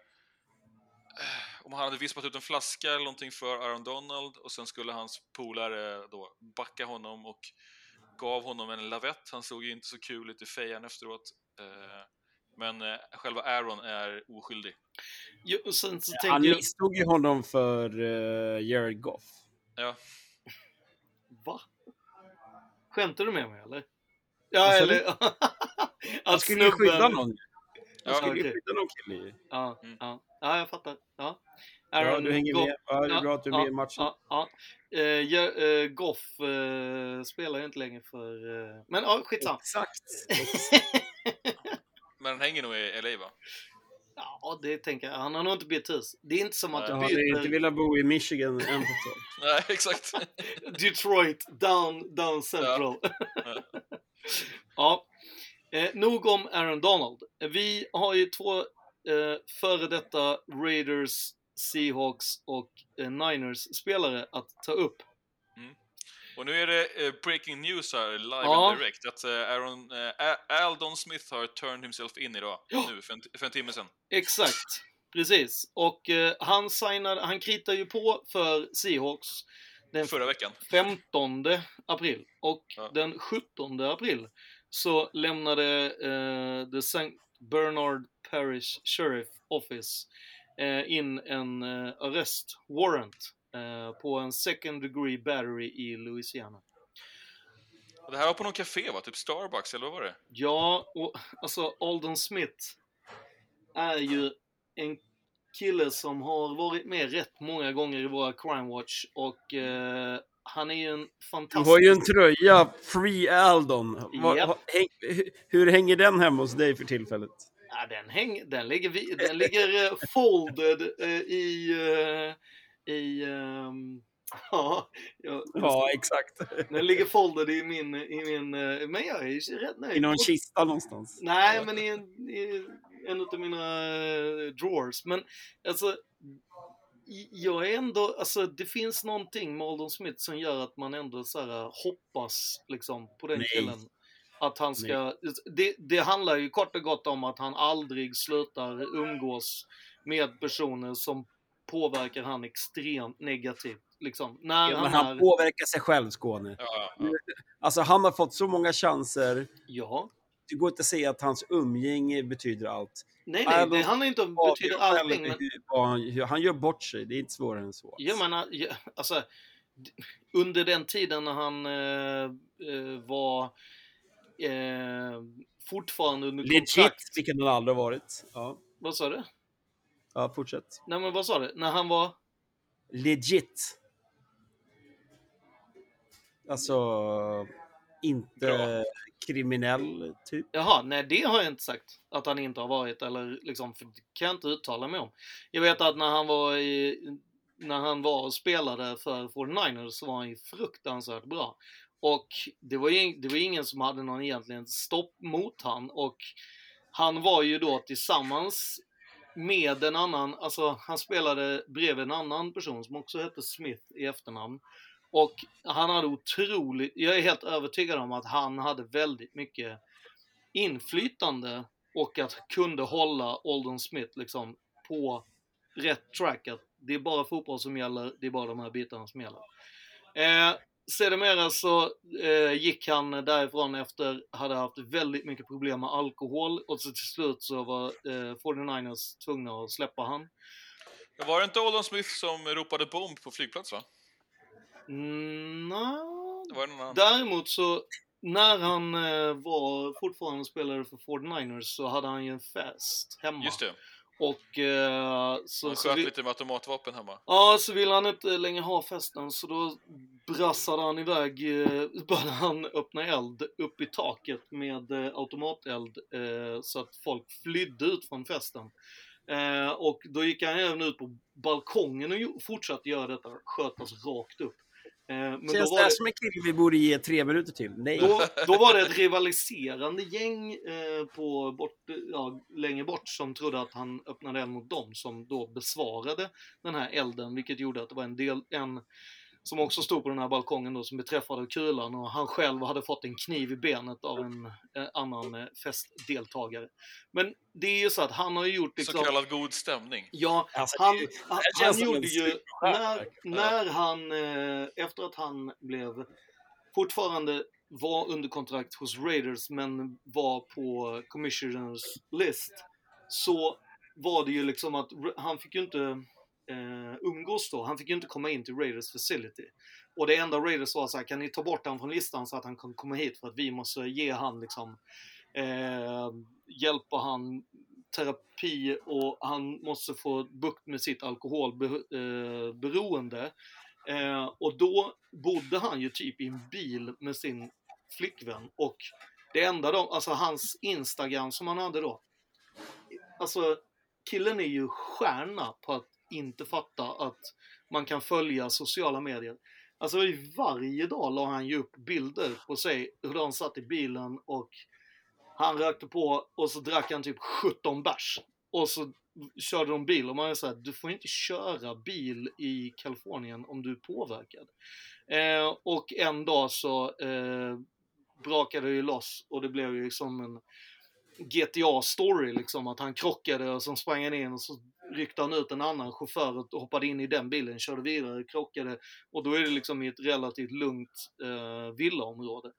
om han hade vispat ut en flaska eller någonting för Aaron Donald och sen skulle hans polare då backa honom och gav honom en lavett. Han såg ju inte så kul ut i fejan efteråt. Eh, men eh, själva Aaron är oskyldig. Jo, och sen så Han jag... misstog ju honom för uh, Jared Goff. Ja, Va? Skämtar du med mig eller? Ja, sa eller... Han skulle ju skydda någon. Han Ja, skulle ju okej. skydda någon kille. Ja, Mm. ja. Ja, jag fattar. Ja. Ja, du hänger Goff- med. Ja, det är bra att du är med i matchen. Ja, ja. Ja, eh, Goff eh, spelar ju inte längre för... Eh, men ja, skitsamma. Exakt. Men han hänger nog i LA va? Ja, det tänker jag. Han har nog inte bytt hus. Det är inte som att Nej. du Jag hade inte byter velat bo i Michigan än. Nej, exakt. Detroit down, down central. Ja. Eh, nog om Aaron Donald. Vi har ju två eh, före detta Raiders, Seahawks och eh, Niners-spelare att ta upp. Och nu är det eh, breaking news här, live Ja. and direct, att eh, Aaron, eh, Aldon Smith har turned himself in idag, nu, för en, för en timme sedan. Exakt, precis. Och han signade, han kritar ju på för Seahawks den Förra veckan. 15 april. Och Ja. den 17 april så lämnade eh, the St. Bernard Parish Sheriff Office eh, in en eh, arrest warrant eh, på en second degree battery i Louisiana. Det här var på någon café va? Typ Starbucks, eller vad var det? Ja, och alltså Alden Smith är ju en kille som har varit med rätt många gånger i våra Crime Watch och eh, han är ju en Du fantastisk... har ju en tröja, Free Aldon. Hu- hur hänger den hemma hos dig för tillfället? Ja, den, häng, den ligger, vi, den ligger eh, folded eh, i... eh, i ehm, ja, ja, Ja, exakt. den ligger folded i min... I min men jag är rätt nöjd. I någon kista någonstans. Nej, men i en, i en av mina drawers. Men alltså, jag är ändå, alltså det finns någonting med Aldon Smith som gör att man ändå så här, hoppas liksom på den Nej. killen. Att han ska, det, det handlar ju kort och gott om att han aldrig slutar umgås med personer som påverkar han extremt negativt. Liksom. När Ja, han, men han är, påverkar sig själv, Skåne. Ja, ja. Alltså, han har fått så många chanser. ja. Det går inte att säga att hans umgänge betyder allt. Nej, nej, det handlar inte om betyder allting. Men, han, han gör bort sig, det är inte svårare än så. Jag menar, alltså, under den tiden när han eh, eh, var eh, fortfarande under Legit, kontrakt. vilket han aldrig varit. Ja, Vad sa du? ja fortsätt. Nej men vad sa du? När han var... Legit. Alltså, inte Bra. kriminell, typ. Jaha, nej det har jag inte sagt att han inte har varit eller liksom, för det kan jag inte uttala mig om. Jag vet att när han var i, när han var och spelade för 49ers så var han ju fruktansvärt bra. Och det var ju det var ingen som hade någon egentligen stopp mot han och han var ju då tillsammans med en annan, alltså han spelade bredvid en annan person som också hette Smith i efternamn. Och han hade otroligt, jag är helt övertygad om att han hade väldigt mycket inflytande och att kunde hålla Aldon Smith liksom på rätt track. Att det är bara fotboll som gäller, det är bara de här bitarna som gäller. Eh, sedermera så eh, gick han därifrån efter, hade haft väldigt mycket problem med alkohol och så till slut så var eh, 49ers tvungna att släppa han. Var det inte Aldon Smith som ropade bomb på flygplats va? Mm, no. Däremot så, när han eh, var fortfarande spelare för 49ers så hade han ju en fest hemma. Just det. Och eh, så, Han så, sköt vi, lite automatvapen hemma. ja, så ville han inte längre ha festen så då brassade han iväg, eh, började han öppna eld upp i taket med eh, automateld eh, så att folk flydde ut från festen. Eh, och då gick han även ut på balkongen och fortsatte göra detta, sköt alltså rakt upp. Eh, men Känns var det här som en kille vi borde ge tre minuter till? Nej. då, då var det ett rivaliserande gäng eh, på bort, ja, längre bort som trodde att han öppnade eld mot dem som då besvarade den här elden vilket gjorde att det var en del, en som också stod på den här balkongen då som beträffade kulan och han själv hade fått en kniv i benet av en eh, annan eh, festdeltagare. Men det är ju så att han har ju gjort liksom... Så kallad god stämning. Ja, Alltså, han, det- han, han gjorde ju, när, när han, eh, efter att han blev, fortfarande var under kontrakt hos Raiders men var på commissioners list, så var det ju liksom att han fick ju inte, eh, umgås då. Han fick ju inte komma in till Raiders facility. Och det enda Raiders var så här, kan ni ta bort honom från listan så att han kan komma hit för att vi måste ge han liksom eh, hjälpa han terapi och han måste få bukt med sitt alkoholberoende. Eh, eh, och då bodde han ju typ i en bil med sin flickvän och det enda de, alltså hans Instagram som han hade då. Alltså killen är ju stjärna på att inte fatta att man kan följa sociala medier. Alltså i varje dag la han ju upp bilder på sig hur de satt i bilen och han rökte på och så drack han typ 17 bärs. Och så körde de bil och man är såhär, du får inte köra bil i Kalifornien om du är påverkad. Eh, och en dag så eh, brakade det ju loss och det blev ju som en GTA-story liksom, att han krockade och så sprang han in och så ryckte han ut en annan chaufför och hoppade in i den bilen, körde vidare, krockade och då är det liksom i ett relativt lugnt eh, villaområde.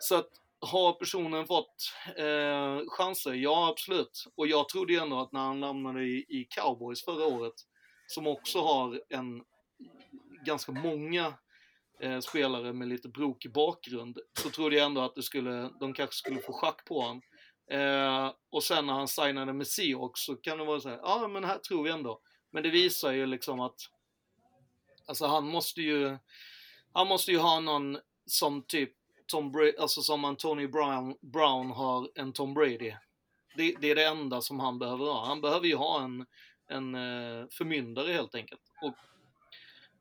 Så att har personen fått eh, chanser? Ja, absolut. Och jag trodde ju ändå att när han hamnade i, i Cowboys förra året, som också har en ganska många eh, spelare med lite brokig bakgrund, så trodde jag ändå att det skulle, de kanske skulle få schack på honom. Eh, och sen när han signade med Seahawks så kan det vara så här, ja men här tror vi ändå. Men det visar ju liksom att, alltså han måste ju, han måste ju ha någon som typ Tom Brady, alltså som Antonio Brown, Brown har en Tom Brady. Det, det, är det enda som han behöver ha. Han behöver ju ha en, en eh, förmyndare helt enkelt. Och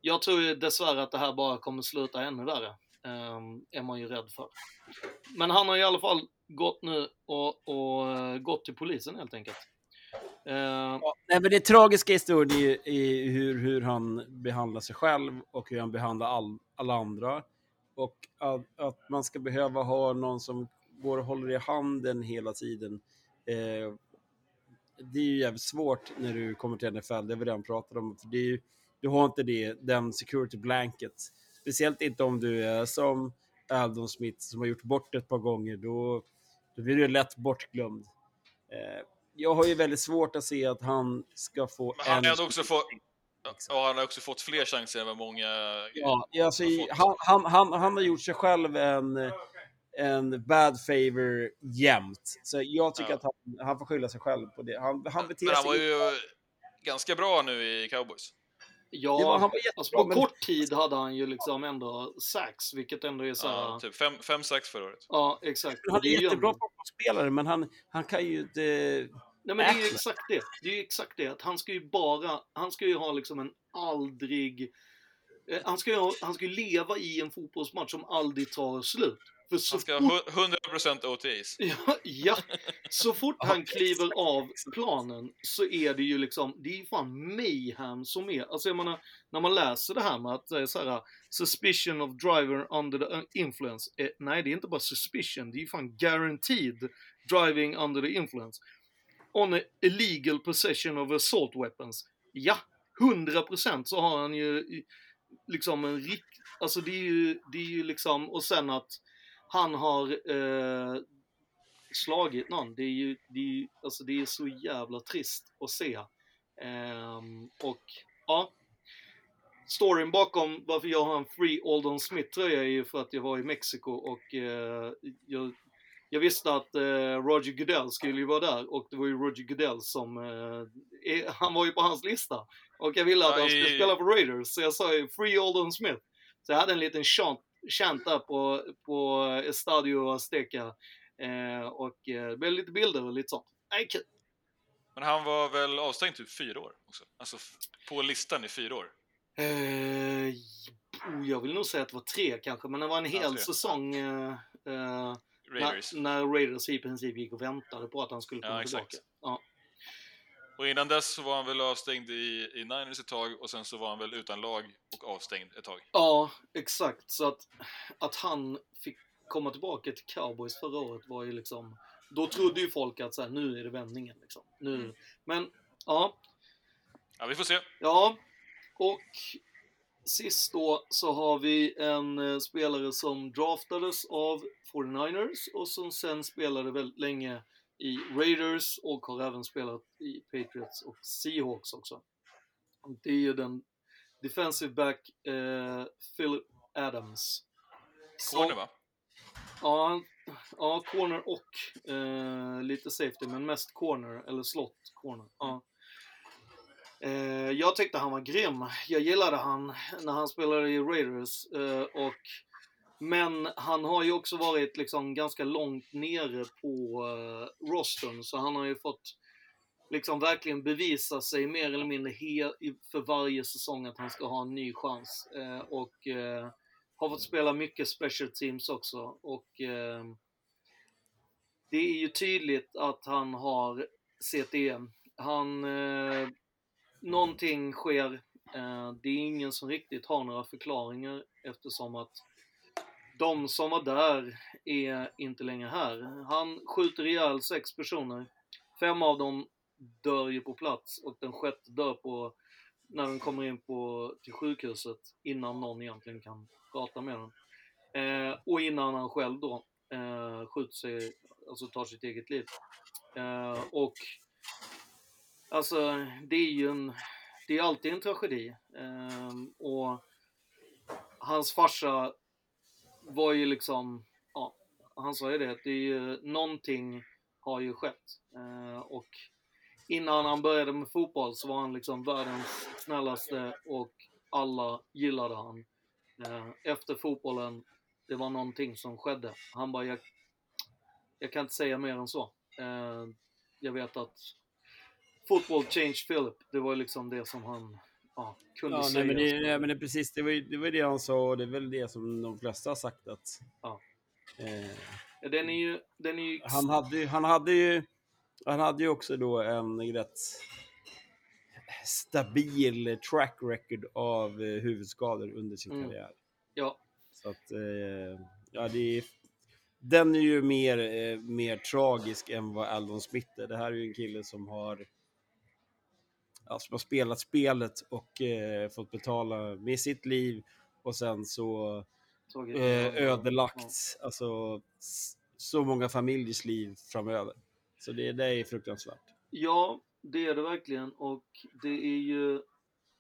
jag tror ju dessvärre att det här bara kommer sluta ännu värre. Um, är man ju rädd för. Men han har i alla fall gått nu och, och eh, gått till polisen helt enkelt. Uh, ja, nej, men det tragiska i historien är, är hur, hur han behandlar sig själv och hur han behandlar all, alla andra. Och att, att, man ska behöva ha någon som går och håller i handen hela tiden. Eh, det är ju jävligt svårt när du kommer till NFL, det är vi redan pratat om. För det är ju, du har inte det, den security blanket. Speciellt inte om du är som Aldon Smith som har gjort bort ett par gånger. Då, då blir du lätt bortglömd. Eh, jag har ju väldigt svårt att se att han ska få Men han en... också få, Ja, han har också fått fler chanser än vad många ja, alltså, han, han, han, han, har gjort sig själv en, en bad favor jämt. Så jag tycker ja. att han, han får skylla sig själv på det. Han, han beter Men han var ju ganska bra nu i Cowboys. Ja, var, han var alltså på men... kort tid hade han ju liksom ändå sax, vilket ändå är så Ja, typ fem, fem sax förra året. Ja, exakt. Han är jättebra fotbollsspelare, men han, han kan ju inte Nej men det är ju exakt det. Det är ju exakt det. Att han ska ju bara, han ska ju ha liksom en aldrig... Eh, han ska ju, ha, han ska ju leva i en fotbollsmatch som aldrig tar slut. För så han ska ha 100% OTs. Ja, ja, så fort han kliver av planen så är det ju liksom, det är ju fan mayhem som är, alltså jag menar, när man läser det här med att det är så här, suspicion of driver under the influence, eh, nej det är inte bara suspicion, det är ju fan guaranteed driving under the influence on a illegal possession of assault weapons. Ja, 100% så har han ju liksom en rikt... Alltså det är ju, det är ju liksom, och sen att han har eh, slagit någon. Det är ju, det är, alltså det är så jävla trist att se. Eh, och ja, storyn bakom varför jag har en Free Aldon Smith tröja är ju för att jag var i Mexiko och eh, jag jag visste att eh, Roger Goodell skulle ju vara där och det var ju Roger Goodell som, eh, han var ju på hans lista. Och jag ville att han skulle spela för Raiders, så jag sa ju Free Oldham Smith. Så jag hade en liten chant, där på, på Estadio Azteca. Eh, och eh, det blev lite bilder och lite sånt. Nej, kul. Men han var väl avstängd typ fyra år också? Alltså på listan i fyra år? Eh, jag vill nog säga att det var tre kanske, men det var en hel ja, säsong. Eh, eh Raiders. När, när, Raiders i princip gick och väntade på att han skulle komma ja, tillbaka. Och innan dess så var han väl avstängd i, i Niners ett tag och sen så var han väl utan lag och avstängd ett tag. Ja, exakt. Så att, att han fick komma tillbaka till Cowboys förra året var ju liksom... Då trodde ju folk att så här, nu är det vändningen liksom. Nu. Mm. Men, ja. Ja, vi får se. Ja, och Sist då så har vi en eh, spelare som draftades av 49ers och som sen spelade väldigt länge i Raiders och har även spelat i Patriots och Seahawks också. Det är ju den defensive back eh, Philip Adams. Corner va? Ja, ja corner och eh, lite safety, men mest corner, eller slot corner. Ja. Eh, jag tyckte han var grym. Jag gillade han när han spelade i Raiders. Eh, och, men han har ju också varit liksom ganska långt nere på eh, uh, rosten så han har ju fått liksom verkligen bevisa sig mer eller mindre för varje säsong att han ska ha en ny chans. Uh, och uh, har fått spela mycket special teams också. Och uh, det är ju tydligt att han har CTE. Han, Uh, någonting sker. Det är ingen som riktigt har några förklaringar eftersom att de som var där är inte längre här. Han skjuter ihjäl sex personer. Fem av dem dör ju på plats och den sjätte dör på när den kommer in på, till sjukhuset innan någon egentligen kan prata med den. Eh, och innan han själv då eh, skjuter sig, alltså tar sitt eget liv. Eh, och alltså det är ju en, det är alltid en tragedi. Eh, och hans farsa var ju liksom, ja, han sa ju det, att det är ju, någonting har ju skett. Eh, och innan han började med fotboll så var han liksom världens snällaste och alla gillade han. Eh, efter fotbollen, det var någonting som skedde. Han bara, jag, jag kan inte säga mer än så. Eh, jag vet att Fotboll changed Philip. Det var liksom det som han ja, kunde Ja, säga. nej, men det, nej, men det, är precis, det var, ju- det var det han sa och det är väl det som de flesta har sagt att... Ja. Eh, Den är ju, den är ju han, hade, han, hade ju, han hade ju också då en rätt stabil track record av eh, huvudskador under sin Mm. karriär. Ja, Så att, eh, ja, det är, den är ju mer, eh, mer tragisk än vad Aldon Smith är. Det här är ju en kille som har, ja, som har spelat spelet och eh, fått betala med sitt liv och sen så eh, ödelagt alltså, s- så många familjers liv framöver. Så det, det är fruktansvärt. Ja, det är det verkligen och det är ju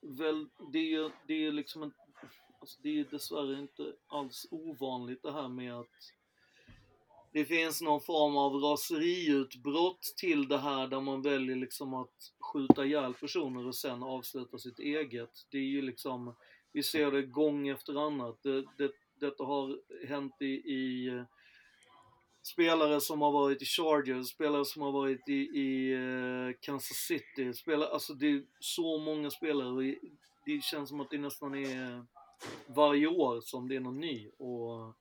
väl, det är ju, det är liksom en, alltså det är dessvärre inte alls ovanligt det här med att det finns någon form av raseriutbrott till det här där man väljer liksom att skjuta ihjäl personer och sen avsluta sitt eget. Det är ju liksom, vi ser det gång efter annat. Det, det, detta har hänt i, i spelare som har varit i Chargers, spelare som har varit i, i eh, Kansas City, spelare, alltså det är så många spelare det känns som att det nästan är varje år som det är någon ny och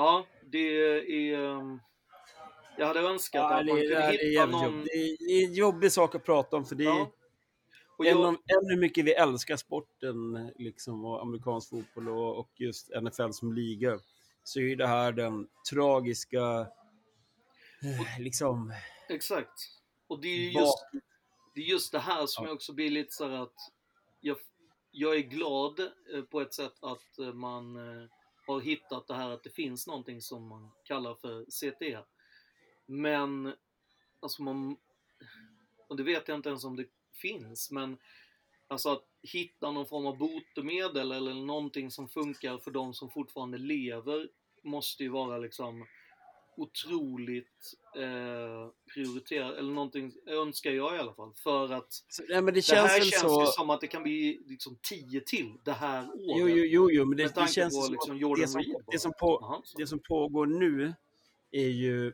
ja, det är um, jag hade önskat Ja, att det, man det, kunde hitta jävligt någon det, är, det är en jobbig sak att prata om för det är Ja. Och jag- än hur mycket vi älskar sporten liksom, och amerikansk fotboll och, och just NFL som liga så är det här den tragiska eh, liksom Exakt. Och det är just det, är just det här som jag också blir lite så här att jag, jag är glad eh, på ett sätt att eh, man har hittat det här att det finns någonting som man kallar för CTE. Men, alltså man, och det vet jag inte ens om det finns, men alltså att hitta någon form av botemedel eller någonting som funkar för de som fortfarande lever måste ju vara liksom otroligt eh, prioriterat, eller någonting önskar jag i alla fall. För att Så, nej, men det det känns här känns så- ju som att det kan bli liksom tio till det här året. Jo, jo, jo, jo men det, det känns på som liksom att Jordan det, som, Reed det, som på, Jaha, så. det som pågår nu är ju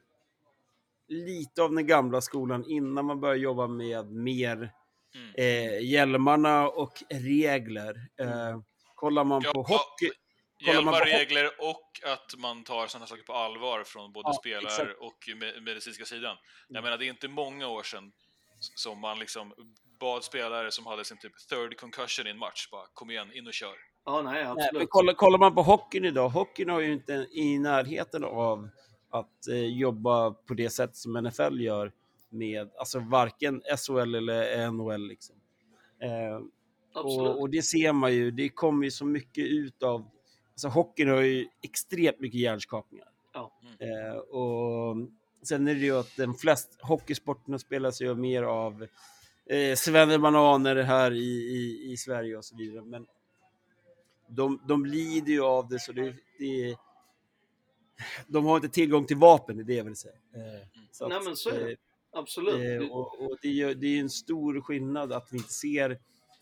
lite av den gamla skolan innan man börjar jobba med mer Mm. eh, hjälmarna och regler. Eh, kollar man Ja, på ja, hockey... man Hjälpa regler och att man tar sådana saker på allvar från både Ja, spelar exakt. och me- medicinska sidan. Jag Mm. menar, det är inte många år sedan som man liksom bad spelare som hade sin typ third concussion i en match bara kom igen, in och kör. Ja, nej, Nej, absolut. men kollar, kollar man på hockeyn idag, hockeyn har ju inte i närheten av att eh, jobba på det sätt som NFL gör med alltså varken SHL eller NHL. Liksom. Eh, och, och det ser man ju, det kommer ju så mycket ut av... Alltså hockeyn har ju extremt mycket hjärnskakningar. Ja. Eh, och sen är det ju att de flesta hockeysporterna spelas ju mer av eh, svennebananer här i, i, i Sverige och så vidare. Men de, de lider ju av det så det, det de har inte tillgång till vapen, det är det jag vill säga. Eh, så Nej, att, men så är det. eh, Absolut. Eh, och, och det, är, det är en stor skillnad att vi inte ser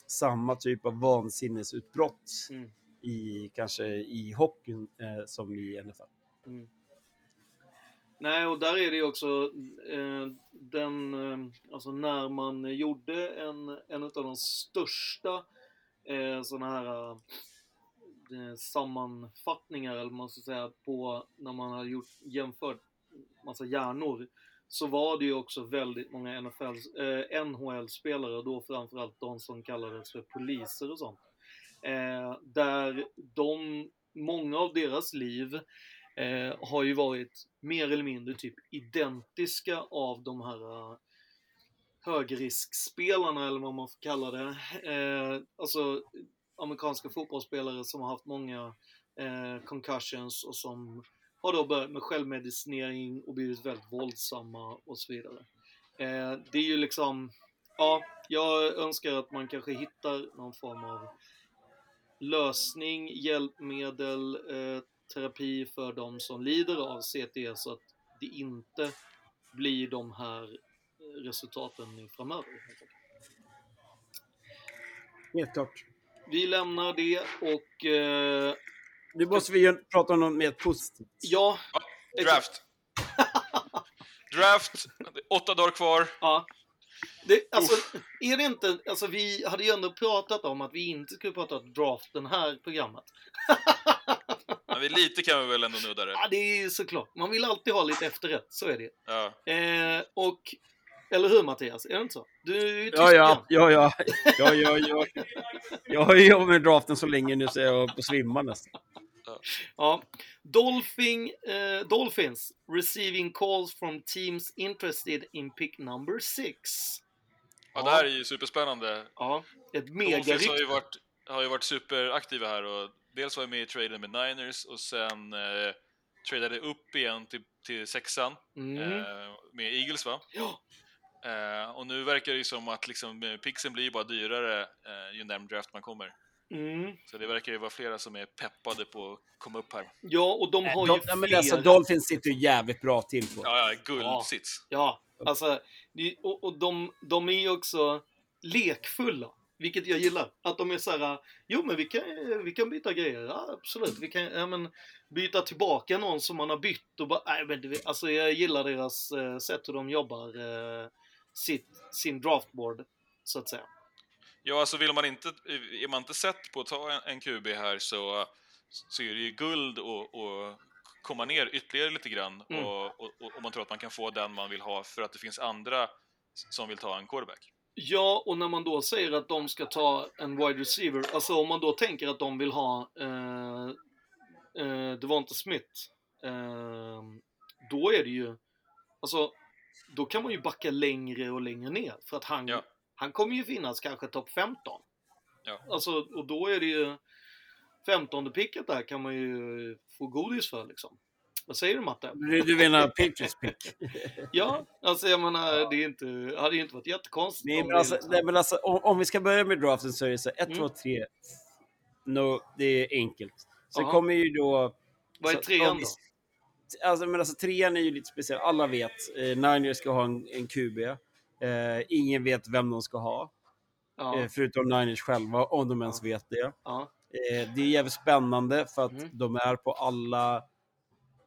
samma typ av vansinnesutbrott Mm i kanske i hockeyn eh, som i NFL. Mm. Nej, och där är det ju också eh, den, eh, alltså när man gjorde en, en av de största eh, sådana här eh, eh, sammanfattningar, eller vad man ska säga, på när man har gjort, jämfört massa hjärnor, så var det ju också väldigt många NFL, eh, NHL-spelare, och då framförallt de som kallades för poliser och sånt. Eh, där de, många av deras liv eh, har ju varit mer eller mindre typ identiska av de här eh, högriskspelarna eller vad man får kalla det. Eh, alltså amerikanska fotbollsspelare som har haft många eh, concussions och som har då börjat med självmedicinering och blivit väldigt våldsamma och så vidare. Eh, det är ju liksom, ja, jag önskar att man kanske hittar någon form av lösning, hjälpmedel, eh, terapi för de som lider av CTE så att det inte blir de här resultaten i framöver. helt klart. Vi lämnar det och eh, Nu måste vi ju prata om något mer positivt. ja, Draft. Draft, åtta dagar kvar. Ja. Det, alltså, är det inte, alltså vi hade ju ändå pratat om att vi inte skulle prata om draft den här programmet. Men vi lite kan vi väl ändå nudda det. Ja, det är ju såklart. Man vill alltid ha lite efterrätt, så är det Ja. eh, Och, eller hur Mattias? Är det inte så? Du är ju Ja, ja, ja, ja, ja, ja, ja. Jag har ju jobbat med draften så länge nu så jag är på svimma nästan. Ja. Dolphin, eh, Dolphins receiving calls from teams interested in pick number six. ja, det här är ju superspännande. Ja, ett Dolphins har ju varit, har ju varit superaktiva här och dels var jag med i traden med Niners och sen eh, tradade upp igen till, till sexan Mm. eh, med Eagles va? Ja. Eh, och nu verkar det ju som att liksom, eh, pixen blir bara dyrare eh, ju närmare draft man kommer. Mm. Så det verkar ju vara flera som är peppade på att komma upp här. Ja, och de har De, ju ja, men flera... alltså, Dolphins sitter ju jävligt bra till på. Ja, ja, guldsits. Ja, alltså, det- och, och de, de är ju också lekfulla. Vilket jag gillar. Att de är så här, jo men vi kan, vi kan byta grejer. Ja, absolut. Vi kan ja, men, byta tillbaka någon som man har bytt och bara, nej men alltså jag gillar deras eh, sätt hur de jobbar eh, sitt, sin draftboard, så att säga. Ja, alltså vill man inte, är man inte sett på att ta en, en QB här så, så är det ju guld och, och komma ner ytterligare lite grann Mm. och, och, och man tror att man kan få den man vill ha för att det finns andra som vill ta en quarterback. Ja, och när man då säger att de ska ta en wide receiver, alltså om man då tänker att de vill ha eh, eh, Devonta Smith, eh, då är det ju, alltså, då kan man ju backa längre och längre ner, för att han, Ja. Han kommer ju finnas kanske topp 15. Ja. Alltså, och då är det ju 15 picket där kan man ju få godis för liksom. Vad säger du Matte? Du, du menar Patriots pick? Ja, alltså jag menar, det är inte, hade ju inte varit jättekonstigt Nej, om men alltså, nej, men alltså om, om vi ska börja med draften så är det så 1, Mm. 2, 3. No, det är enkelt. Sen kommer ju då... Vad är trean vi- Alltså, men alltså trean är ju lite speciell. Alla vet. Eh, Niners ska ha en, en QB. Eh, ingen vet vem de ska ha. Ja. Eh, förutom Niners själva, om de ens vet det. Ja. Eh, det är jävligt spännande för att Mm. de är på alla,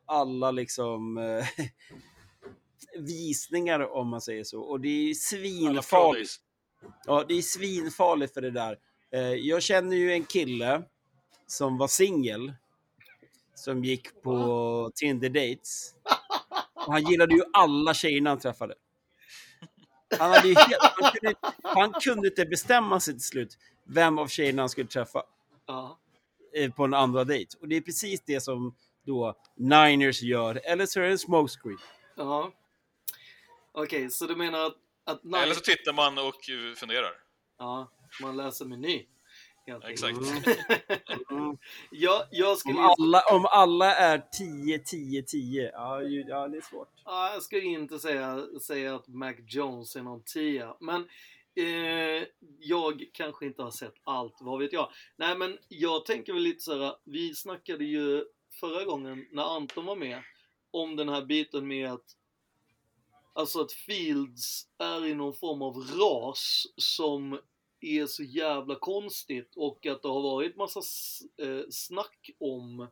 alla liksom eh, visningar om man säger så. Och det är svinfarligt. Ja, det är svinfarligt för det där. Eh, jag känner ju en kille som var singel. Som gick på Tinder dates. Och han gillade ju alla tjejerna han träffade. Han, hade ju helt, han, kunde, han kunde inte bestämma sig till slut vem av tjejerna han skulle träffa Ja. eh, på en andra dejt. Och det är precis det som då Niners gör. Eller så är det en smokescreen. Ja. Okej, så du menar att, att Nike... Eller så tittar man och funderar. Ja, man läser meny. Exakt. Mm. Ja, jag skulle, Om, alla, om alla är 10, 10, 10. Ja, ju- ja det är svårt. ja, jag skulle inte säga, säga att Mac Jones är någon tia, men Eh, jag kanske inte har sett allt, vad vet jag. Nej men jag tänker väl lite såhär, vi snackade ju förra gången när Anton var med om den här biten med att Alltså att Fields är i någon form av ras som är så jävla konstigt och att det har varit massa eh, snack om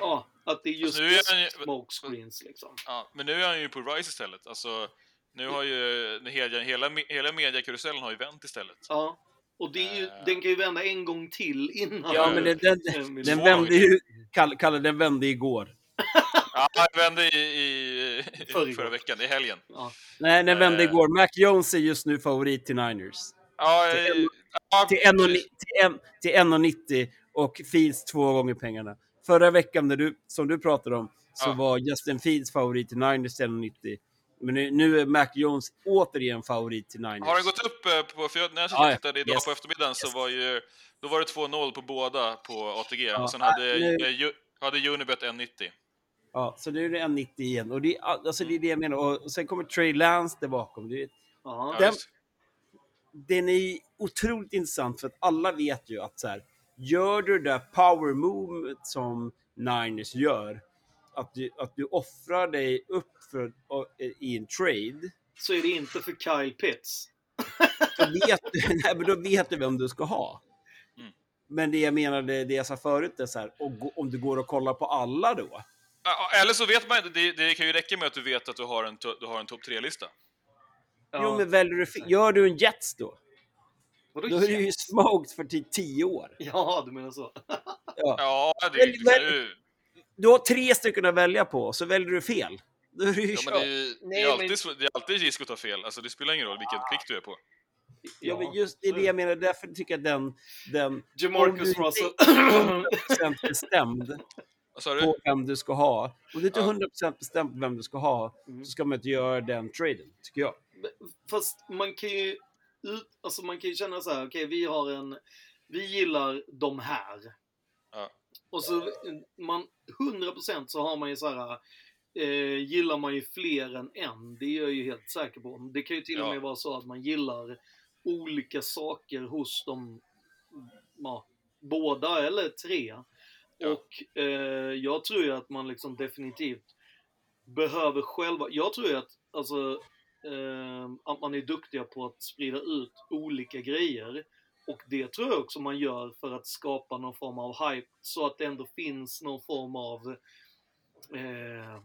Ja, att det är just Alltså, är han ju- smoke screens liksom. Ja, men nu är han ju på Rise istället. Alltså, nu har ju hela, hela, hela mediakarusellen har ju vänt istället. Ja. Och det är ju, Eh. den kan ju vända en gång till innan. Ja, men den, den, den vände ju... Kalle, Kalle, den vände igår. Ja, jag vände i, i, i förra veckan, i helgen. Ja. Nej, den vände Eh. igår. Mac Jones är just nu favorit till Niners. Ja, Till eh, ja, Till 1,90 precis. till en- till 1,90 och Fields två gånger pengarna. Förra veckan, när du, som du pratade om, så Ja. var Justin Fields favorit till Niners till 1,90. Men nu, nu är Mac Jones återigen favorit till Niners. Har den gått upp eh, på, för jag, när jag Ja, ja. tittade idag Yes. på eftermiddagen så var ju, då var det 2-0 på båda på ATG. och sen Ja, hade, nu- eh, Ju- hade Unibet 1,90. Ja, så nu är det 1,90 igen. Och det, alltså, det är det jag menar. Och, och sen kommer Trey Lance där bakom. Det, Ja. Ja, Den-. Den är otroligt intressant för att alla vet ju att så här, gör du det där power movet som Niners gör, att du, att du offrar dig upp för, och, i en trade, Så är det inte för Kyle Pitts. då vet, du, nej, men då vet du vem du ska ha. Mm. Men det jag menade, det jag sa förut, är så här, och om du går och kollar på alla då, Eller så vet man inte, det, det kan ju räcka med att du vet att du har en, du har en topp 3-lista. Ja. jo, men väljer du, gör du en Jets då? Vadå Då är du ju Jets? smoked för typ 10 år. Ja, du menar så. Ja. Ja, det, kan välj- ju... Du har tre stycken att välja på, så väljer du fel. Då är du ju Ja, men det, är ju- det, Nej, är men- alltid, så- det är alltid risk att ta fel. Alltså, det spelar ingen roll vilken pick du är på. Ja, men just det är det jag menar. Därför tycker jag den... den om Jamarcus inte Russell. är 100% bestämd Vad sa du? på vem du ska ha. Om du inte är Ja. 100% bestämd på vem du ska ha, Mm. så ska man inte göra den traden, tycker jag. Fast man kan ju ut, alltså man kan ju känna så här, okej vi har en, vi gillar de här. Ja. Och så man, 100% så har man ju så här, eh, gillar man ju fler än en. Det är jag ju helt säker på. Det kan ju till och Ja. med vara så att man gillar olika saker hos de, ja, båda eller tre. Ja. Och eh, jag tror ju att man liksom definitivt behöver själva, jag tror ju att alltså Ehm, att man är duktiga på att sprida ut olika grejer. Och det tror jag också man gör för att skapa någon form av hype så att det ändå finns någon form av eh,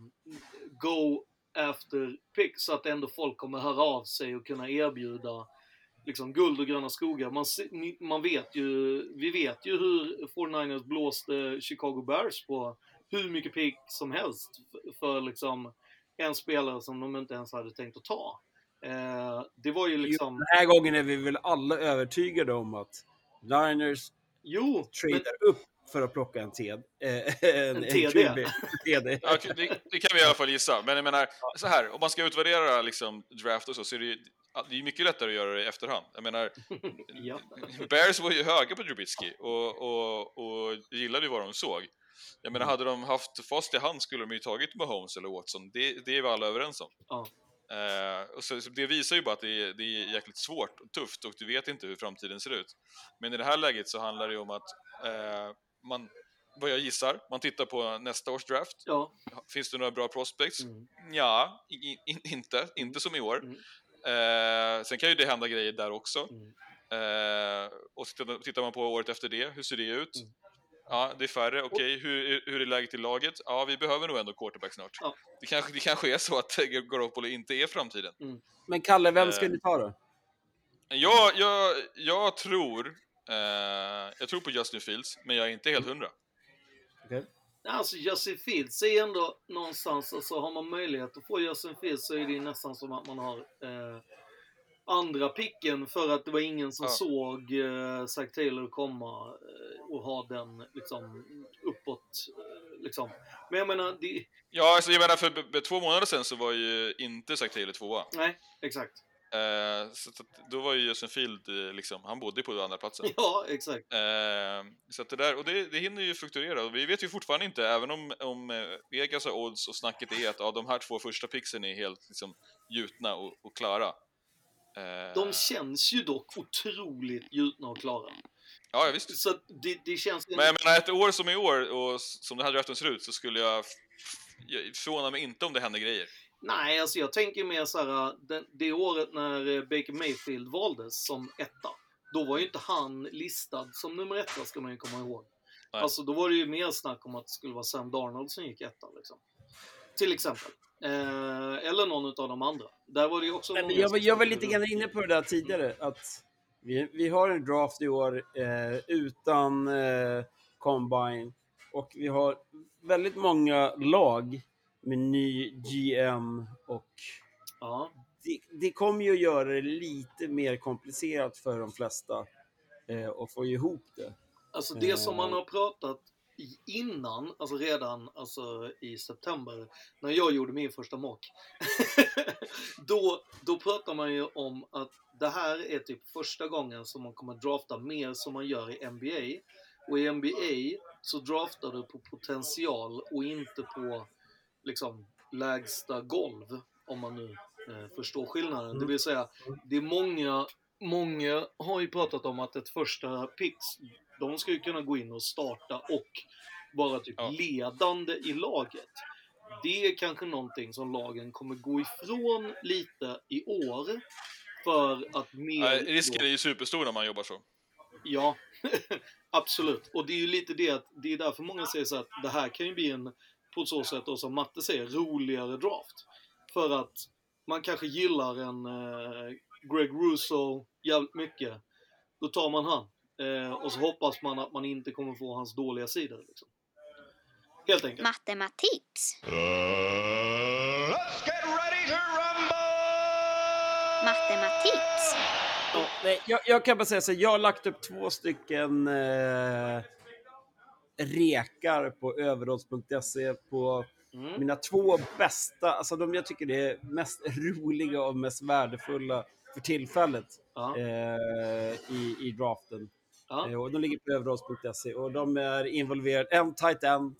go after pick så att ändå folk kommer höra av sig och kunna erbjuda liksom guld och gröna skogar. Man, man vet ju, vi vet ju hur 49ers blåste Chicago Bears på hur mycket pick som helst för liksom en spelare som de inte ens hade tänkt att ta. Eh, det var ju liksom... Den här gången är vi väl alla övertygade om att Niners Jo, men, tradar upp för att plocka en TD. Eh, en, En TD. TD. Ja, det, det kan vi i alla fall gissa. Men jag menar, så här, om man ska utvärdera liksom, draft och så, så är det ju det är mycket lättare att göra det i efterhand. Jag menar, ja. Bears var ju höga på Trubisky och, och, och gillade ju vad de såg. Jag menar, hade de haft fast i hand skulle de ju tagit Mahomes eller Watson. Det, det är vi alla överens om. Ja. Eh, och så, så det visar ju bara att det är, det är jäkligt svårt och tufft och du vet inte hur framtiden ser ut. Men i det här läget så handlar det ju om att eh, man, vad jag gissar, man tittar på nästa års draft. ja. Finns det några bra prospects? Mm. Ja, i, i, inte, inte som i år. Mm. Eh, sen kan ju det hända grejer där också. Mm. Och tittar, tittar man på året efter det, hur ser det ut? Mm. Ja, det är färre, okej, hur, hur är läget i laget? Ja, vi behöver nog ändå quarterback snart. Ja. Det, kanske, det kanske är så att Garoppolo inte är framtiden. Men Kalle, vem ska Eh. ni ta då? Jag, jag, jag tror eh, jag tror på Justin Fields, men jag är inte helt hundra. Alltså Justin Fields är ändå någonstans, alltså har man möjlighet att få Justin Fields så är det nästan som att man har eh, andra picken för att det var ingen som Ja. såg eh, Zach Taylor komma eh, och ha den liksom uppåt. Eh, liksom. Men jag menar, det, Ja, alltså, jag menar för två månader sedan så var ju inte Zach Taylor tvåa. nej, exakt. Eh, så att, då var ju Justin Field, liksom, han bodde på andra platsen. Ja, exakt. Så det där, och det, det hinner ju fluktuera. Vi vet ju fortfarande inte, även om, om Vegas har odds och snacket är att ja, de här två första pixen är helt liksom, gjutna och, och klara. Eh, De känns ju dock otroligt gjutna och klara. Ja, visst. Så det, det känns... Men jag menar, ett år som i år och som den här draften ser ut så skulle jag... Jag förvånar mig inte om det händer grejer. Nej, alltså jag tänker mer så här, det, det året när eh, Baker Mayfield valdes som etta, då var ju inte han listad som nummer etta, ska man ju komma ihåg. Nej. Alltså då var det ju mer snack om att det skulle vara Sam Darnold som gick etta, liksom. Till exempel. Eh, eller någon av de andra. Där var det också men jag, var, jag var lite grann inne på det där tidigare, att vi, vi har en draft i år eh, utan eh, combine och vi har väldigt många lag med ny GM och Ja. det, det kommer ju att göra det lite mer komplicerat för de flesta eh, att få ihop det. Alltså det som man Eh. har pratat innan, alltså redan alltså i september, när jag gjorde min första mock. då, då pratar man ju om att det här är typ första gången som man kommer drafta mer som man gör i NBA. Och i NBA så draftar du på potential och inte på liksom lägsta golv, om man nu eh, förstår skillnaden. Det vill säga, det är många, många har ju pratat om att ett första picks, de ska ju kunna gå in och starta och vara typ Ja. ledande i laget. Det är kanske någonting som lagen kommer gå ifrån lite i år. För att mer... Nej, risken är ju superstor när man jobbar så. Ja, absolut. Och det är ju lite det att det är därför många säger så att det här kan ju bli en, på så sätt då som Matte säger, roligare draft. För att man kanske gillar en eh, Greg Russo jävligt mycket. Då tar man han. Eh, och så hoppas man att man inte kommer få hans dåliga sidor. Liksom. Helt enkelt. Matematiks. Matematiks. Ja, nej, jag, jag kan bara säga så jag har lagt upp två stycken eh, rekar på överodds.se på Mm. mina två bästa, alltså de jag tycker det är mest roliga och mest värdefulla för tillfället Ja. eh, i, i draften. Ja. Eh, och de ligger på överodds.se och de är involverade, en tight end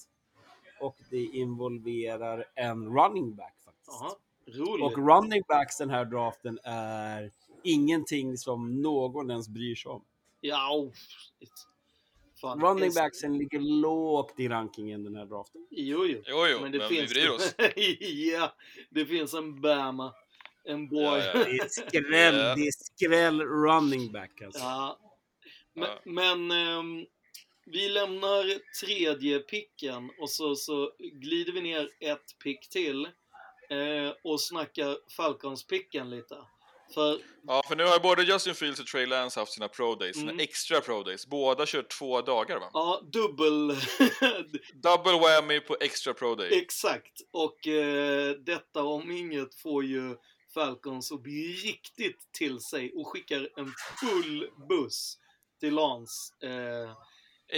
och det involverar en running back faktiskt. Roligt. Och running backs den här draften är ingenting som någon ens bryr sig om. Ja, oh, Fan, Running backsen ligger lågt i rankingen den här draften. Jo, jo. Jo, jo, men men, det vi finns bryr oss. ja, det finns en Bama. En boy. Ja, ja. Det är skräll, Ja. det är skräll running back alltså. Ja. Men, Ja. men ehm, vi lämnar tredje picken och så, så glider vi ner ett pick till eh, och snackar Falcons-picken lite. För Ja, för nu har både Justin Fields och Trey Lance haft sina pro days, sina Mm. extra pro days. Båda kör två dagar va? ja, dubbel... Double whammy på extra pro day. Exakt. Och eh, detta om inget får ju Falcons att bli riktigt till sig och skickar en full buss till Lans. Eh,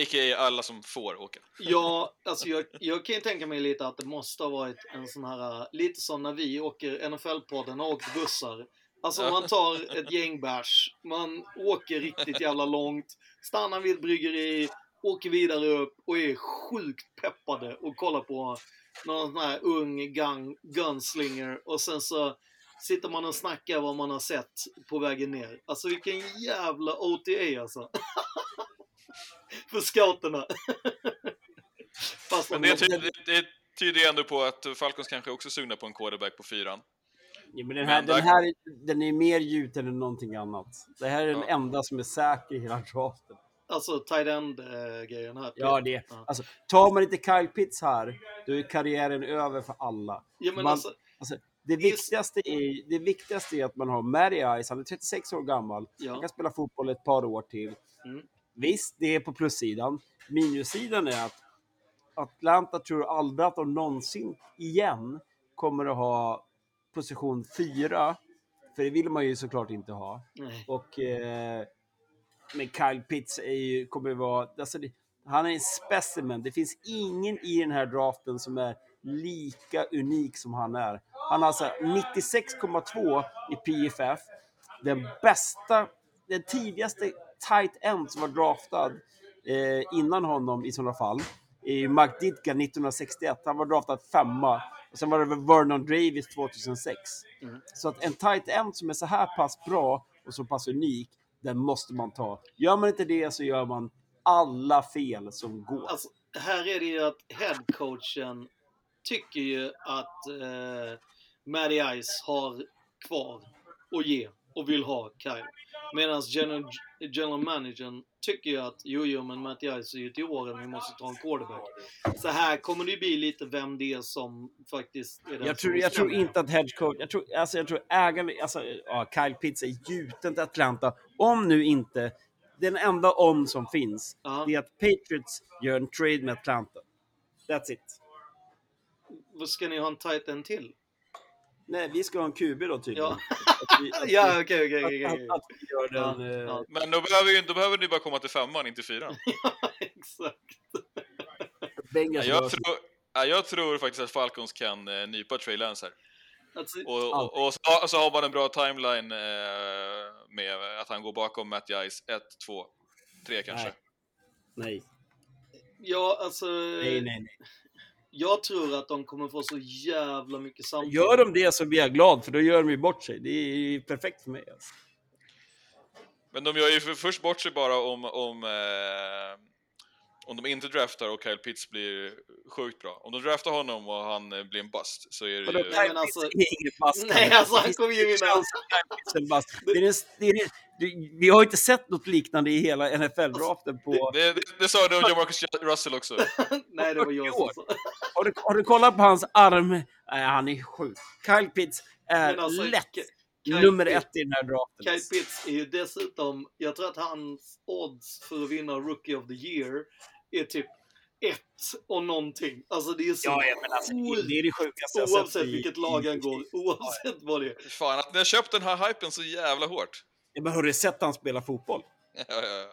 A.k.a. alla som får åka. Ja, alltså jag, jag kan ju tänka mig lite att det måste ha varit en sån här, lite som när vi åker NFL-podden och åkt bussar. Alltså man tar ett gäng bärs, man åker riktigt jävla långt, stannar vid ett bryggeri, åker vidare upp och är sjukt peppade och kollar på någon sån här ung gun, gunslinger och sen så sitter man och snackar vad man har sett på vägen ner. Alltså vilken jävla OTA alltså. För scouterna. Fast Men de- det, tyder, det, det tyder ju ändå på att Falcons kanske också är sugna på en quarterback på fyran. Ja, men den, här, Men den där- här den är mer gjuten än någonting annat. Det här är den Ja. enda som är säker i hela draften. Alltså tight end-grejen här. Ja, det. Ja. Alltså, tar man inte Kyle Pitts här, då är karriären över för alla. Ja, men man, alltså, alltså, det, viktigaste är, det viktigaste är att man har Matty Ice, han är 36 år gammal, Ja. han kan spela fotboll ett par år till. Mm. Visst, det är på plussidan. Minussidan är att Atlanta tror aldrig att de någonsin igen kommer att ha position 4. För det vill man ju såklart inte ha. nej. Och eh, men Kyle Pitts är ju, kommer ju vara, alltså det, han är en specimen. Det finns ingen i den här draften som är lika unik som han är. Han har alltså 96,2 i PFF. Den bästa, den tidigaste tight end som var draftad eh, innan honom i sådana fall är Mike Ditka 1961. Han var draftad femma. Och sen var det Vernon Davis 2006. Mm. Så att en tight end som är så här pass bra och så pass unik, den måste man ta. Gör man inte det så gör man alla fel som går. Alltså, här är det ju att headcoachen tycker ju att eh, Matty Ice har kvar att ge och vill ha Kyle. Medan general, general managern tycker ju att jo, jo, men Matty Ice är ju till åren, vi måste ta en quarterback. Så här kommer det ju bli lite vem det är som faktiskt är den Jag tror, jag tror inte att headcoach, jag tror, alltså jag tror ägaren, alltså ja, Kyle Pitts är gjuten till Atlanta. Om nu inte, den enda om som finns, Ja. det är att Patriots gör en trade med Atlanta. That's it. Vad ska ni ha en tight end till? Nej, vi ska ha en QB då tydligen. Ja, ja okej, okej, okej, att- okej. Att vi gör den... Ja, eh, ja. Men då behöver, ju, då behöver ni bara komma till femman, inte fyran. Exakt. Bengals Ja, jag, tror, ja, jag tror faktiskt att Falcons kan eh, nypa Trey Lance här. Alltså, Och, och, och, så, och så har man en bra timeline eh, med att han går bakom Matt Ice 1, 2, 3 kanske. Nej. Nej, ja, alltså... nej, nej. nej. Jag tror att de kommer få så jävla mycket samtal. Gör de det så blir jag glad, för då gör de ju bort sig. Det är perfekt för mig. Alltså. Men de gör ju för, först bort sig bara om, om, eh, om de inte draftar och Kyle Pitts blir sjukt bra. Om de draftar honom och han eh, blir en bust så är det ju... Nej, men alltså-. Nej, alltså, han kommer ju vinna. Det är den- det är Vi har inte sett något liknande i hela NFL-draften på... Det, det, det sa du om Marcus Russell också. Nej, det var jag som sa. Har du, har du kollat på hans arm? Nej, han är sjuk. Kyle Pitts är alltså, lätt Kyle nummer Pitts- ett i den här draften. Kyle Pitts är ju dessutom, jag tror att hans odds för att vinna Rookie of the Year är typ ett och någonting. Alltså det är så Ja, ja, men alltså, det är det sjukaste jag sett Oavsett i- vilket lag han går, oavsett vad det är. Fan, att ni har köpt den här hypen så jävla hårt. Ja, men har du sett han spela fotboll? Ja, ja, ja.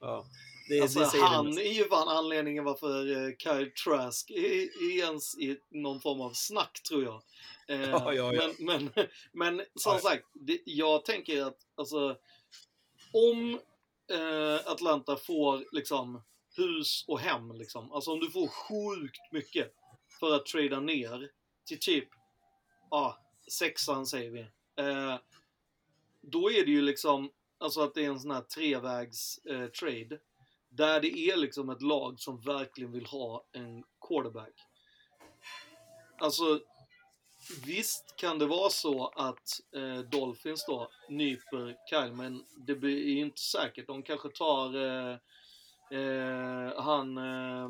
Ja. Det, Alltså, det han är ju fan anledningen varför eh, Kyle Trask är, är ens i någon form av snack, tror jag. Eh, Ja, ja, ja. Men, men, men som Ja. sagt, det, jag tänker att alltså, om eh, Atlanta får liksom hus och hem, liksom, alltså om du får sjukt mycket för att trada ner till typ ja, sexan säger vi. Eh, då är det ju liksom, alltså att det är en sån här trevägs eh, trade. Där det är liksom ett lag som verkligen vill ha en quarterback. Alltså, visst kan det vara så att eh, Dolphins då nyper Kyle, men det är ju inte säkert. De kanske tar eh, eh, han eh,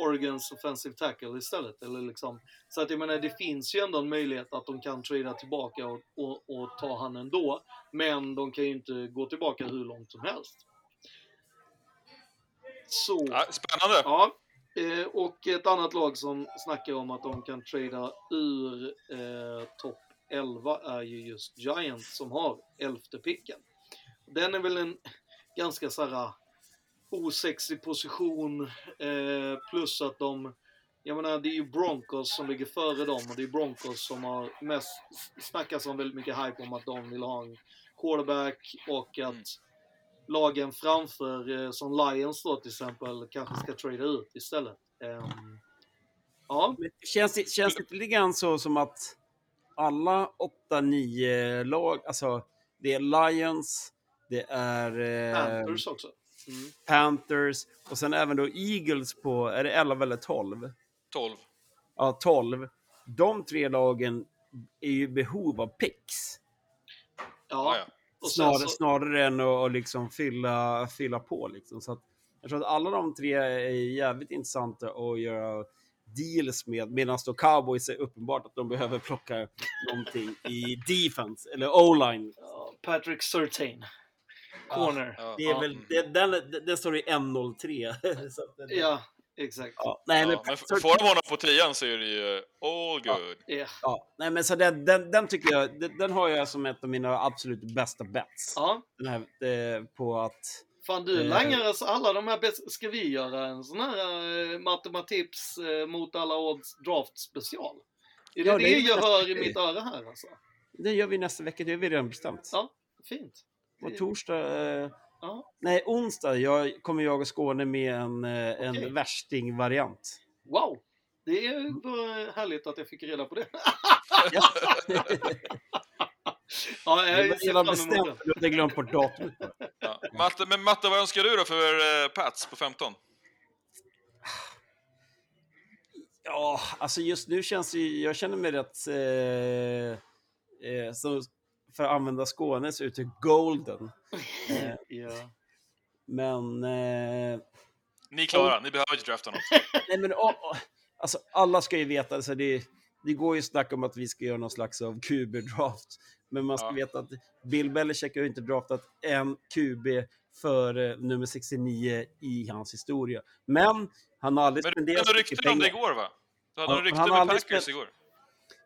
Oregons offensive tackle istället. Eller liksom. Så att jag menar, det finns ju ändå en möjlighet att de kan trada tillbaka och, och, och ta han ändå. Men de kan ju inte gå tillbaka hur långt som helst. Så. Ja, spännande! Ja, eh, och ett annat lag som snackar om att de kan trada ur eh, topp 11 är ju just Giants som har elfte picken. Den är väl en ganska så här osexig position eh, plus att de jag menar, det är ju Broncos som ligger före dem och det är Broncos som har mest snackas om väldigt mycket hype om att de vill ha en quarterback och att Mm. lagen framför, eh, som Lions då till exempel, kanske ska trada ut istället. Ehm, ja, Känns det, känns det lite grann så som att alla 8-9 lag, alltså det är Lions, det är eh, Panthers också. Mm. Panthers och sen även då Eagles på, är det 11 eller 12? 12. Ja, 12. De tre lagen är ju i behov av picks. Ja, Snarare, så, snarare än att liksom fylla, fylla på. Liksom. Så att, jag tror att alla de tre är jävligt intressanta att göra deals med. Medan då Cowboys är uppenbart att de behöver plocka någonting i defense, eller O-line. Patrick Surtain. Corner. Ja. Det är väl, det, den, den, står i 1-0-3. Så att den- Ja, exakt. Ja, nej, men, Ja, men får de honom på tian så är det ju all good. Ja. ja, nej, men så den, den, den tycker jag, den, den har jag som ett av mina absolut bästa bets. ja. Den här, eh, på att... Fan du Eh. langar oss alla de här bäst- Ska vi göra en sån här eh, matematips eh, mot alla odds draft special? Är det Ja, det, det jag hör i mitt öra här alltså? Det gör vi nästa vecka, det har vi redan bestämt. Ja, fint. På torsdag, eh, Ja. Nej, onsdag jag, kommer jag och Skåne med en, eh, en värsting-variant. Wow! Det var härligt att jag fick reda på det. ja, Det jag ser redan bestämt, du hade glömt bort datumet. Ja. Matte, men Matte, vad önskar du då för eh, Pats på 15? Ja, alltså just nu känns det ju- jag känner mig rätt, eh, eh, så, för att använda Skåne så ute golden. Ja. men, eh, Ni klarar, ni behöver inte drafta något. nej men åh, åh, alltså alla ska ju veta, alltså det, det går ju snack om att vi ska göra någon slags av QB-draft. Men man ska Ja. veta att Bill Belichick har inte draftat en QB för eh, nummer 69 i hans historia. Men han har aldrig Men du spenderat hade så mycket rykten om det igår va? Du hade Ja, har med Packers spelat- igår.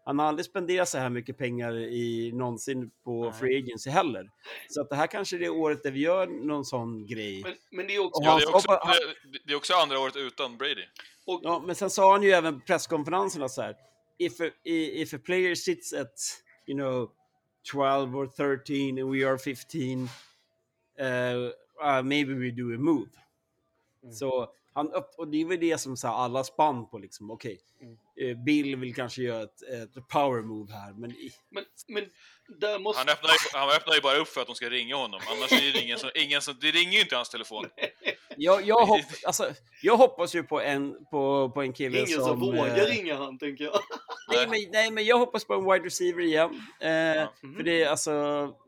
Han har aldrig spenderat så här mycket pengar i, någonsin på Nej. Free Agency heller. Så att det här kanske är det året där vi gör någon sån grej. Men, men det är också... Och Ja, han det, är också, han- det, det är också andra året utan Brady. Ja, men sen sa han ju även på presskonferenserna så här. If a, i- if a player sits at, you know, 12 or 13 and we are 15, uh, uh, maybe we do a move. Mm. Så han upp, och det är väl det som så här, alla spann på liksom, okej. Mm. eh, Bill vill kanske göra ett, ett power move här, men Men, men där måste... Han öppnar, ju, han öppnar ju bara upp för att de ska ringa honom. Annars är det ingen som, ingen som, det ringer ju inte hans telefon. jag, jag, hopp, alltså, jag hoppas ju på en, på, på en kille Ingen som, vågar eh, ringa han, tänker jag. Nej men, nej, men jag hoppas på en wide receiver igen. Eh, Mhm. För det är alltså,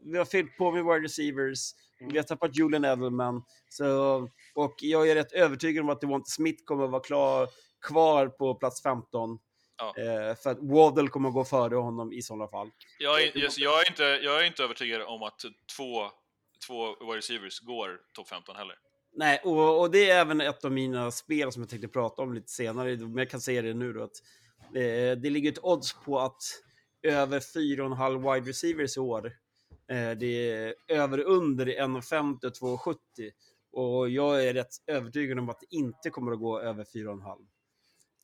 vi har fyllt på med wide receivers. Mm. Vi har tappat Julian Edelman. Så, och jag är rätt övertygad om att Devonta Smith kommer att vara klar, kvar på plats 15. Ja. Eh, för att Waddle kommer att gå före honom i sådana fall. Jag är, jag, jag, är inte, jag är inte övertygad om att två, två wide receivers går topp 15 heller. Nej, och, och det är även ett av mina spel som jag tänkte prata om lite senare, men jag kan säga det nu då att eh, det ligger ett odds på att över 4,5 wide receivers i år. Eh, det är över under 1,50 och 2,70 och jag är rätt övertygad om att det inte kommer att gå över 4,5.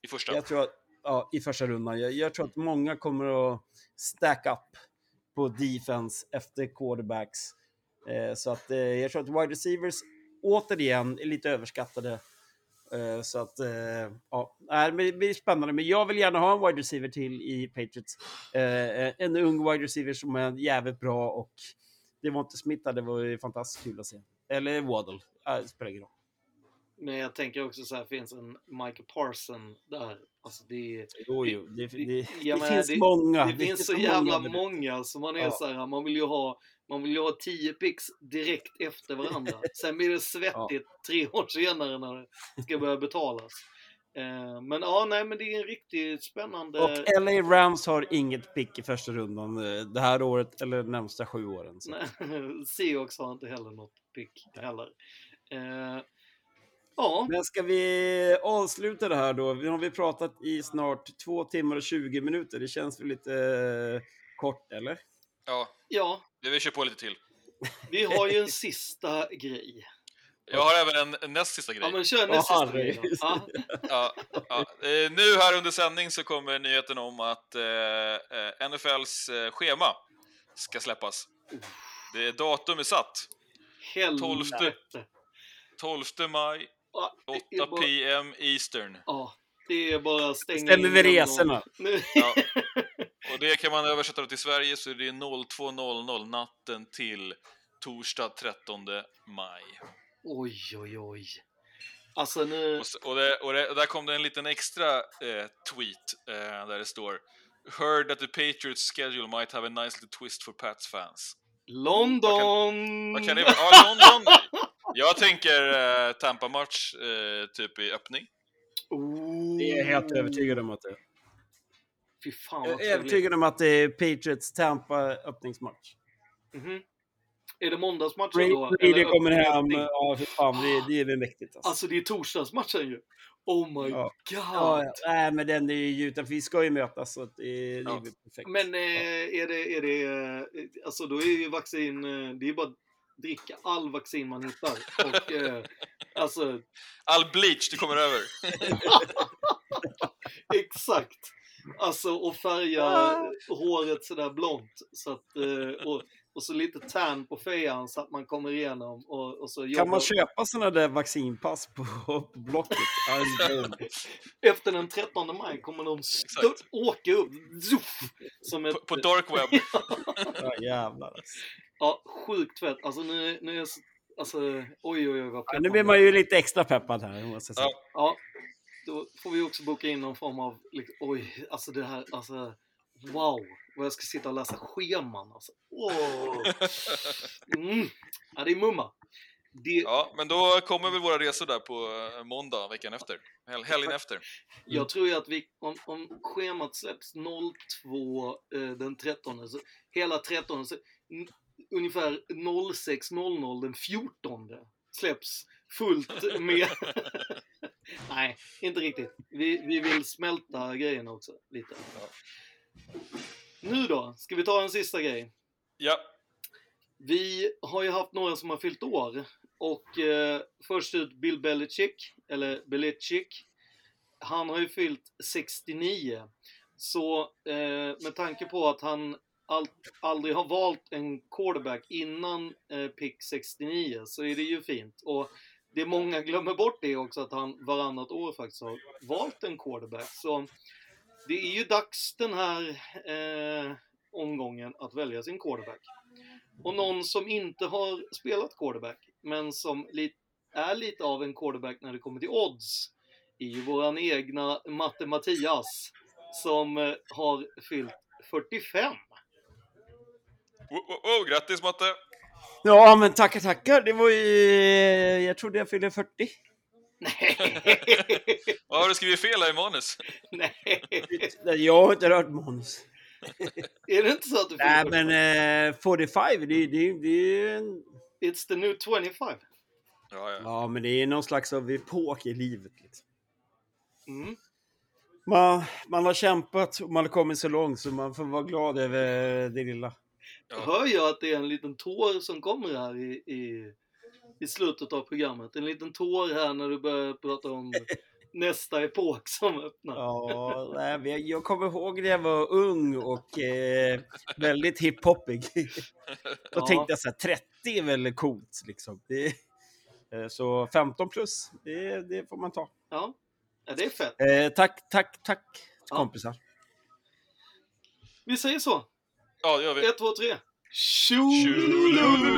I första. Jag tror att, ja, i första rundan. Jag, jag tror att många kommer att stack up på defense efter quarterbacks. Eh, så att eh, jag tror att wide receivers återigen är lite överskattade. Eh, så att, eh, ja, det blir spännande. Men jag vill gärna ha en wide receiver till i Patriots. Eh, en ung wide receiver som är jävligt bra och det var inte Smith, det var ju fantastiskt kul att se. Eller Waddle, äh, det spelar ingen roll. Men jag tänker också så här, finns en Michael Parson där. Alltså det. Jo, jo, det, det, det, jag menar, finns många. Det, finns så jävla många, många. så man är Ja. så här, man vill ju ha man vill ju ha 10 pix direkt efter varandra. Sen blir det svettigt tre år senare när det ska börja betalas. Eh, men ja, nej, men det är en riktigt spännande... Och LA Rams har inget pick i första rundan eh, det här året eller de närmsta sju åren. Så. Seahawks har inte heller något pick heller. Eh, ja, Men ska vi avsluta det här då? Nu har vi pratat i snart två timmar och 20 minuter. Det känns väl lite eh, kort, eller? Ja, ja, vi vill köra på lite till. vi har ju en sista grej. Jag har även en, en näst sista grej. Ja, men kör näst sista grej. Ja, Ja, ja. Eh, nu här under sändning så kommer nyheten om att eh, eh, NFLs schema ska släppas. Det är datum är satt. Helvete. 12 maj, Ja, det är 8 bara- PM Eastern. Ja, det är bara att stänga Stämmer in vi resorna? Nu- Ja. Och det kan man översätta till Sverige så är det 02.00 natten till torsdag 13 maj. Oj, oj, oj. Alltså nu... Och, det, och, det, och där kom det en liten extra eh, tweet eh, där det står Heard that the Patriots schedule might have a nice little twist for Pats fans. London! Vad kan det vara? Ja, London! Jag tänker eh, Tampa-match eh, typ i öppning. Oh. Det är jag helt övertygad om att det är. Fy fan Jag vad är övertygad om att det är Patriots Tampa öppningsmatch. Mhm. Är det måndagsmatchen Brady då? Brady Eller kommer hem. Ja, för fan, det, det är väl mäktigt. Alltså. Alltså det är torsdagsmatchen ju. Oh my Ja. god! Ja, ja. Nej, men den är ju utan vi ska ju mötas så att det, det är Ja. väl perfekt. Men eh, är det, är det, eh, alltså då är ju vaccin, eh, det är bara att dricka all vaccin man hittar. Och eh, alltså, All bleach, det kommer över. exakt. Alltså och färga håret sådär blont. Så att, eh, och och så lite tan på fejan så att man kommer igenom. Och, och så Kan man köpa sådana där vaccinpass på, på Blocket? Efter den 13 maj kommer de stö- åka upp zuff, som ett... På, på dark web. ja, jävlar. alltså. Ja, sjukt fett. Alltså nu, nu är jag så, alltså, oj oj oj vad Ja, nu blir man ju lite extra peppad här, måste jag säga. Ja. Ja, då får vi också boka in någon form av, liksom, oj, alltså det här, alltså wow, vad jag ska sitta och läsa scheman alltså. Åh. Mm. Ja, det är mumma. Det, Ja, men då kommer väl våra resor där på eh, måndag veckan efter. Hel helgen efter. Jag tror ju att vi, om, om schemat släpps 02 eh, den 13, så hela 13, så ungefär 06.00 den 14 släpps fullt med... Nej, inte riktigt. Vi, vi vill smälta grejerna också lite. Nu då, ska vi ta en sista grej? Ja, Vi har ju haft några som har fyllt år. Och eh, först ut Bill Belichick, eller Belichick. Han har ju fyllt 69. Så eh, med tanke på att han all, aldrig har valt en quarterback innan eh, pick 69 så är det ju fint. Och det många glömmer bort det också att han varannat år faktiskt har valt en quarterback. Så det är ju dags den här eh, omgången att välja sin quarterback. Och någon som inte har spelat quarterback, men som li- är lite av en quarterback när det kommer till odds, är ju våran egna Matte Mattias, som eh, har fyllt 45. oh, oh, oh, grattis Matte! Ja, men tackar, tackar. Det var ju... Jag trodde jag fyllde 40. Vad har du skrivit fel här i manus? Nej, Nej, Jag har inte rört manus. är det inte så att du Nej, men eh, 45, det, det, det är ju en... It's the new 25. Ja, ja. Ja, men det är någon slags av epok i livet. Liksom. Mm. Man, man har kämpat och man har kommit så långt så man får vara glad över det lilla. Jag hör ju att det är en liten tår som kommer här i, i, i slutet av programmet. En liten tår här när du börjar prata om nästa epok som öppnar. Ja, jag kommer ihåg när jag var ung och eh, väldigt hiphoppig. Då ja. tänkte jag så här, 30 är väl coolt liksom. Det, eh, så 15 plus, det, det, får man ta. Ja, ja det är fett. Eh, tack, tack, tack ja. kompisar. Vi säger så. Ja, det gör vi. 1, 2, 3. Tjololololo!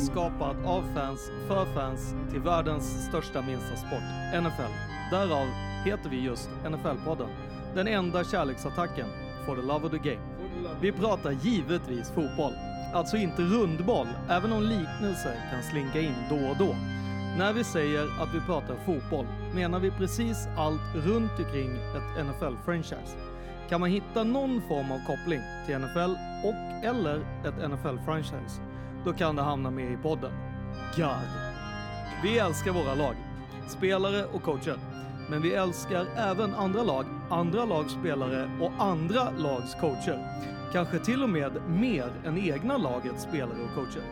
Skapad av fans, för fans, till världens största minsta sport, NFL. Därav heter vi just NFL-podden. Den enda kärleksattacken, for the love of the game. Vi pratar givetvis fotboll. Alltså inte rundboll, även om liknelser kan slinka in då och då. När vi säger att vi pratar fotboll menar vi precis allt runt omkring ett NFL-franchise. Kan man hitta någon form av koppling till NFL och eller ett NFL-franchise, då kan det hamna med i podden. God. Vi älskar våra lag, spelare och coacher. Men vi älskar även andra lag, andra lags spelare och andra lags coacher. Kanske till och med mer än egna lagets spelare och coacher.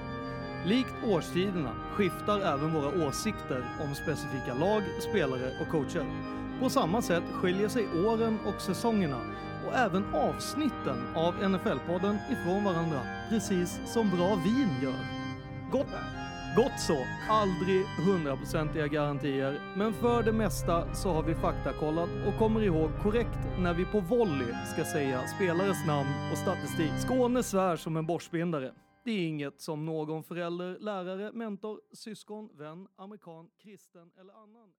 Likt årstiderna skiftar även våra åsikter om specifika lag, spelare och coacher. På samma sätt skiljer sig åren och säsongerna och även avsnitten av NFL-podden ifrån varandra, precis som bra vin gör. Gott, gott så, aldrig hundraprocentiga garantier, men för det mesta så har vi faktakollat och kommer ihåg korrekt när vi på volley ska säga spelares namn och statistik. Skåne svär som en borstbindare. Det är inget som någon förälder, lärare, mentor, syskon, vän, amerikan, kristen eller annan